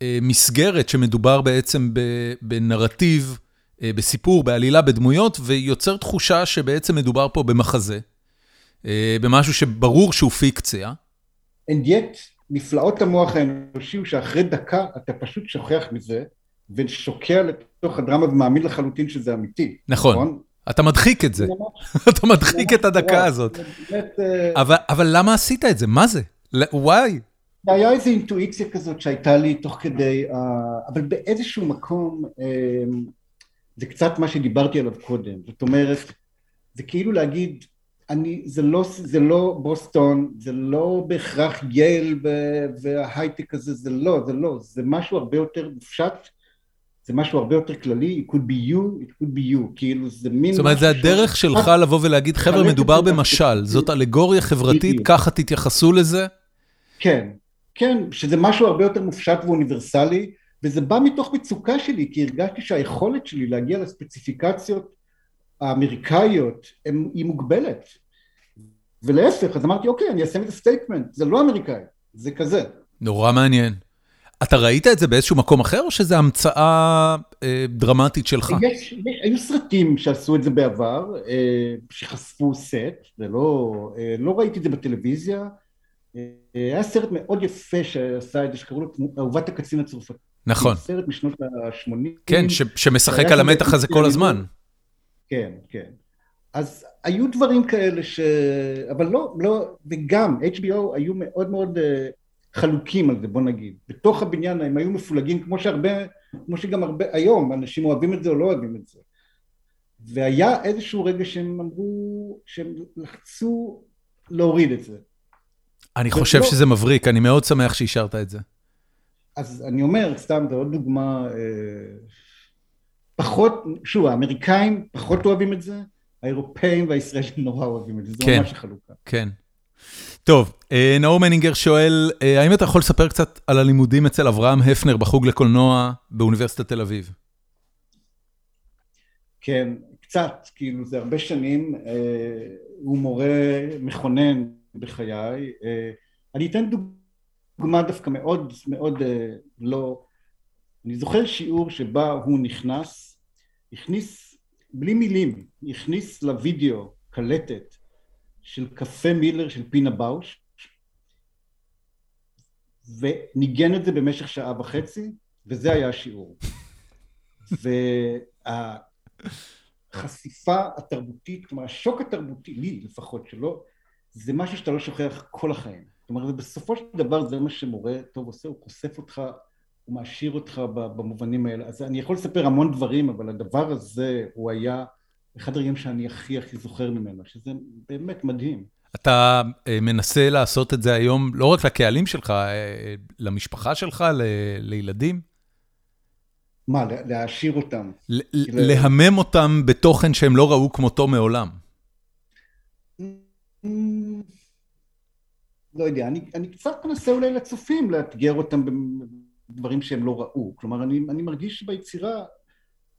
A: המסגרת שמדובר בעצם בנרטיב, אה, בסיפור, בעלילה, בדמויות, ויוצר תחושה שבעצם מדובר פה במחזה, במשהו שברור שהוא פיקציה.
B: And yet, נפלאות המוח האנושי הוא שאחרי דקה אתה פשוט שוכח מזה. ושוקע לתוך הדרמה ומאמין לחלוטין שזה אמיתי.
A: נכון. נכון? אתה מדחיק את זה. אתה מדחיק את הדקה הזאת. אה, אבל למה עשית את זה? מה זה? וואי.
B: היה איזו אינטואיציה כזאת שהייתה לי תוך כדי, אה, אבל באיזשהו מקום, אה, זה קצת מה שדיברתי עליו קודם. זאת אומרת, זה כאילו להגיד, אני, זה לא, זה לא בוסטון, זה לא בהכרח יייל וההייטק הזה, זה לא, זה לא, זה משהו הרבה יותר מופשט. זה משהו הרבה יותר כללי, it could be you, it could be you, כאילו זה מין...
A: זאת אומרת, זה הדרך שלך לבוא ולהגיד, חבר'ה, מדובר במשל, זאת אלגוריה חברתית, ככה תתייחסו לזה?
B: כן, כן, שזה משהו הרבה יותר מופשט ואוניברסלי, וזה בא מתוך מצוקה שלי, כי הרגשתי שהיכולת שלי להגיע לספציפיקציות האמריקאיות היא מוגבלת. ולהפך, אז אמרתי, אוקיי, אני אעשה את ה-statement, זה לא אמריקאי, זה כזה.
A: נורא מעניין. אתה ראית את זה באיזשהו מקום אחר, או שזו המצאה אה, דרמטית שלך?
B: יש, יש, היו סרטים שעשו את זה בעבר, אה, שחשפו סט, ולא אה, לא ראיתי את זה בטלוויזיה. אה, היה סרט מאוד יפה שעשה את זה, שקראו לו אהובת הקצין הצרפתי.
A: נכון.
B: סרט משנות ה-80.
A: כן, ש, שמשחק על המתח הזה כל הזמן.
B: כן, כן. אז היו דברים כאלה ש... אבל לא, לא, וגם HBO היו מאוד מאוד... אה, חלוקים על זה בוא נגיד, בתוך הבניין הם היו מפולגים כמו שהרבה, כמו שגם הרבה היום אנשים אוהבים את זה או לא אוהבים את זה והיה איזשהו רגע שהם אמרו שהם לחצו להוריד את זה
A: אני חושב שזה מבריק, אני מאוד שמח שאישרת את זה.
B: אז אני אומר, סתם, זו עוד דוגמה, אה, פחות, שוב, האמריקאים פחות אוהבים את זה, האירופאים והישראלים נורא אוהבים את זה, כן, ממש החלוקה.
A: כן. טוב, אה, נאור מנינגר שואל, אה, האם אתה יכול לספר קצת על הלימודים אצל אברהם הפנר בחוג לקולנוע באוניברסיטת תל אביב?
B: כן, קצת, כאילו זה הרבה שנים, הוא מורה מכונן בחיי. אני אתן דוגמה דווקא מאוד מאוד לא... אני זוכר שיעור שבה הוא נכנס, הכניס, בלי מילים, הכניס לוידאו קלטת של קפה מילר של פינה באוש וניגן את זה במשך שעה וחצי וזה היה השיעור והחשיפה התרבותית, כלומר השוק התרבותי, לי לפחות שלא, זה משהו שאתה לא שוכח כל החיים. זאת אומרת, בסופו של דבר זה מה שמורה טוב עושה, הוא חושף אותך, הוא מעשיר אותך במובנים האלה. אז אני יכול לספר המון דברים, אבל הדבר הזה, הוא היה אחד הרגעים שאני הכי הכי זוכר ממנו, שזה באמת מדהים.
A: אתה אה, מנסה לעשות את זה היום לא רק לקהלים שלך, אה, למשפחה שלך, לילדים?
B: מה, להעשיר אותם?
A: להמם אותם בתוכן שהם לא ראו כמותו מעולם.
B: לא יודע, אני, אני קצת מנסה אולי לצופים לאתגר אותם בדברים שהם לא ראו. כלומר, אני, אני מרגיש שביצירה,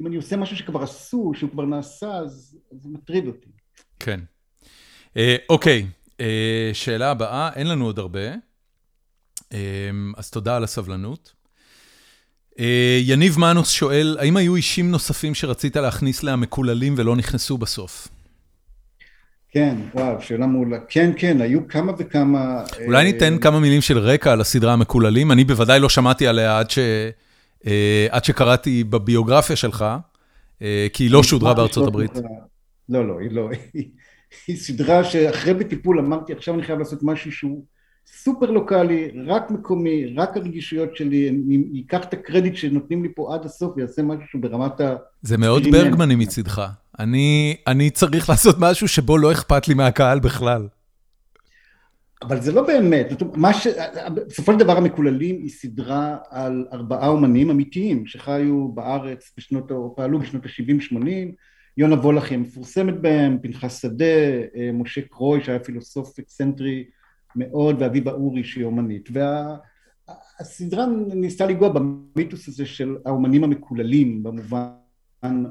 B: אם אני עושה משהו שכבר עשו, שהוא כבר נעשה, אז זה מטריד אותי.
A: כן. אה, אוקיי, אה, שאלה הבאה, אין לנו עוד הרבה, אה, אז תודה על הסבלנות. אה, יניב מנוס שואל, האם היו אישים נוספים שרצית להכניס להמקוללים ולא נכנסו בסוף?
B: כן, וואו, שאלה מעולה. כן, כן, היו כמה וכמה...
A: אולי ניתן כמה מילים של רקע על הסדרה המקוללים. אני בוודאי לא שמעתי עליה עד, ש... עד שקראתי בביוגרפיה שלך, כי היא לא שודרה בארצות הברית.
B: לא, לא, היא לא. היא סדרה שאחרי בטיפול אמרתי, עכשיו אני חייב לעשות משהו שהוא סופר לוקאלי, רק מקומי, רק הרגישויות שלי, אני אקח את הקרדיט שנותנים לי פה עד הסוף ויעשה משהו שהוא ברמת ה...
A: זה מאוד ברגמני מצידך. אני, אני צריך לעשות משהו שבו לא אכפת לי מהקהל בכלל.
B: אבל זה לא באמת, מה ש... בסופו של דבר המקוללים היא סדרה על ארבעה אומנים אמיתיים שחיו בארץ בשנות, או פעלו בשנות ה-70-80 יונה וולך היא המפורסמת בהם, פנחס שדה, אה, משה קרוי שהיה פילוסוף אקסנטרי מאוד, ואביבה אורי שהיא אומנית. והסדרה וה... ניסתה לנגוע במיתוס הזה של האומנים המקוללים, במובן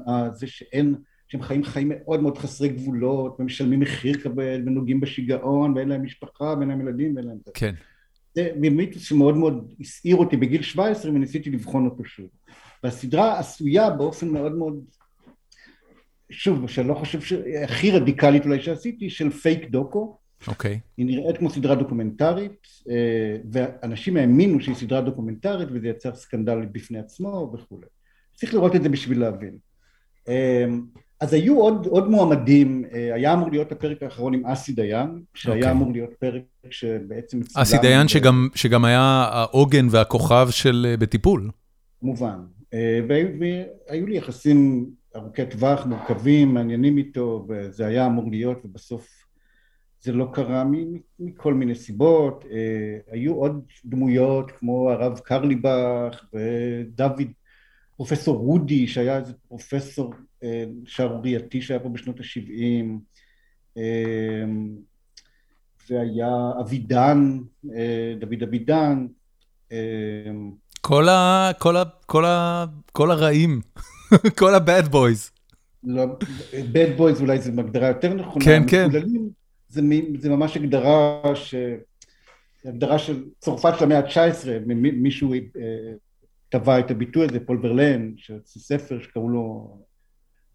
B: הזה שאין, שהם חיים חיים מאוד מאוד חסרי גבולות, ומשלמים מחיר כבד, ונוגעים בשיגעון, ואין להם משפחה, ואין להם ילדים, ואין להם...
A: כן.
B: זה מיתוס שמאוד מאוד הסעיר אותי בגיל 17 וניסיתי לבחון אותו שוב. והסדרה עשויה באופן מאוד מאוד שוב, שאני לא חושב שהכי רדיקלית אולי שעשיתי, של fake docu.
A: אוקיי. Okay.
B: היא נראית כמו סדרה דוקומנטרית, אה, ואנשים האמינו שהיא סדרה דוקומנטרית, וזה יצר סקנדל בפני עצמו וכולי. צריך לראות את זה בשביל להבין. אה, אז היו עוד, עוד מועמדים, אה, היה אמור להיות הפרק האחרון עם אסי דיין, שהיה okay. אוקיי. אמור להיות פרק שבעצם...
A: אסי דיין ו... שגם, שגם היה העוגן והכוכב של בטיפול.
B: כמובן. והיו לי יחסים ארוכי טווח, מורכבים, מעניינים איתו, וזה היה אמור להיות, ובסוף זה לא קרה מכל מיני סיבות. אה, היו עוד דמויות כמו הרב קרליבך ודוד, פרופסור רודי, שהיה איזה פרופסור אה, שערורייתי שהיה פה בשנות ה-70, אה, והיה אבידן, דוד אבידן.
A: כל, ה, כל, ה, כל, ה, כל הרעים. כל ה-bad boys.
B: לא, bad boys אולי זו הגדרה יותר נכונה.
A: כן, כן.
B: זה, זה ממש הגדרה ש... הגדרה של צרפת של המאה ה-19, מישהו אה, טבע את הביטוי הזה, פול ורלן, שזה ספר שקראו לו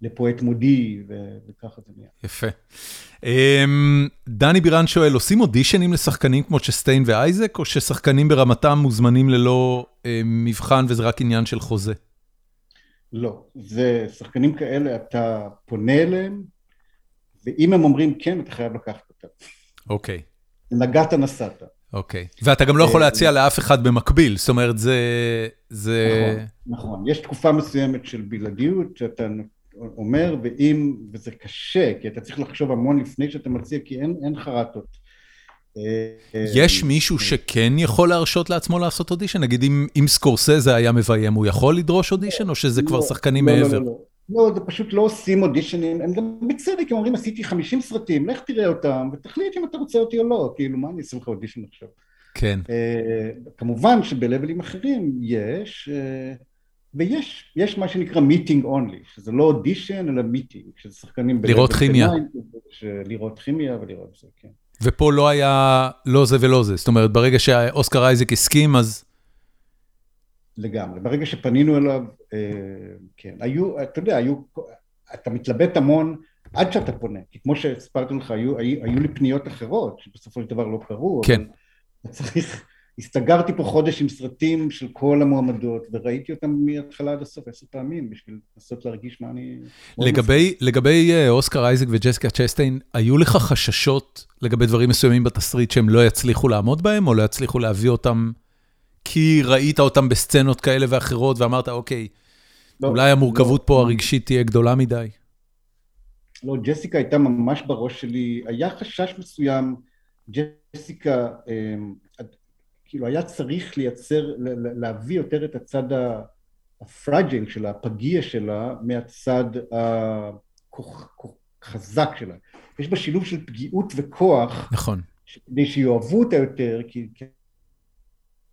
B: לפואט מודי, וככה זה נהיה.
A: יפה. Um, דני בירן שואל, עושים אודישנים לשחקנים כמו שסטיין ואייזק, או ששחקנים ברמתם מוזמנים ללא uh, מבחן וזה רק עניין של חוזה?
B: לא, זה שחקנים כאלה, אתה פונה אליהם, ואם הם אומרים כן, אתה חייב לקחת אותם.
A: אוקיי.
B: נגעת נסעת.
A: אוקיי, ואתה גם לא יכול להציע לאף אחד במקביל, זאת אומרת, זה... זה...
B: נכון, נכון. יש תקופה מסוימת של בלעדיות שאתה אומר, ואם, וזה קשה, כי אתה צריך לחשוב המון לפני שאתה מציע, כי אין, אין חרטות.
A: יש מישהו שכן יכול להרשות לעצמו לעשות אודישן? נגיד אם סקורסזה היה מביים, הוא יכול לדרוש אודישן, או שזה כבר לא, שחקנים לא, לא, מעבר?
B: לא, זה פשוט לא עושים אודישנים, הם גם בצדק, הם אומרים עשיתי 50 סרטים, לך תראה אותם ותחליט אם אתה רוצה אותי או לא, כאילו מה אני אעשה לך אודישן עכשיו?
A: כן.
B: כמובן שבלבלים אחרים יש, ויש יש מה שנקרא meeting only, שזה לא אודישן אלא meeting, שזה שחקנים...
A: לראות כימיה.
B: לראות כימיה ולראות זה, כן.
A: ופה לא היה לא זה ולא זה, זאת אומרת, ברגע שאוסקר אייזק הסכים, אז...
B: לגמרי, ברגע שפנינו אליו, אה, כן, היו, אתה יודע, היו, אתה מתלבט המון עד שאתה פונה, כי כמו שהספרתי לך, היו, היו, היו לי פניות אחרות, שבסופו של דבר לא קרו,
A: כן. אבל
B: צריך הסתגרתי פה חודש עם סרטים של כל המועמדות, וראיתי אותם מההתחלה עד הסוף עשר פעמים, בשביל לנסות להרגיש מה אני...
A: לגבי, לגבי אה, אוסקר אייזק וג'סיקה צ'סטיין, היו לך חששות לגבי דברים מסוימים בתסריט שהם לא יצליחו לעמוד בהם, או לא יצליחו להביא אותם כי ראית אותם בסצנות כאלה ואחרות, ואמרת, אוקיי, לא, אולי המורכבות לא, פה הרגשית תהיה גדולה מדי?
B: לא, ג'סיקה הייתה ממש בראש שלי, היה חשש מסוים, ג'סיקה, אמ, כאילו היה צריך לייצר, להביא יותר את הצד הפרג'יל שלה, הפגיע שלה, מהצד החזק שלה. יש בה שילוב של פגיעות וכוח.
A: נכון.
B: כדי שיאהבו אותה יותר, כי, כי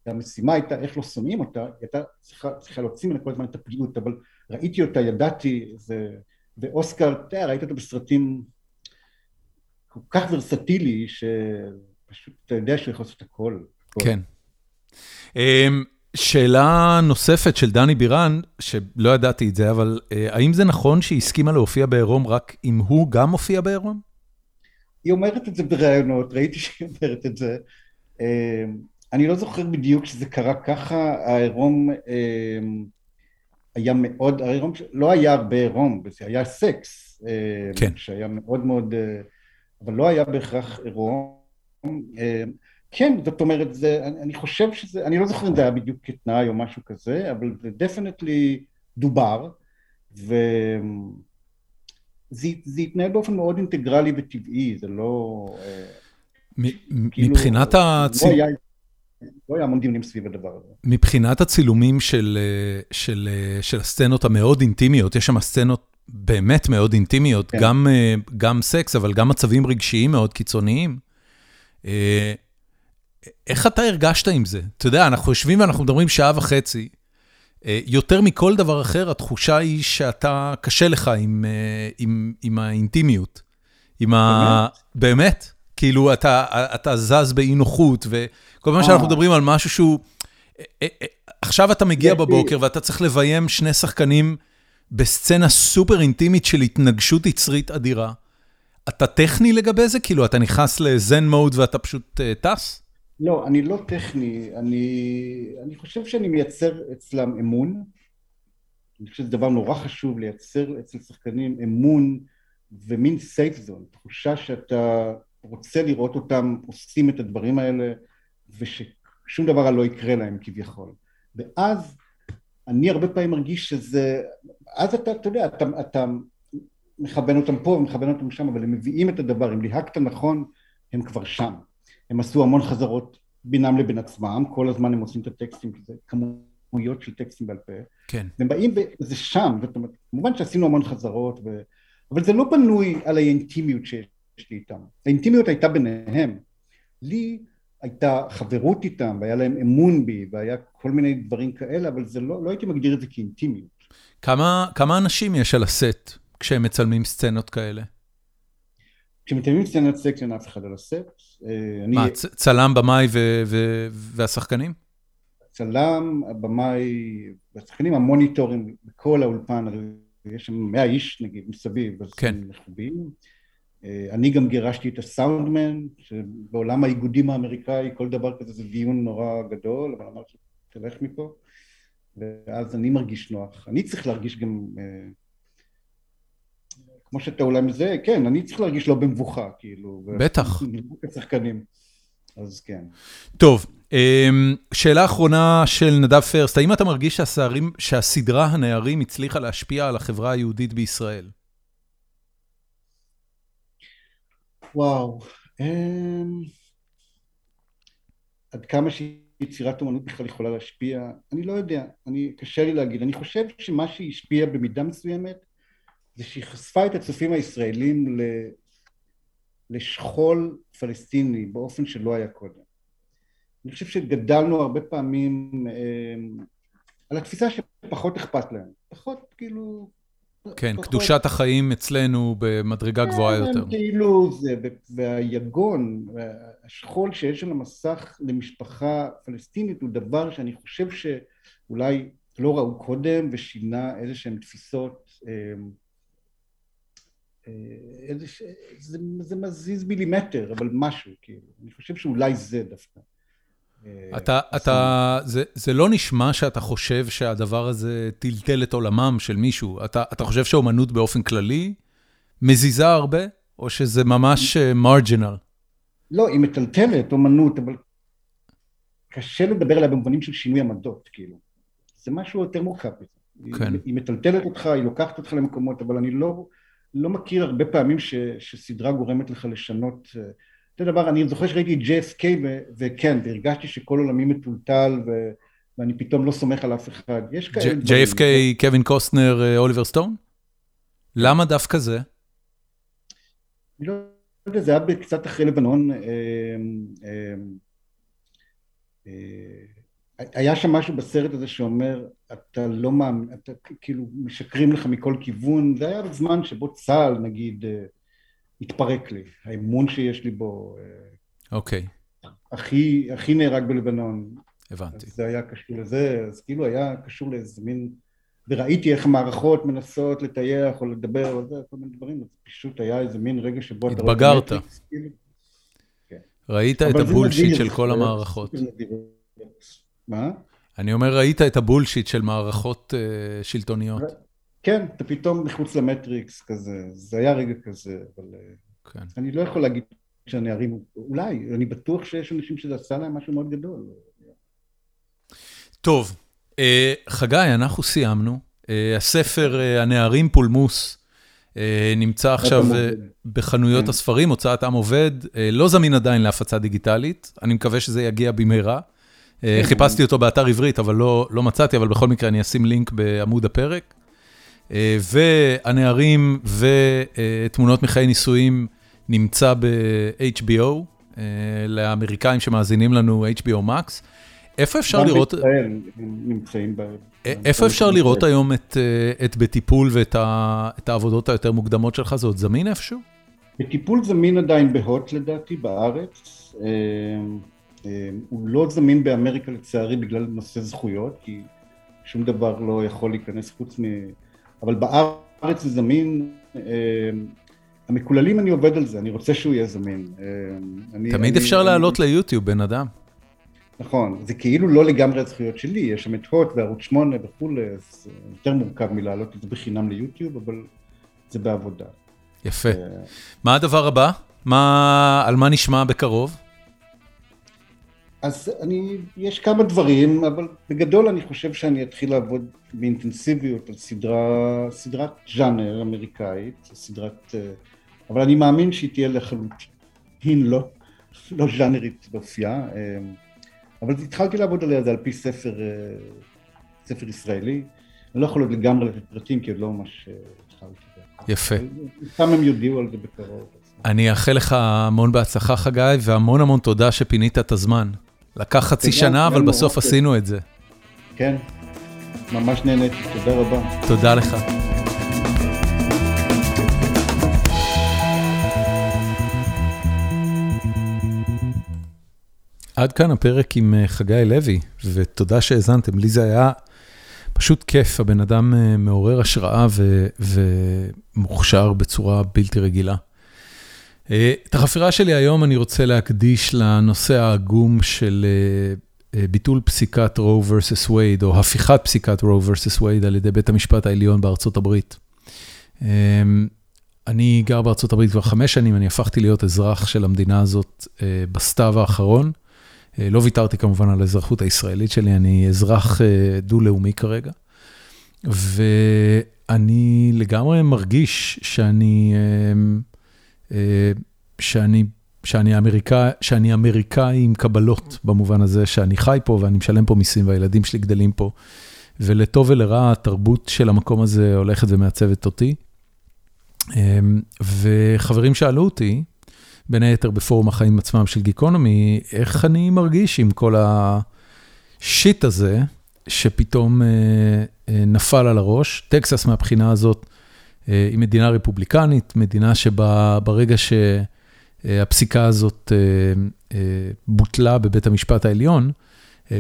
B: המשימה הייתה איך לא שונאים אותה, היא הייתה צריכה, צריכה להוציא ממנה כל הזמן את הפגיעות, אבל ראיתי אותה, ידעתי, זה... ואוסקר, אתה יודע, ראית אותו בסרטים כל כך ורסטילי, שפשוט אתה יודע שהוא יכול לעשות הכל.
A: כן. אמ, שאלה נוספת של דני בירן, שלא ידעתי את זה, אבל אה, האם זה נכון שהיא הסכימה להופיע בעירום רק אם הוא גם מופיע בעירום?
B: היא אומרת את זה בראיונות, ראיתי שהיא אומרת את זה. אמ, אני לא זוכר בדיוק שזה קרה ככה, העירום אמ, היה מאוד, העירום, לא היה הרבה עירום, זה היה סקס,
A: כן.
B: שהיה מאוד מאוד, אה, אבל לא היה בהכרח עירום. כן, זאת אומרת, זה, אני, אני חושב שזה, אני לא זוכר אם זה היה בדיוק כתנאי או משהו כזה, אבל זה definitely דובר, וזה התנהל באופן מאוד אינטגרלי וטבעי, זה לא...
A: מ, כאילו, מבחינת הצ...
B: לא היה, לא היה המון דיונים סביב הדבר הזה.
A: מבחינת הצילומים של, של, של הסצנות המאוד אינטימיות, יש שם סצנות באמת מאוד אינטימיות, כן. גם, גם סקס, אבל גם מצבים רגשיים מאוד קיצוניים. אה, איך אתה הרגשת עם זה? אתה יודע, אנחנו יושבים ואנחנו מדברים שעה וחצי. אה, יותר מכל דבר אחר, התחושה היא שאתה, קשה לך עם, אה, עם, עם האינטימיות. עם ה... באמת? כאילו, אתה, אתה זז באי נוחות, וכל פעם שאנחנו מדברים על משהו שהוא... עכשיו אתה מגיע בבוקר ואתה צריך לביים שני שחקנים בסצנה סופר אינטימית של התנגשות יצרית אדירה. אתה טכני לגבי זה? כאילו, אתה נכנס לזן מוד ואתה פשוט uh, טס?
B: לא, אני לא טכני, אני, אני חושב שאני מייצר אצלם אמון. אני חושב שזה דבר נורא חשוב לייצר אצל שחקנים אמון ומין סייף זון, תחושה שאתה רוצה לראות אותם עושים את הדברים האלה וששום דבר לא יקרה להם כביכול. ואז אני הרבה פעמים מרגיש שזה, אז אתה, אתה יודע, אתה, אתה מכוון אותם פה ומכוון אותם שם, אבל הם מביאים את הדבר, אם ליהקת נכון, הם כבר שם. הם עשו המון חזרות בינם לבין עצמם, כל הזמן הם עושים את הטקסטים, זה כמויות של טקסטים בעל פה.
A: כן.
B: והם באים וזה שם, זאת אומרת, כמובן שעשינו המון חזרות, ו... אבל זה לא בנוי על האינטימיות שיש לי איתם. האינטימיות הייתה ביניהם. לי הייתה חברות איתם, והיה להם אמון בי, והיה כל מיני דברים כאלה, אבל זה לא, לא הייתי מגדיר את זה כאינטימיות.
A: כמה, כמה אנשים יש על הסט כשהם מצלמים סצנות כאלה?
B: כשמצלמים סצנת סקס אין אף אחד על הסט.
A: אה, מה, צלם, במאי והשחקנים?
B: צלם, הבמאי והשחקנים, המוניטורים בכל האולפן, יש שם 100 איש נגיד מסביב, אז כן. הם מחובים. אה, אני גם גירשתי את הסאונדמן, שבעולם האיגודים האמריקאי כל דבר כזה זה דיון נורא גדול, אבל אמרתי, תלך מפה. ואז אני מרגיש נוח. אני צריך להרגיש גם... אה, כמו שאתה אולי מזה, כן, אני צריך להרגיש לא במבוכה, כאילו.
A: בטח.
B: כשחקנים, אז כן.
A: טוב, אמ, שאלה אחרונה של נדב פרסט, האם אתה מרגיש שהסערים, שהסדרה הנערים הצליחה להשפיע על החברה היהודית בישראל?
B: וואו, אמ, עד כמה שיצירת אומנות בכלל יכולה להשפיע, אני לא יודע, אני, קשה לי להגיד. אני חושב שמה שהשפיע במידה מסוימת זה שהיא חשפה את הצופים הישראלים לשכול פלסטיני באופן שלא היה קודם. אני חושב שגדלנו הרבה פעמים אה, על התפיסה שפחות אכפת להם, פחות כאילו...
A: כן. קדושת החיים אצלנו במדרגה גבוהה כן, יותר.
B: כאילו זה, והיגון, השכול שיש על המסך למשפחה פלסטינית הוא דבר שאני חושב שאולי לא ראו קודם ושינה איזה שהן תפיסות אה, אה, איזה ש... זה, זה מזיז מילימטר, אבל משהו, כאילו. אני חושב שאולי זה דווקא.
A: אתה, אתה, זה, זה לא נשמע שאתה חושב שהדבר הזה טלטל את עולמם של מישהו. אתה, אתה חושב שאומנות באופן כללי מזיזה הרבה, או שזה ממש מרג'ינל?
B: לא, היא מטלטלת, אומנות, אבל קשה לדבר עליה במובנים של שינוי עמדות, כאילו. זה משהו יותר מורכב כן. היא, היא מטלטלת אותך, היא לוקחת אותך למקומות, אבל אני לא, לא מכיר הרבה פעמים ש, שסדרה גורמת לך לשנות. אה, זה דבר, אני זוכר שראיתי את JFK ו, וכן, והרגשתי שכל עולמי מטולטל ו, ואני פתאום לא סומך על אף אחד. יש כאלה.
A: JFK, קווין קוסטנר, אה, אוליבר סטון? למה דווקא זה?
B: אני לא יודע, זה היה קצת אחרי לבנון. אה, היה שם משהו בסרט הזה שאומר, אתה לא מאמין, אתה כאילו משקרים לך מכל כיוון, זה היה זמן שבו צה"ל נגיד אה, התפרק לי, האמון שיש לי בו. אה,
A: אוקיי.
B: אחי, אחי נהרג בלבנון.
A: הבנתי.
B: זה היה קשור לזה, אז כאילו היה קשור לאיזה מין, וראיתי איך מערכות מנסות לטייח או לדבר או זה, כל מיני דברים, אז פשוט היה איזה מין רגע שבו
A: אתה... התבגרת. כאילו, כן. ראית את הבולשיט של כל המערכות.
B: מה?
A: אני אומר, ראית את הבולשיט של מערכות uh, שלטוניות.
B: כן, אתה פתאום מחוץ למטריקס כזה, זה היה רגע כזה, אבל כן. אני לא יכול להגיד שהנערים, אולי, אני בטוח שיש אנשים שזה עשה להם משהו מאוד גדול.
A: טוב, uh, חגי, אנחנו סיימנו. Uh, הספר הנערים פולמוס נמצא עכשיו בחנויות כן. הספרים, הוצאת עם עובד, לא זמין עדיין להפצה דיגיטלית, אני מקווה שזה יגיע במהרה. אה, כן. חיפשתי אותו באתר עברית, אבל לא לא מצאתי, אבל בכל מקרה אני אשים לינק בעמוד הפרק. אה, והנערים ותמונות מחיי נישואים נמצא ב-HBO, אה, לאמריקאים שמאזינים לנו HBO Max. איפה אפשר לראות...
B: נמצאים ב...
A: איפה אפשר לראות היום את בטיפול ואת העבודות היותר מוקדמות שלך? זה עוד זמין איפשהו?
B: בטיפול זמין עדיין בהוט לדעתי, בארץ. הוא לא זמין באמריקה לצערי בגלל נושא זכויות, כי שום דבר לא יכול להיכנס חוץ מ... אבל בארץ זה זמין. אמ, המקוללים אני עובד על זה, אני רוצה שהוא יהיה זמין.
A: אמ, תמיד אפשר אני, לעלות. ליוטיוב, בן אדם.
B: נכון, זה כאילו לא לגמרי הזכויות שלי, יש שם את הוט וערוץ 8 וכולי, אז יותר מורכב מלעלות את זה בחינם ליוטיוב, אבל זה בעבודה.
A: יפה. אה, מה הדבר הבא? מה, על מה נשמע בקרוב?
B: אז אני, יש כמה דברים, אבל בגדול אני חושב שאני אתחיל לעבוד באינטנסיביות על סדרה, סדרת ז'אנר אמריקאית, סדרת, אה, אבל אני מאמין שהיא תהיה לחלוטין לא, לא ז'אנרית באופייה, אה, אבל התחלתי לעבוד עליה, זה על פי ספר, אה, ספר ישראלי, אני לא יכול עוד לגמרי לתת פרטים כי עוד לא ממש התחלתי.
A: יפה.
B: כמה הם יודיעו על זה בקרוב.
A: אני אאחל לך המון בהצלחה, חגי, והמון המון תודה שפינית את הזמן. לקח חצי שנה, אבל בסוף עשינו את זה.
B: כן, ממש נהניתי, תודה רבה.
A: תודה לך. עד כאן הפרק עם אה, חגי לוי, ותודה שהאזנתם. לי זה היה פשוט כיף, הבן אדם אה, מעורר השראה ומוכשר בצורה בלתי רגילה. אה, את החפירה שלי היום אני רוצה להקדיש לנושא העגום של אה, אה, ביטול פסיקת רו versus וייד, או הפיכת פסיקת רו versus וייד על ידי בית המשפט העליון בארצות הברית. אני גר בארצות הברית כבר חמש שנים, אני הפכתי להיות אזרח של המדינה הזאת בסתיו האחרון. לא ויתרתי כמובן על האזרחות הישראלית שלי, אני אזרח דו-לאומי כרגע. ואני לגמרי מרגיש שאני... אה, שאני, שאני, אמריקא, שאני אמריקאי עם קבלות, במובן הזה שאני חי פה ואני משלם פה מיסים והילדים שלי גדלים פה. ולטוב ולרע, התרבות של המקום הזה הולכת ומעצבת אותי. אה, וחברים שאלו אותי, בין היתר בפורום החיים עצמם של גיקונומי, איך אני מרגיש עם כל השיט הזה, שפתאום אה, נפל על הראש. טקסס מהבחינה הזאת אה, היא מדינה רפובליקנית, מדינה שבה ברגע שהפסיקה הזאת אה, אה, בוטלה בבית המשפט העליון,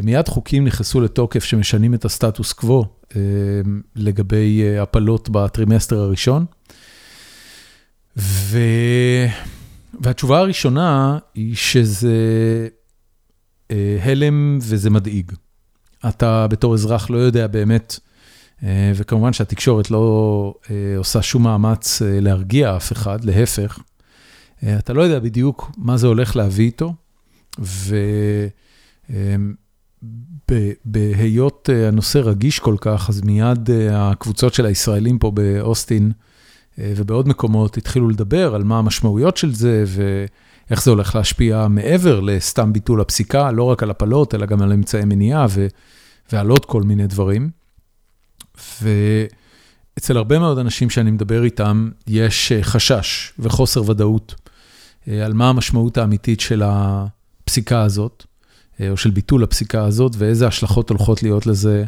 A: מיד חוקים נכנסו לתוקף שמשנים את הסטטוס קוו לגבי הפלות בטרימסטר הראשון. ו... והתשובה הראשונה היא שזה הלם וזה מדאיג. אתה בתור אזרח לא יודע באמת, וכמובן שהתקשורת לא עושה שום מאמץ להרגיע אף אחד, להפך. אתה לא יודע בדיוק מה זה הולך להביא איתו, ובהיות הנושא רגיש כל כך, אז מיד הקבוצות של הישראלים פה באוסטין ובעוד מקומות התחילו לדבר על מה המשמעויות של זה ואיך זה הולך להשפיע מעבר לסתם ביטול הפסיקה, לא רק על הפלות, אלא גם על אמצעי מניעה ועל עוד כל מיני דברים. ואצל הרבה מאוד אנשים שאני מדבר איתם, יש חשש וחוסר ודאות על מה המשמעות האמיתית של הפסיקה הזאת, או של ביטול הפסיקה הזאת, ואיזה השלכות הולכות להיות לזה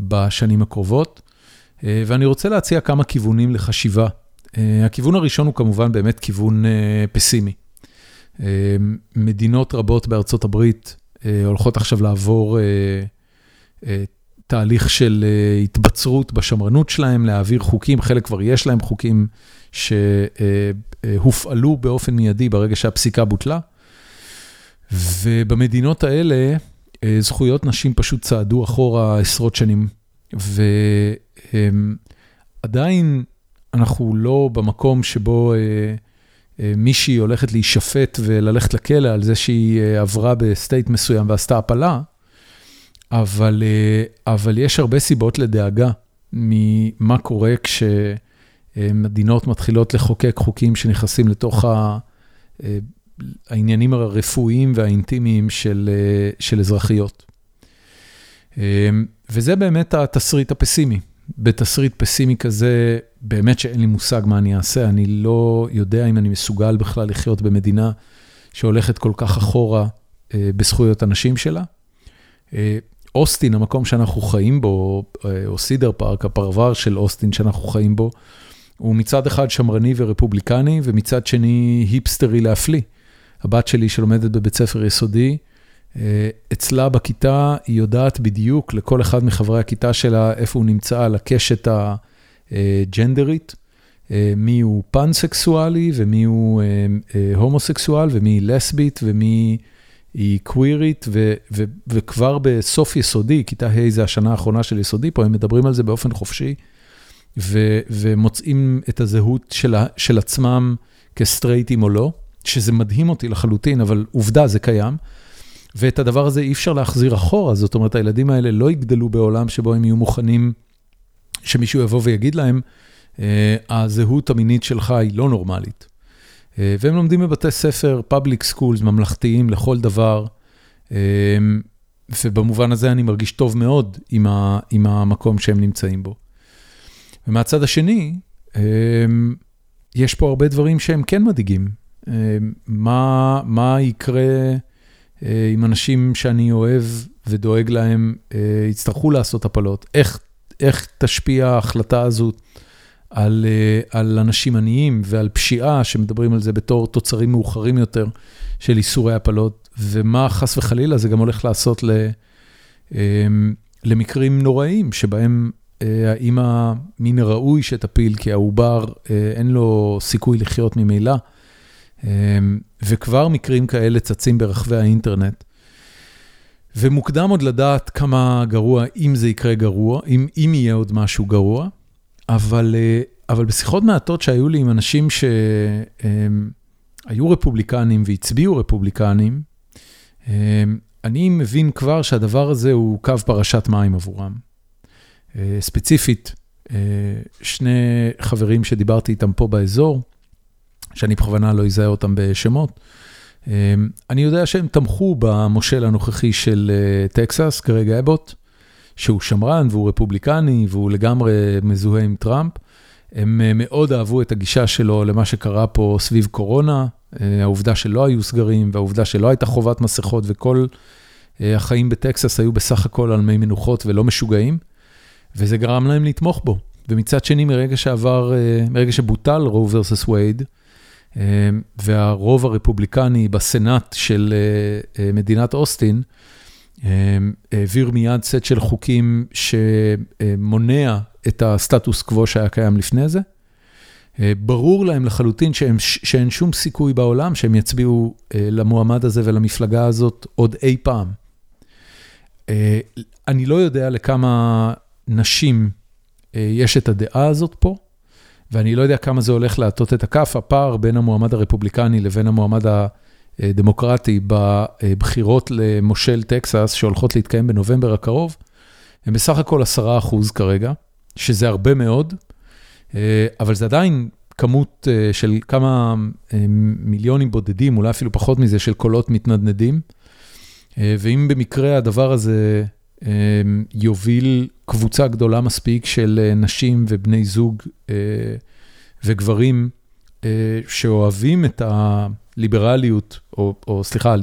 A: בשנים הקרובות. ואני רוצה להציע כמה כיוונים לחשיבה. הכיוון הראשון הוא כמובן באמת כיוון פסימי. מדינות רבות בארצות הברית הולכות עכשיו לעבור תהליך של התבצרות בשמרנות שלהם, להעביר חוקים, חלק כבר יש להם חוקים שהופעלו באופן מיידי ברגע שהפסיקה בוטלה. ובמדינות האלה זכויות נשים פשוט צעדו אחורה עשרות שנים. ועדיין אנחנו לא במקום שבו מישהי הולכת להישפט וללכת לכלא על זה שהיא עברה ב-state מסוים ועשתה הפלה, אבל יש הרבה סיבות לדאגה ממה קורה כשמדינות מתחילות לחוקק חוקים שנכנסים לתוך העניינים הרפואיים והאינטימיים של אזרחיות. וזה באמת התסריט הפסימי. בתסריט פסימי כזה, באמת שאין לי מושג מה אני אעשה, אני לא יודע אם אני מסוגל בכלל לחיות במדינה שהולכת כל כך אחורה בזכויות הנשים שלה. אוסטין, המקום שאנחנו חיים בו, או סידר פארק, הפרבר של אוסטין שאנחנו חיים בו, הוא מצד אחד שמרני ורפובליקני, ומצד שני היפסטרי להפליא. הבת שלי שלומדת בבית ספר יסודי, אצלה בכיתה היא יודעת בדיוק לכל אחד מחברי הכיתה שלה איפה הוא נמצא על הקשת הג'נדרית, מי הוא פאנסקסואלי ומי הוא הומוסקסואל ומי היא לסבית ומי היא קווירית, וכבר בסוף יסודי, כיתה ה' זה השנה האחרונה של יסודי פה, הם מדברים על זה באופן חופשי, ומוצאים את הזהות של עצמם כסטרייטים או לא, שזה מדהים אותי לחלוטין, אבל עובדה, זה קיים. ואת הדבר הזה אי אפשר להחזיר אחורה, זאת אומרת, הילדים האלה לא יגדלו בעולם שבו הם יהיו מוכנים שמישהו יבוא ויגיד להם, הזהות המינית שלך היא לא נורמלית. והם לומדים בבתי ספר, public schools, ממלכתיים לכל דבר, ובמובן הזה אני מרגיש טוב מאוד עם המקום שהם נמצאים בו. ומהצד השני, יש פה הרבה דברים שהם כן מדאיגים. מה יקרה אם אנשים שאני אוהב ודואג להם יצטרכו לעשות הפלות? איך תשפיע ההחלטה הזו על אנשים עניים ועל פשיעה, שמדברים על זה בתור תוצרים מאוחרים יותר של איסורי הפלות, ומה חס וחלילה זה גם הולך לעשות למקרים נוראים, שבהם האמא מן הראוי שתפיל, כי העובר אין לו סיכוי לחיות ממילא. וכבר מקרים כאלה צצים ברחבי האינטרנט. ומוקדם עוד לדעת כמה גרוע, אם זה יקרה גרוע, אם, אם יהיה עוד משהו גרוע, אבל, אבל בשיחות מעטות שהיו לי עם אנשים שהיו רפובליקנים והצביעו רפובליקנים, אני מבין כבר שהדבר הזה הוא קו פרשת מים עבורם. ספציפית, שני חברים שדיברתי איתם פה באזור, שאני בכוונה לא אזהה אותם בשמות. אני יודע שהם תמכו במושל הנוכחי של טקסס, גרג אבוט, שהוא שמרן והוא רפובליקני והוא לגמרי מזוהה עם טראמפ. הם מאוד אהבו את הגישה שלו למה שקרה פה סביב קורונה, העובדה שלא היו סגרים והעובדה שלא הייתה חובת מסכות וכל החיים בטקסס היו בסך הכל על מי מנוחות ולא משוגעים, וזה גרם להם לתמוך בו. ומצד שני, מרגע שעבר, מרגע שבוטל רו ורסס וייד, והרוב הרפובליקני בסנאט של מדינת אוסטין, העביר מיד סט של חוקים שמונע את הסטטוס קוו שהיה קיים לפני זה. ברור להם לחלוטין שהם, שאין שום סיכוי בעולם שהם יצביעו למועמד הזה ולמפלגה הזאת עוד אי פעם. אני לא יודע לכמה נשים יש את הדעה הזאת פה, ואני לא יודע כמה זה הולך להטות את הכף, הפער בין המועמד הרפובליקני לבין המועמד הדמוקרטי בבחירות למושל טקסס שהולכות להתקיים בנובמבר הקרוב, הם בסך הכל 10% כרגע, שזה הרבה מאוד, אבל זה עדיין כמות של כמה מיליונים בודדים, אולי אפילו פחות מזה, של קולות מתנדנדים. ואם במקרה הדבר הזה יוביל קבוצה גדולה מספיק של נשים ובני זוג וגברים שאוהבים את הליברליות, או, או סליחה,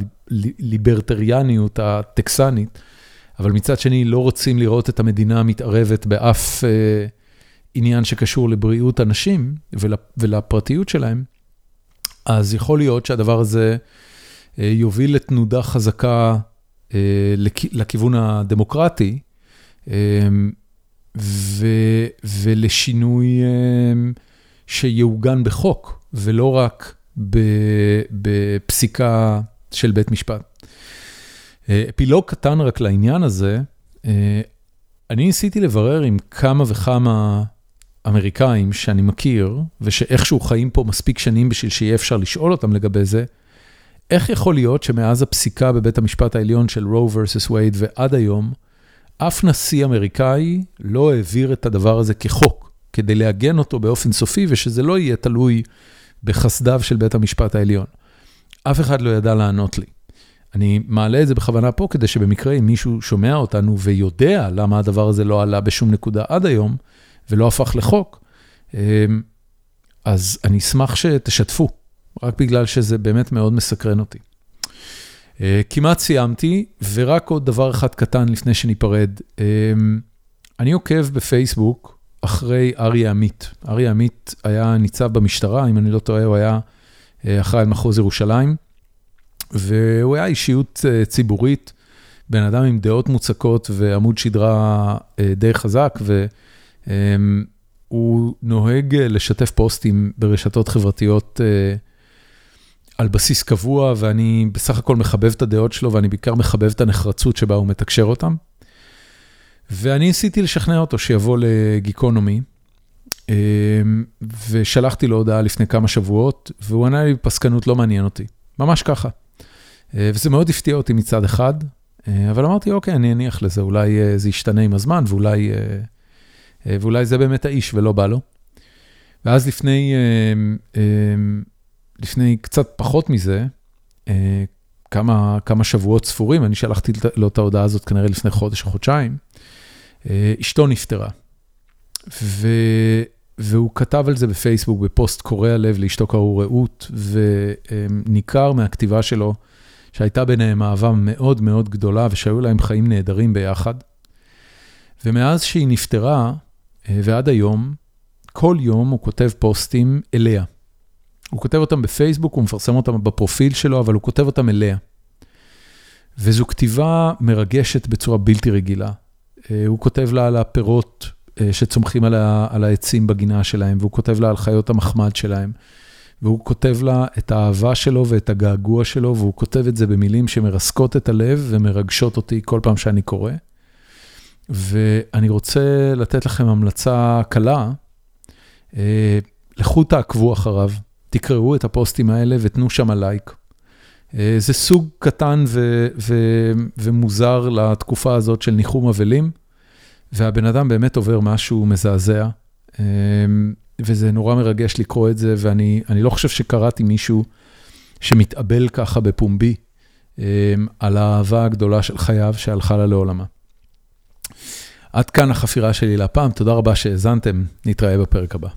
A: ליברטריאניות הטקסנית, אבל מצד שני לא רוצים לראות את המדינה מתערבת באף עניין שקשור לבריאות אנשים ולפרטיות שלהם, אז יכול להיות שהדבר הזה יוביל לתנודה חזקה לכיוון הדמוקרטי, ולשינוי שיעוגן בחוק, ולא רק בפסיקה של בית משפט. אפילוג קטן רק לעניין הזה, אני ניסיתי לברר עם כמה וכמה אמריקאים שאני מכיר, ושאיכשהו חיים פה מספיק שנים בשביל שיהיה אפשר לשאול אותם לגבי זה, איך יכול להיות שמאז הפסיקה בבית המשפט העליון של רו versus וייד ועד היום, אף נשיא אמריקאי לא העביר את הדבר הזה כחוק, כדי לעגן אותו באופן סופי ושזה לא יהיה תלוי בחסדיו של בית המשפט העליון. אף אחד לא ידע לענות לי. אני מעלה את זה בכוונה פה כדי שבמקרה אם מישהו שומע אותנו ויודע למה הדבר הזה לא עלה בשום נקודה עד היום ולא הפך לחוק, אמ, אז אני אשמח שתשתפו. רק בגלל שזה באמת מאוד מסקרן אותי. אה, כמעט סיימתי, ורק עוד דבר אחד קטן לפני שניפרד. אה, אני עוקב בפייסבוק אחרי אריה עמית. אריה עמית היה ניצב במשטרה, אם אני לא טועה, הוא היה אה, אחראי על מחוז ירושלים, והוא היה אישיות ציבורית, בן אדם עם דעות מוצקות ועמוד שדרה די חזק, והוא נוהג לשתף פוסטים ברשתות חברתיות על בסיס קבוע, ואני בסך הכל מחבב את הדעות שלו, ואני בעיקר מחבב את הנחרצות שבה הוא מתקשר אותם. ואני ניסיתי לשכנע אותו שיבוא לגיקונומי, אמ, ושלחתי לו הודעה לפני כמה שבועות, והוא ענה לי בפסקנות, לא מעניין אותי. ממש ככה. אה, וזה מאוד הפתיע אותי מצד אחד, אה, אבל אמרתי, אוקיי, אני אניח לזה, אולי אה, זה ישתנה עם הזמן, ואולי, ואולי זה באמת האיש ולא בא לו. ואז לפני לפני קצת פחות מזה, כמה, כמה שבועות ספורים, אני שלחתי לו את ההודעה הזאת כנראה לפני חודש או חודשיים, אשתו נפטרה. ו, והוא כתב על זה בפייסבוק, בפוסט קורע לב, לאשתו קראו רעות, וניכר מהכתיבה שלו שהייתה ביניהם אהבה מאוד מאוד גדולה, ושהיו להם חיים נהדרים ביחד. ומאז שהיא נפטרה, אה, ועד היום, כל יום הוא כותב פוסטים אליה. הוא כותב אותם בפייסבוק, הוא מפרסם אותם בפרופיל שלו, אבל הוא כותב אותם אליה. וזו כתיבה מרגשת בצורה בלתי רגילה. אה, הוא כותב לה על הפירות אה, שצומחים על העצים בגינה שלהם, והוא כותב לה על חיות המחמד שלהם, והוא כותב לה את האהבה שלו ואת הגעגוע שלו, והוא כותב את זה במילים שמרסקות את הלב ומרגשות אותי כל פעם שאני קורא. ואני רוצה לתת לכם המלצה קלה, אה, לכו תעקבו אחריו. תקראו את הפוסטים האלה ותנו שם לייק. אה, זה סוג קטן ו- ו- ומוזר לתקופה הזאת של ניחום אבלים, והבן אדם באמת עובר משהו מזעזע, אה, וזה נורא מרגש לקרוא את זה, ואני לא חושב שקראתי מישהו שמתאבל ככה בפומבי אה, על האהבה הגדולה של חייו שהלכה לה לעולמה. עד כאן החפירה שלי להפעם, תודה רבה שהאזנתם, נתראה בפרק הבא.